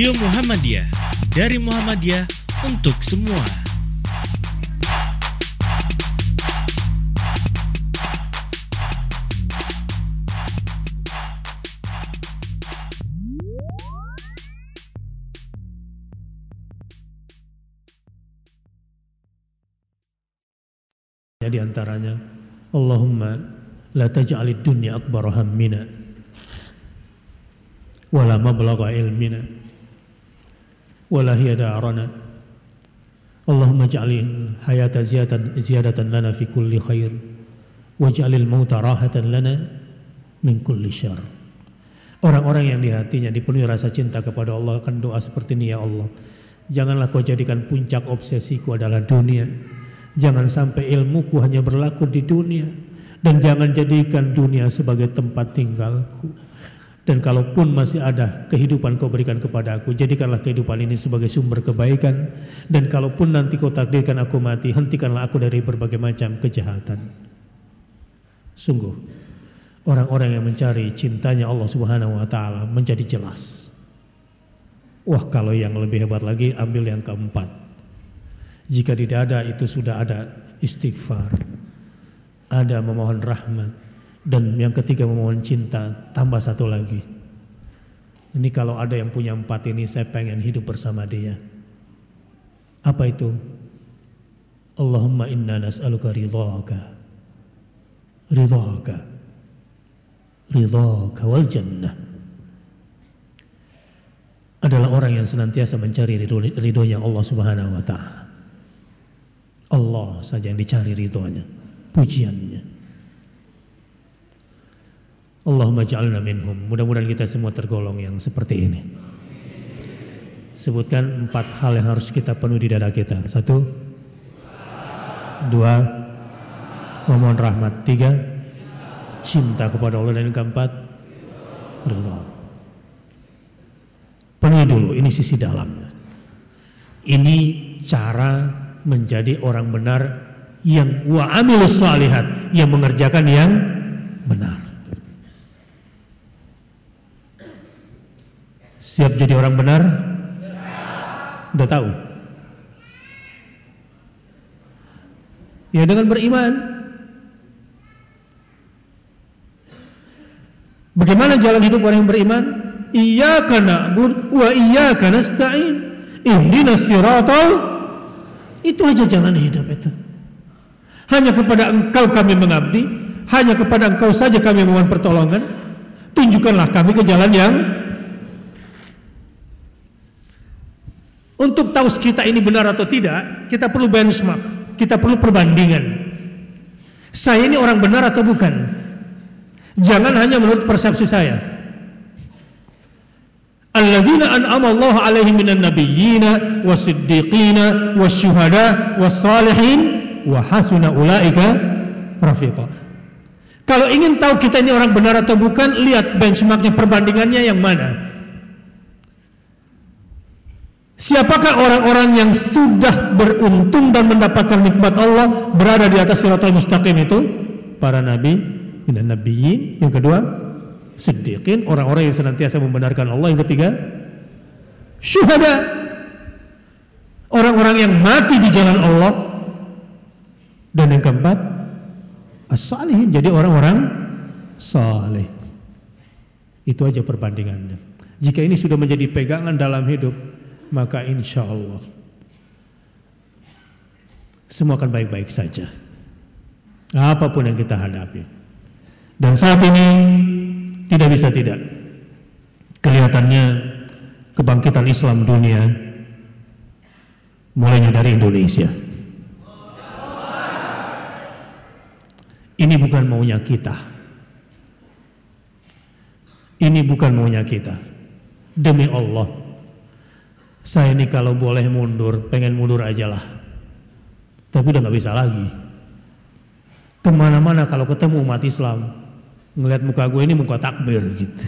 Radio Muhammadiyah dari Muhammadiyah untuk semua. di antaranya Allahumma la taj'alid dunya akbar hammina wala mablagha ilmina wala hiya darana Allahumma ja'alil hayata ziyadatan ziyadatan lana fi kulli khair waj'alil mauta rahatan lana min kulli syarr Orang-orang yang di hatinya dipenuhi rasa cinta kepada Allah akan doa seperti ini ya Allah. Janganlah kau jadikan puncak obsesiku adalah dunia. Jangan sampai ilmuku hanya berlaku di dunia dan jangan jadikan dunia sebagai tempat tinggalku Dan kalaupun masih ada kehidupan kau berikan kepada aku, jadikanlah kehidupan ini sebagai sumber kebaikan. Dan kalaupun nanti kau takdirkan aku mati, hentikanlah aku dari berbagai macam kejahatan. Sungguh, orang-orang yang mencari cintanya Allah Subhanahu wa taala menjadi jelas. Wah, kalau yang lebih hebat lagi ambil yang keempat. Jika tidak ada itu sudah ada istighfar. Ada memohon rahmat dan yang ketiga memohon cinta, tambah satu lagi. Ini kalau ada yang punya empat ini saya pengen hidup bersama dia. Apa itu? Allahumma inna nas'aluka ridhaka. Ridhaka. Ridhaka wal jannah. Adalah orang yang senantiasa mencari ridho, ridhonya Allah Subhanahu wa taala. Allah saja yang dicari ridhonya, pujiannya. Allahumma ja'alna minhum. Mudah-mudahan kita semua tergolong yang seperti ini. Sebutkan empat hal yang harus kita penuhi di dada kita. Satu, dua, memohon rahmat. Tiga, cinta kepada Allah dan yang keempat, ridha. Penuhi dulu. Ini sisi dalam. Ini cara menjadi orang benar yang wa salihat yang mengerjakan yang benar. Siap jadi orang benar? Udah tahu? Ya dengan beriman. Bagaimana jalan hidup orang yang beriman? Iyyaka na'budu wa iyyaka nasta'in. Ihdinas siratal itu aja jalan hidup itu. Hanya kepada Engkau kami mengabdi, hanya kepada Engkau saja kami memohon pertolongan. Tunjukkanlah kami ke jalan yang Untuk tahu kita ini benar atau tidak, kita perlu benchmark, kita perlu perbandingan. Saya ini orang benar atau bukan? Jangan hanya menurut persepsi saya. Alladzina an'ama Allah 'alaihim minan nabiyyina wasiddiqina wasyuhada wassalihin wa hasuna ulaika rafiqa. Kalau ingin tahu kita ini orang benar atau bukan, lihat benchmarknya perbandingannya yang mana. Siapakah orang-orang yang sudah beruntung dan mendapatkan nikmat Allah berada di atas siratal mustaqim itu? Para nabi, dan nabiyyin. Yang kedua, siddiqin, orang-orang yang senantiasa membenarkan Allah. Yang ketiga, syuhada. Orang-orang yang mati di jalan Allah. Dan yang keempat, as-salihin. Jadi orang-orang saleh. Itu aja perbandingannya. Jika ini sudah menjadi pegangan dalam hidup, maka insya Allah semua akan baik-baik saja. Apa pun yang kita hadapi. Dan saat ini tidak bisa tidak. Kelihatannya kebangkitan Islam dunia mulainya dari Indonesia. Ini bukan maunya kita. Ini bukan maunya kita. Demi Allah, saya ini kalau boleh mundur, pengen mundur aja lah. Tapi udah gak bisa lagi. Ke mana-mana kalau ketemu umat Islam, ngelihat muka gue ini muka takbir gitu.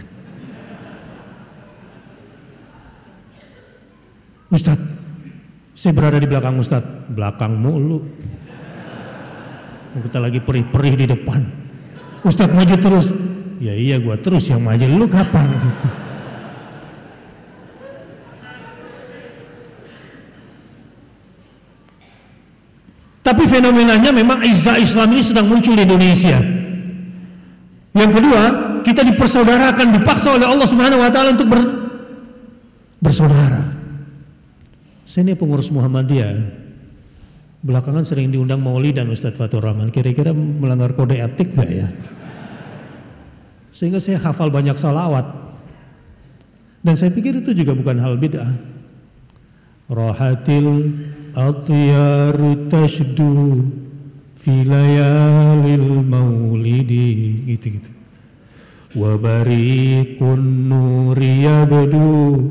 Ustad, saya berada di belakang Ustad, belakang mulu. Kita lagi perih-perih di depan. Ustad maju terus. Ya iya gue terus yang maju, lu kapan gitu. Tapi fenomenanya memang izah Islam ini sedang muncul di Indonesia. Yang kedua, kita dipersaudarakan, dipaksa oleh Allah Subhanahu wa taala untuk ber, bersaudara. Saya ini pengurus Muhammadiyah. Belakangan sering diundang Maulid dan Ustadz Fatur Rahman. Kira-kira melanggar kode etik gak ya? Sehingga saya hafal banyak salawat. Dan saya pikir itu juga bukan hal bid'ah. Rahatil Atyaru tashdu fi layalil maulidi gitu-gitu. Wa bariqun nuri yabdu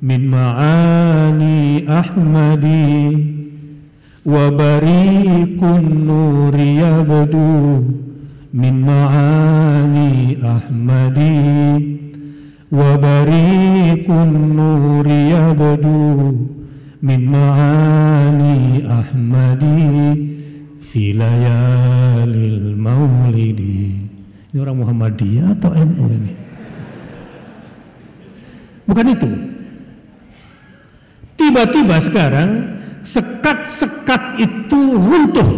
min ma'ani ahmadi wa bariqun nuri yabdu min ma'ani ahmadi وبريق النور يبدو من معاني أحمد في ليالي المولد ini orang Muhammadiyah atau NU ini bukan itu tiba-tiba sekarang sekat-sekat itu runtuh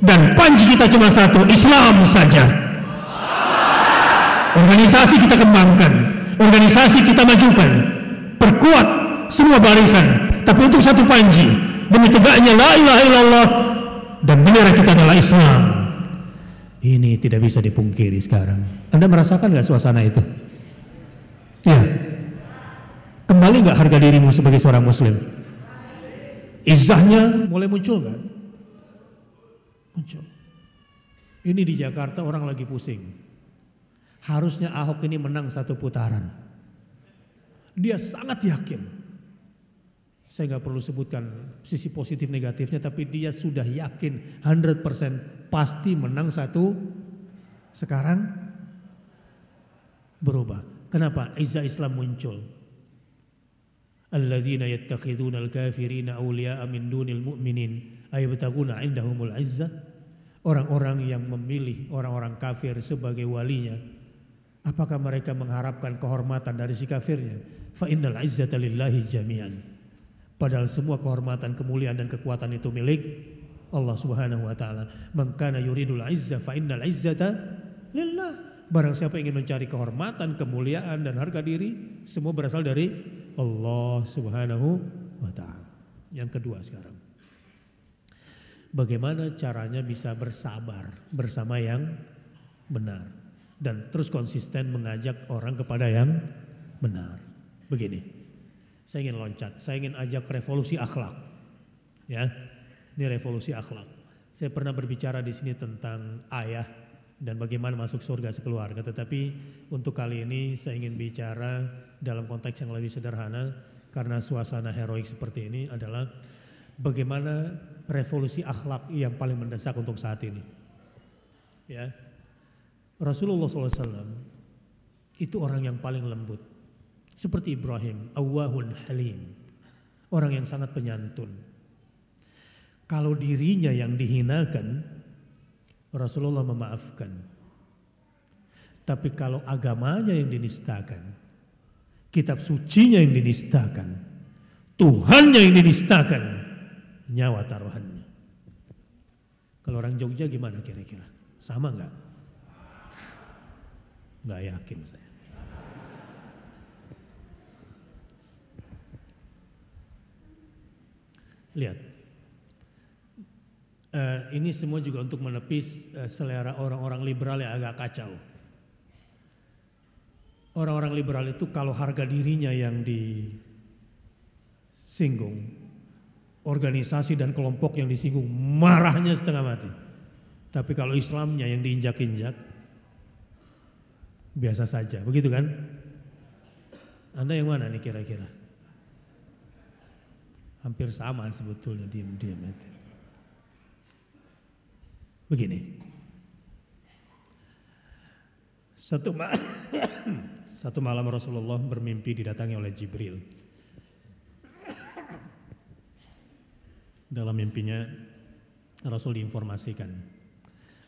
dan panji kita cuma satu Islam saja organisasi kita kembangkan organisasi kita majukan perkuat semua barisan. Tapi untuk satu panji demi tegaknya la ilaha illallah dan bendera kita adalah Islam. Ini tidak bisa dipungkiri sekarang. Anda merasakan nggak suasana itu? Ya. Kembali nggak harga dirimu sebagai seorang muslim? Izahnya mulai muncul kan? Muncul. Ini di Jakarta orang lagi pusing. Harusnya Ahok ini menang satu putaran. Dia sangat yakin saya nggak perlu sebutkan sisi positif negatifnya, tapi dia sudah yakin 100% pasti menang satu. Sekarang berubah. Kenapa? Izzah Islam muncul. Alladzina yattakhiduna al-kafirina awliya'a min dunil mu'minin ayabtaguna indahumul izzah. Orang-orang yang memilih orang-orang kafir sebagai walinya. Apakah mereka mengharapkan kehormatan dari si kafirnya? Fa innal izzata lillahi jami'an. Padahal semua kehormatan, kemuliaan dan kekuatan itu milik Allah Subhanahu wa taala. Man kana yuridul izzah fa innal izzata lillah. Barang siapa ingin mencari kehormatan, kemuliaan dan harga diri, semua berasal dari Allah Subhanahu wa taala. Yang kedua sekarang. Bagaimana caranya bisa bersabar bersama yang benar dan terus konsisten mengajak orang kepada yang benar. Begini. Saya ingin loncat, saya ingin ajak revolusi akhlak. Ya. Ini revolusi akhlak. Saya pernah berbicara di sini tentang ayah dan bagaimana masuk surga sekeluarga, tetapi untuk kali ini saya ingin bicara dalam konteks yang lebih sederhana karena suasana heroik seperti ini adalah bagaimana revolusi akhlak yang paling mendesak untuk saat ini. Ya. Rasulullah SAW itu orang yang paling lembut. Seperti Ibrahim, awahun halim. Orang yang sangat penyantun. Kalau dirinya yang dihinakan, Rasulullah memaafkan. Tapi kalau agamanya yang dinistakan, kitab sucinya yang dinistakan, Tuhannya yang dinistakan, nyawa taruhannya. Kalau orang Jogja gimana kira-kira? Sama nggak? Nggak yakin saya. Lihat. Uh, ini semua juga untuk menepis uh, selera orang-orang liberal yang agak kacau. Orang-orang liberal itu kalau harga dirinya yang disinggung, organisasi dan kelompok yang disinggung, marahnya setengah mati. Tapi kalau Islamnya yang diinjak-injak, biasa saja. Begitu kan? Anda yang mana nih kira-kira? Hampir sama sebetulnya diam-diam itu. Begini. Satu, ma satu malam Rasulullah bermimpi didatangi oleh Jibril. Dalam mimpinya Rasul diinformasikan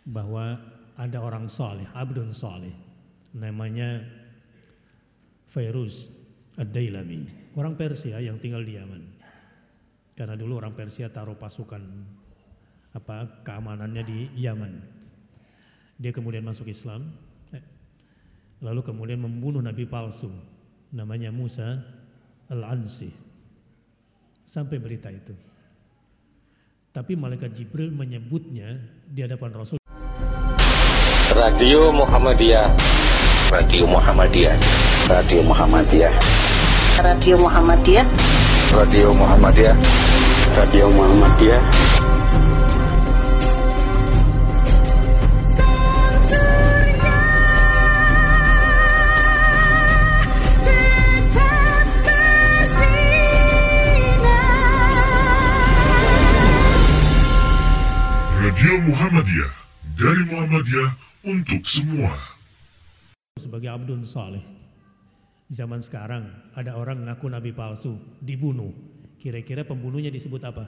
bahwa ada orang saleh, abdun saleh, namanya Fairuz Ad-Dailami, orang Persia yang tinggal di Yaman. Karena dulu orang Persia taruh pasukan apa keamanannya di Yaman. Dia kemudian masuk Islam, eh, lalu kemudian membunuh nabi palsu namanya Musa al-Ansi. Sampai berita itu. Tapi malaikat Jibril menyebutnya di hadapan Rasul. Radio Muhammadiyah. Radio Muhammadiyah. Radio Muhammadiyah. Radio Muhammadiyah. Radio Muhammadiyah. Radio Muhammadiyah Radio Muhammadiyah dari Muhammadiyah untuk semua. Sebagai Abdul Saleh. Zaman sekarang ada orang ngaku nabi palsu, dibunuh. Kira-kira pembunuhnya disebut apa?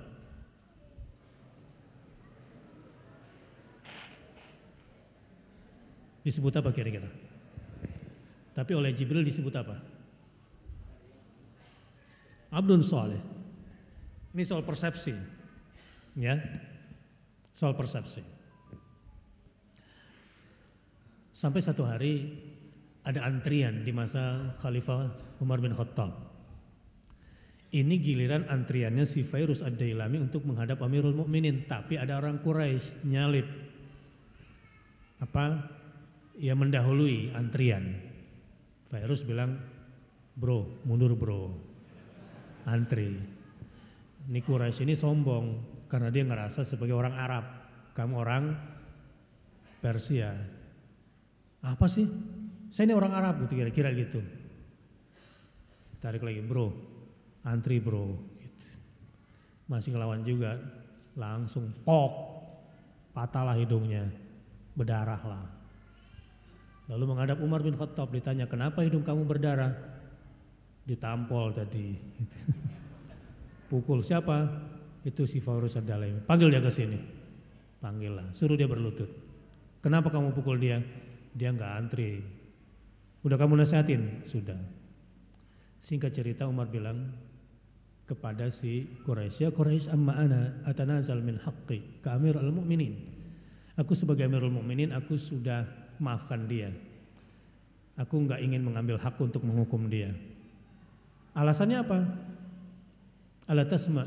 Disebut apa kira-kira? Tapi oleh Jibril disebut apa? Abdun Saleh. Ini soal persepsi. Ya. Soal persepsi. Sampai satu hari ada antrian di masa Khalifah Umar bin Khattab. Ini giliran antriannya si Fairuz Ad-Dailami untuk menghadap Amirul Mukminin, tapi ada orang Quraisy nyalip. Apa? Ya mendahului antrian. Fairuz bilang, "Bro, mundur, Bro." Antri. Ini Quraisy ini sombong karena dia ngerasa sebagai orang Arab. Kamu orang Persia. Apa sih? Saya ini orang Arab gitu kira-kira gitu. Tarik lagi, bro, antri bro. Gitu. Masih ngelawan juga, langsung pok, patahlah hidungnya, berdarah lah. Lalu menghadap Umar bin Khattab ditanya, kenapa hidung kamu berdarah? Ditampol tadi. Pukul siapa? Itu si Faurus Ad-Dalaimi. Panggil dia ke sini. Panggil lah, suruh dia berlutut. Kenapa kamu pukul dia? Dia nggak antri, Udah kamu nasihatin? Sudah. Singkat cerita Umar bilang kepada si Quraisy, "Ya Quraisy, amma ana atanazal min haqqi ka Amir al-Mu'minin." Aku sebagai Amirul Mukminin aku sudah maafkan dia. Aku enggak ingin mengambil hak untuk menghukum dia. Alasannya apa? Ala tasma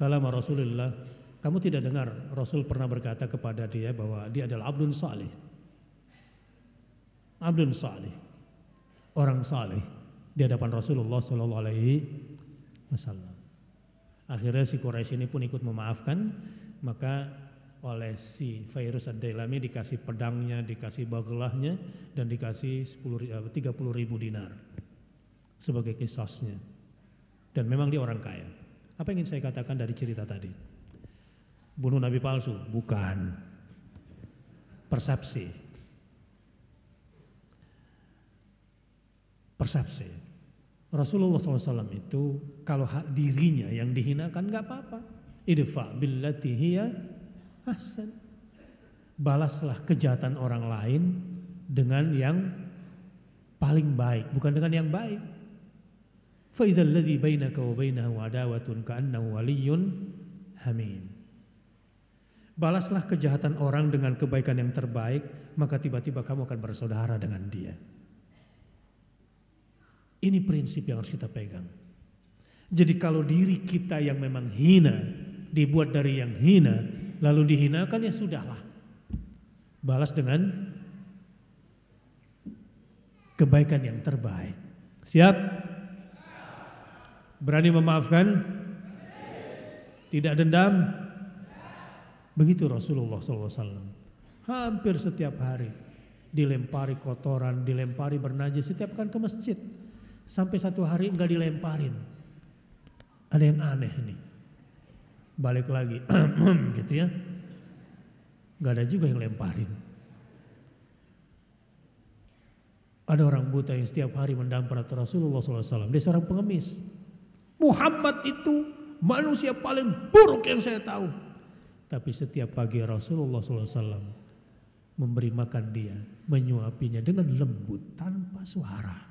kalam Rasulullah. Kamu tidak dengar Rasul pernah berkata kepada dia bahwa dia adalah abdun salih. Abdun salih orang saleh di hadapan Rasulullah Shallallahu Alaihi Wasallam. Akhirnya si Quraisy ini pun ikut memaafkan, maka oleh si Fairuz Ad-Dailami dikasih pedangnya, dikasih bagelahnya, dan dikasih 10, 30 ribu dinar sebagai kisosnya. Dan memang dia orang kaya. Apa yang ingin saya katakan dari cerita tadi? Bunuh Nabi palsu? Bukan. Persepsi. Persepsi. Rasulullah SAW itu kalau hak dirinya yang dihinakan nggak apa-apa. Idfa billati hiya ahsan. Balaslah kejahatan orang lain dengan yang paling baik, bukan dengan yang baik. Fa idzal ladzi bainaka wa bainahu adawatun ka'annahu waliyyun hamim. Balaslah kejahatan orang dengan kebaikan yang terbaik, maka tiba-tiba kamu akan bersaudara dengan dia. Ini prinsip yang harus kita pegang. Jadi kalau diri kita yang memang hina dibuat dari yang hina lalu dihinakan ya sudahlah. Balas dengan kebaikan yang terbaik. Siap? Berani memaafkan? Tidak dendam? Begitu Rasulullah SAW. Hampir setiap hari dilempari kotoran, dilempari bernajis setiap kan ke masjid. Sampai satu hari enggak dilemparin. Ada yang aneh nih. Balik lagi, gitu ya. Enggak ada juga yang lemparin. Ada orang buta yang setiap hari mendampar Rasulullah SAW. Dia seorang pengemis. Muhammad itu manusia paling buruk yang saya tahu. Tapi setiap pagi Rasulullah SAW memberi makan dia, menyuapinya dengan lembut tanpa suara.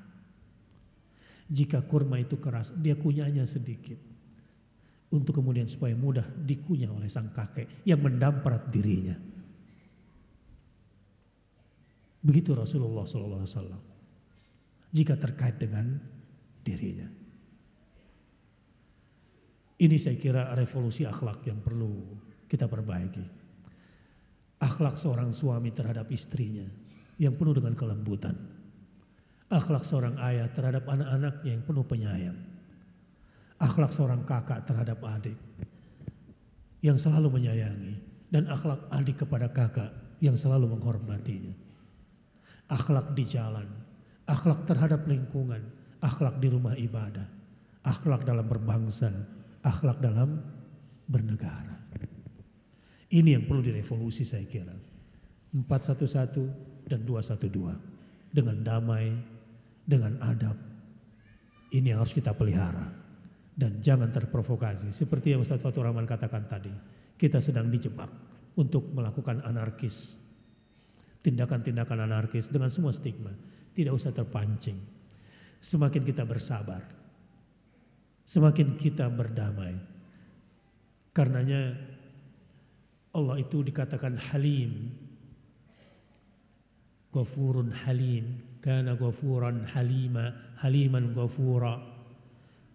Jika kurma itu keras, dia kunyahnya sedikit. Untuk kemudian supaya mudah dikunyah oleh sang kakek yang mendamprat dirinya. Begitu Rasulullah SAW. Jika terkait dengan dirinya. Ini saya kira revolusi akhlak yang perlu kita perbaiki. Akhlak seorang suami terhadap istrinya yang penuh dengan kelembutan Akhlak seorang ayah terhadap anak-anaknya yang penuh penyayang. Akhlak seorang kakak terhadap adik yang selalu menyayangi dan akhlak adik kepada kakak yang selalu menghormatinya. Akhlak di jalan, akhlak terhadap lingkungan, akhlak di rumah ibadah, akhlak dalam berbangsa, akhlak dalam bernegara. Ini yang perlu direvolusi saya kira. 411 dan 212 dengan damai, dengan adab, Ini yang harus kita pelihara. Dan jangan terprovokasi. Seperti yang Ustaz Fatur Rahman katakan tadi. Kita sedang dijebak untuk melakukan anarkis. Tindakan-tindakan anarkis dengan semua stigma. Tidak usah terpancing. Semakin kita bersabar. Semakin kita berdamai. Karenanya Allah itu dikatakan halim. Ghafurun halim. Kana ghafuran halima. Haliman ghafura.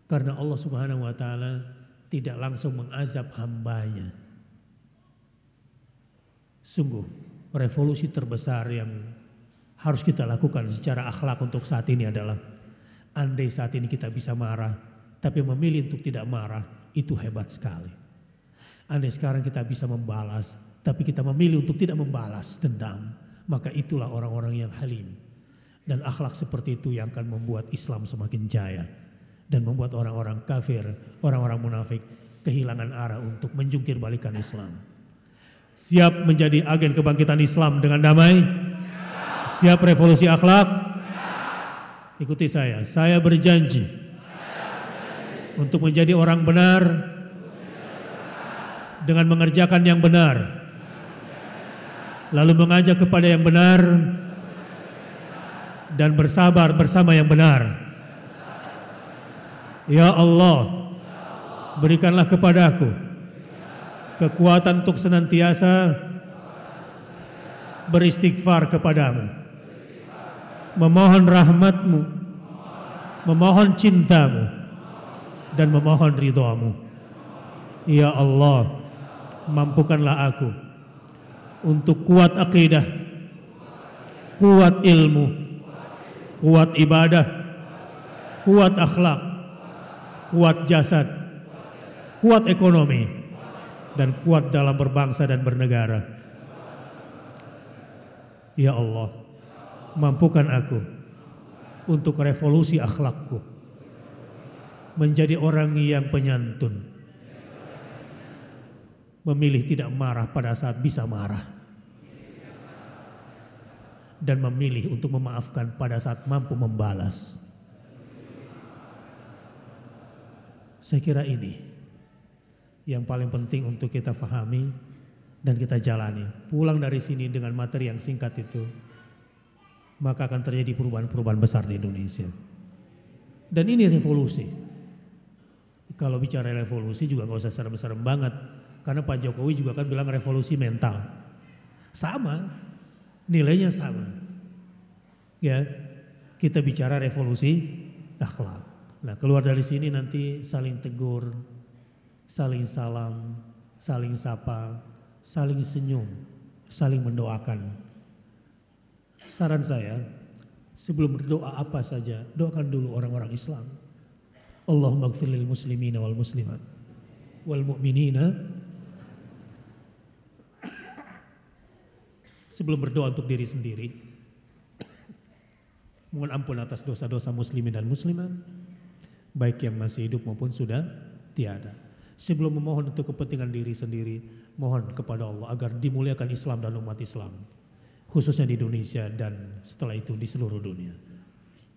Karena Allah subhanahu wa ta'ala tidak langsung mengazab hambanya. Sungguh revolusi terbesar yang harus kita lakukan secara akhlak untuk saat ini adalah andai saat ini kita bisa marah, tapi memilih untuk tidak marah, itu hebat sekali. Andai sekarang kita bisa membalas, tapi kita memilih untuk tidak membalas dendam, maka itulah orang-orang yang halim. Dan akhlak seperti itu yang akan membuat Islam semakin jaya dan membuat orang-orang kafir, orang-orang munafik kehilangan arah untuk menjungkir balikan Islam. Siap menjadi agen kebangkitan Islam dengan damai? Siap revolusi akhlak? Ikuti saya. Saya berjanji untuk menjadi orang benar dengan mengerjakan yang benar. Lalu mengajak kepada yang benar dan bersabar bersama yang benar. Ya Allah, berikanlah kepadaku kekuatan untuk senantiasa beristighfar kepadamu, memohon rahmatmu, memohon cintamu, dan memohon ridhamu. Ya Allah, mampukanlah aku untuk kuat akidah, kuat ilmu, kuat ibadah, kuat akhlak, kuat jasad, kuat ekonomi, dan kuat dalam berbangsa dan bernegara. Ya Allah, mampukan aku untuk revolusi akhlakku, menjadi orang yang penyantun, memilih tidak marah pada saat bisa marah, dan memilih untuk memaafkan pada saat mampu membalas. Saya kira ini yang paling penting untuk kita fahami dan kita jalani. Pulang dari sini dengan materi yang singkat itu, maka akan terjadi perubahan-perubahan besar di Indonesia. Dan ini revolusi. Kalau bicara revolusi juga nggak usah serem-serem banget, karena Pak Jokowi juga kan bilang revolusi mental. Sama, nilainya sama. Ya, kita bicara revolusi akhlak. Nah, keluar dari sini nanti saling tegur, saling salam, saling sapa, saling senyum, saling mendoakan. Saran saya, sebelum berdoa apa saja, doakan dulu orang-orang Islam. Allahumma gfir lil muslimina wal muslimat wal mu'minina sebelum berdoa untuk diri sendiri mohon ampun atas dosa-dosa muslimin dan muslimat baik yang masih hidup maupun sudah tiada. Sebelum memohon untuk kepentingan diri sendiri, mohon kepada Allah agar dimuliakan Islam dan umat Islam, khususnya di Indonesia dan setelah itu di seluruh dunia.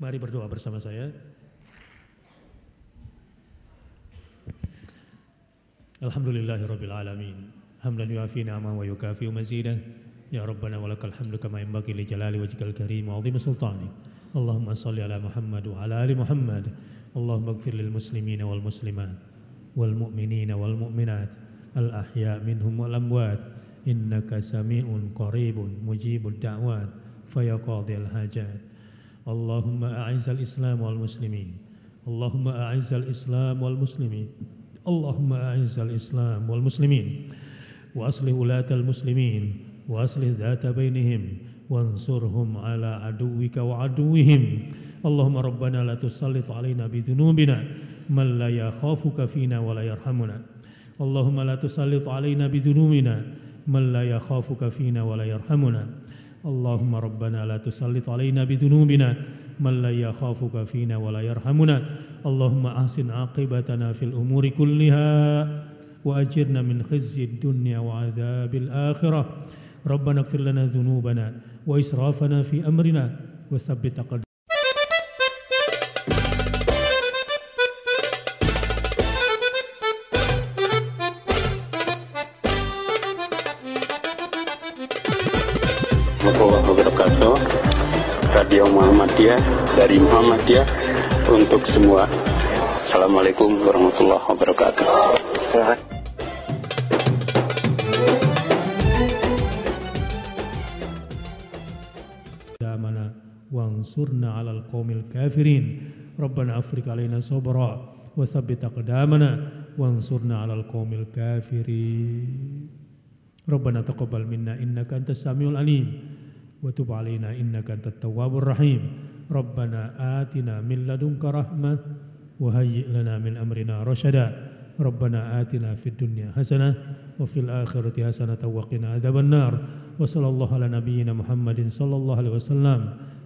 Mari berdoa bersama saya. Alhamdulillahirabbil alamin. Hamdan yuafi wa yukafi mazidah. يا ربنا ولك الحمد كما ينبغي لجلال وجهك الكريم وعظيم سلطانك. اللهم صل على محمد وعلى آل محمد. اللهم اغفر للمسلمين والمسلمات والمؤمنين والمؤمنات الأحياء منهم والأموات. إنك سميع قريب مجيب الدعوات. فيا قاضي الحاجات. اللهم أعز الإسلام والمسلمين. اللهم أعز الإسلام والمسلمين. اللهم أعز الإسلام والمسلمين. وأصلح ولاة المسلمين. وأصلح ذات بينهم وانصرهم على عدوك وعدوهم. اللهم ربنا لا تسلط علينا بذنوبنا من لا يخافك فينا ولا يرحمنا. اللهم لا تسلط علينا بذنوبنا من لا يخافك فينا ولا يرحمنا. اللهم ربنا لا تسلط علينا بذنوبنا من لا يخافك فينا ولا يرحمنا. اللهم أحسن عاقبتنا في الأمور كلها وأجرنا من خزي الدنيا وعذاب الآخرة. ربنا اغفر لنا ذنوبنا وإسرافنا في أمرنا وثبت أقدامنا Radio Muhammadiyah dari Muhammadiyah untuk semua. Assalamualaikum warahmatullahi wabarakatuh. وانصرنا على القوم الكافرين ربنا أفرغ علينا صبرا وثبت أقدامنا وانصرنا على القوم الكافرين ربنا تقبل منا إنك أنت السميع العليم وتب علينا إنك أنت التواب الرحيم ربنا آتنا من لدنك رحمة وهيئ لنا من أمرنا رشدا ربنا آتنا في الدنيا حسنة وفي الآخرة حسنة وقنا عذاب النار وصلى الله على نبينا محمد صلى الله عليه وسلم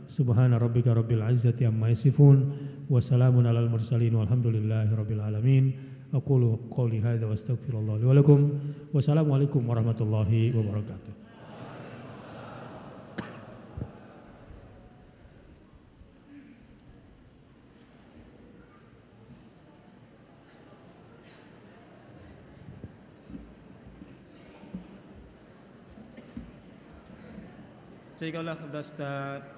Subhana rabbika rabbil izzati amma yasifun wa salamun alal mursalin walhamdulillahi rabbil alamin. Aqulu qawli hadza wa astaghfirullah li wa lakum. Wassalamualaikum warahmatullahi wabarakatuh. Jazakallah Ustaz.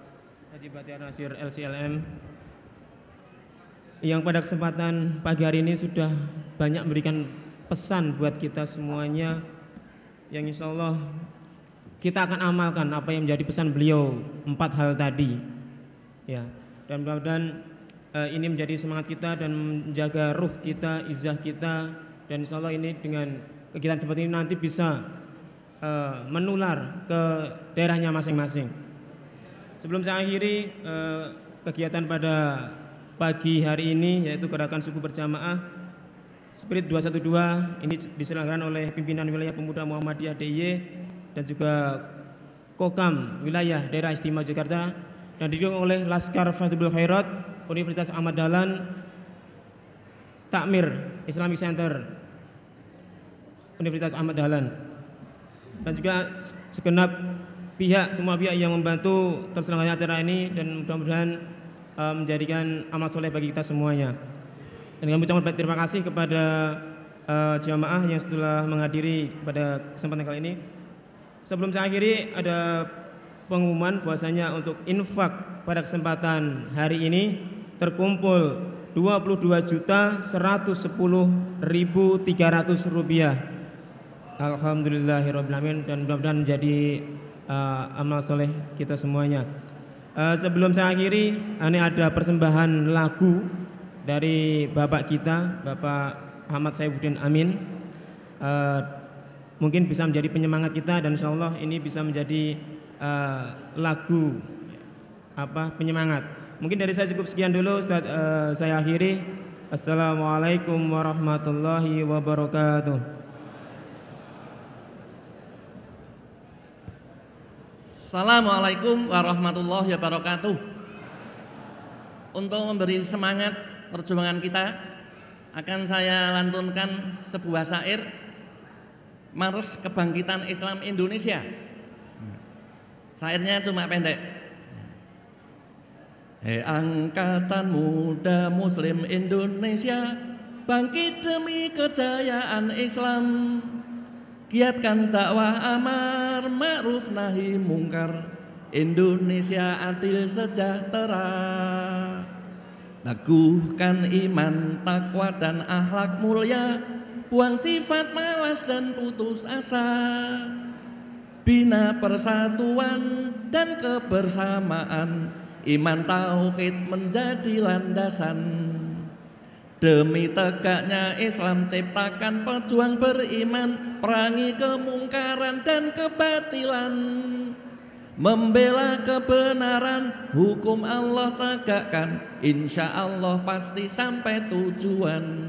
Haji Batiar Nasir LCLM yang pada kesempatan pagi hari ini sudah banyak memberikan pesan buat kita semuanya yang insya Allah kita akan amalkan apa yang menjadi pesan beliau empat hal tadi. Ya dan mudah-mudahan eh, ini menjadi semangat kita dan menjaga ruh kita izah kita dan insya Allah ini dengan kegiatan seperti ini nanti bisa eh, menular ke daerahnya masing-masing sebelum saya akhiri eh, kegiatan pada pagi hari ini yaitu gerakan suku berjamaah Spirit 212 ini diselenggarakan oleh pimpinan wilayah pemuda Muhammadiyah DIY dan juga Kokam wilayah daerah istimewa Jakarta dan didukung oleh Laskar Fadlul Khairat Universitas Ahmad Dahlan Takmir Islamic Center Universitas Ahmad Dahlan. Dan juga segenap pihak semua pihak yang membantu terselenggaranya acara ini dan mudah-mudahan uh, menjadikan amal soleh bagi kita semuanya. Dan kami ucapkan terima kasih kepada uh, jamaah yang telah menghadiri pada kesempatan kali ini. Sebelum saya akhiri ada pengumuman bahwasanya untuk infak pada kesempatan hari ini terkumpul 22 juta 110 ribu 300 rupiah. Alhamdulillahirobbilalamin dan mudah-mudahan menjadi uh, amal soleh kita semuanya. Uh, sebelum saya akhiri, ini ada persembahan lagu dari bapak kita, Bapak Ahmad Saifuddin Amin. Uh, mungkin bisa menjadi penyemangat kita dan insya Allah ini bisa menjadi uh, lagu apa penyemangat. Mungkin dari saya cukup sekian dulu, Ustaz, uh, saya akhiri. Assalamualaikum warahmatullahi wabarakatuh. Assalamualaikum warahmatullahi wabarakatuh. Untuk memberi semangat perjuangan kita, akan saya lantunkan sebuah syair Mars Kebangkitan Islam Indonesia. Syairnya cuma pendek. Hei angkatan muda muslim Indonesia Bangkit demi kejayaan Islam Giatkan dakwah amar ma'ruf nahi mungkar. Indonesia adil sejahtera. Teguhkan iman, takwa dan akhlak mulia. Buang sifat malas dan putus asa. Bina persatuan dan kebersamaan. Iman tauhid menjadi landasan Demi tegaknya Islam ciptakan pejuang beriman Perangi kemungkaran dan kebatilan. Membela kebenaran Hukum Allah tegakkan Insya Allah pasti sampai tujuan.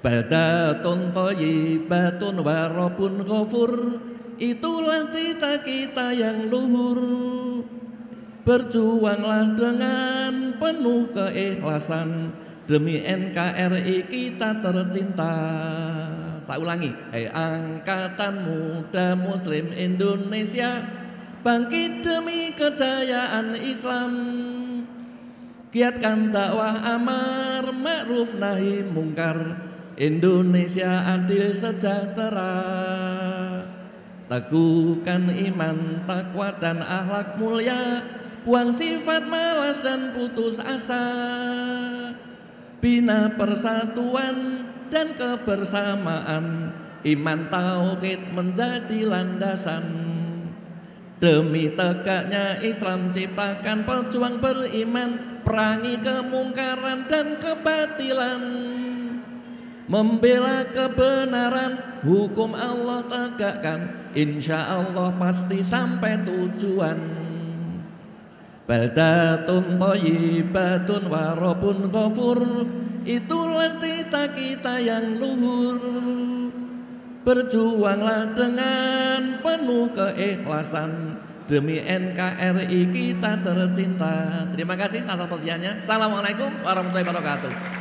Badatun toyibatun warobun ghafur Itulah cita kita yang luhur. Berjuanglah dengan penuh keikhlasan Demi NKRI kita tercinta. Saya ulangi Hei angkatan muda muslim Indonesia Bangkit demi kejayaan Islam. Giatkan dakwah amar ma'ruf nahi mungkar Indonesia adil sejahtera. Teguhkan iman, takwa dan akhlak mulia Buang sifat malas dan putus asa Bina persatuan dan kebersamaan. Iman tauhid menjadi landasan. Demi tegaknya Islam ciptakan pejuang beriman Perangi kemungkaran dan kebatilan. Membela kebenaran Hukum Allah tegakkan. Insya Allah pasti sampai tujuan Baldatun toyibatun warobun ghafur. Itulah cita kita yang luhur. Berjuanglah dengan penuh keikhlasan. Demi NKRI kita tercinta. Terima kasih atas perhatiannya Assalamualaikum warahmatullahi wabarakatuh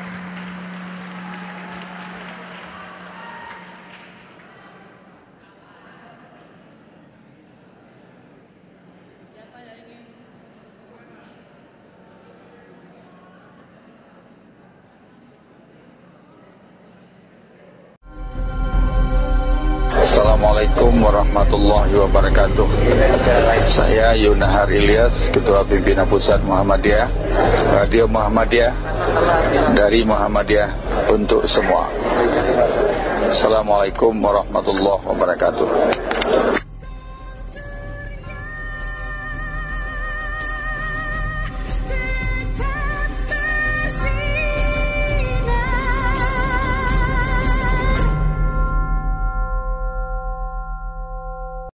Yunahar Ilyas, Ketua Pimpinan Pusat Muhammadiyah, Radio Muhammadiyah, dari Muhammadiyah untuk semua. Assalamualaikum warahmatullahi wabarakatuh.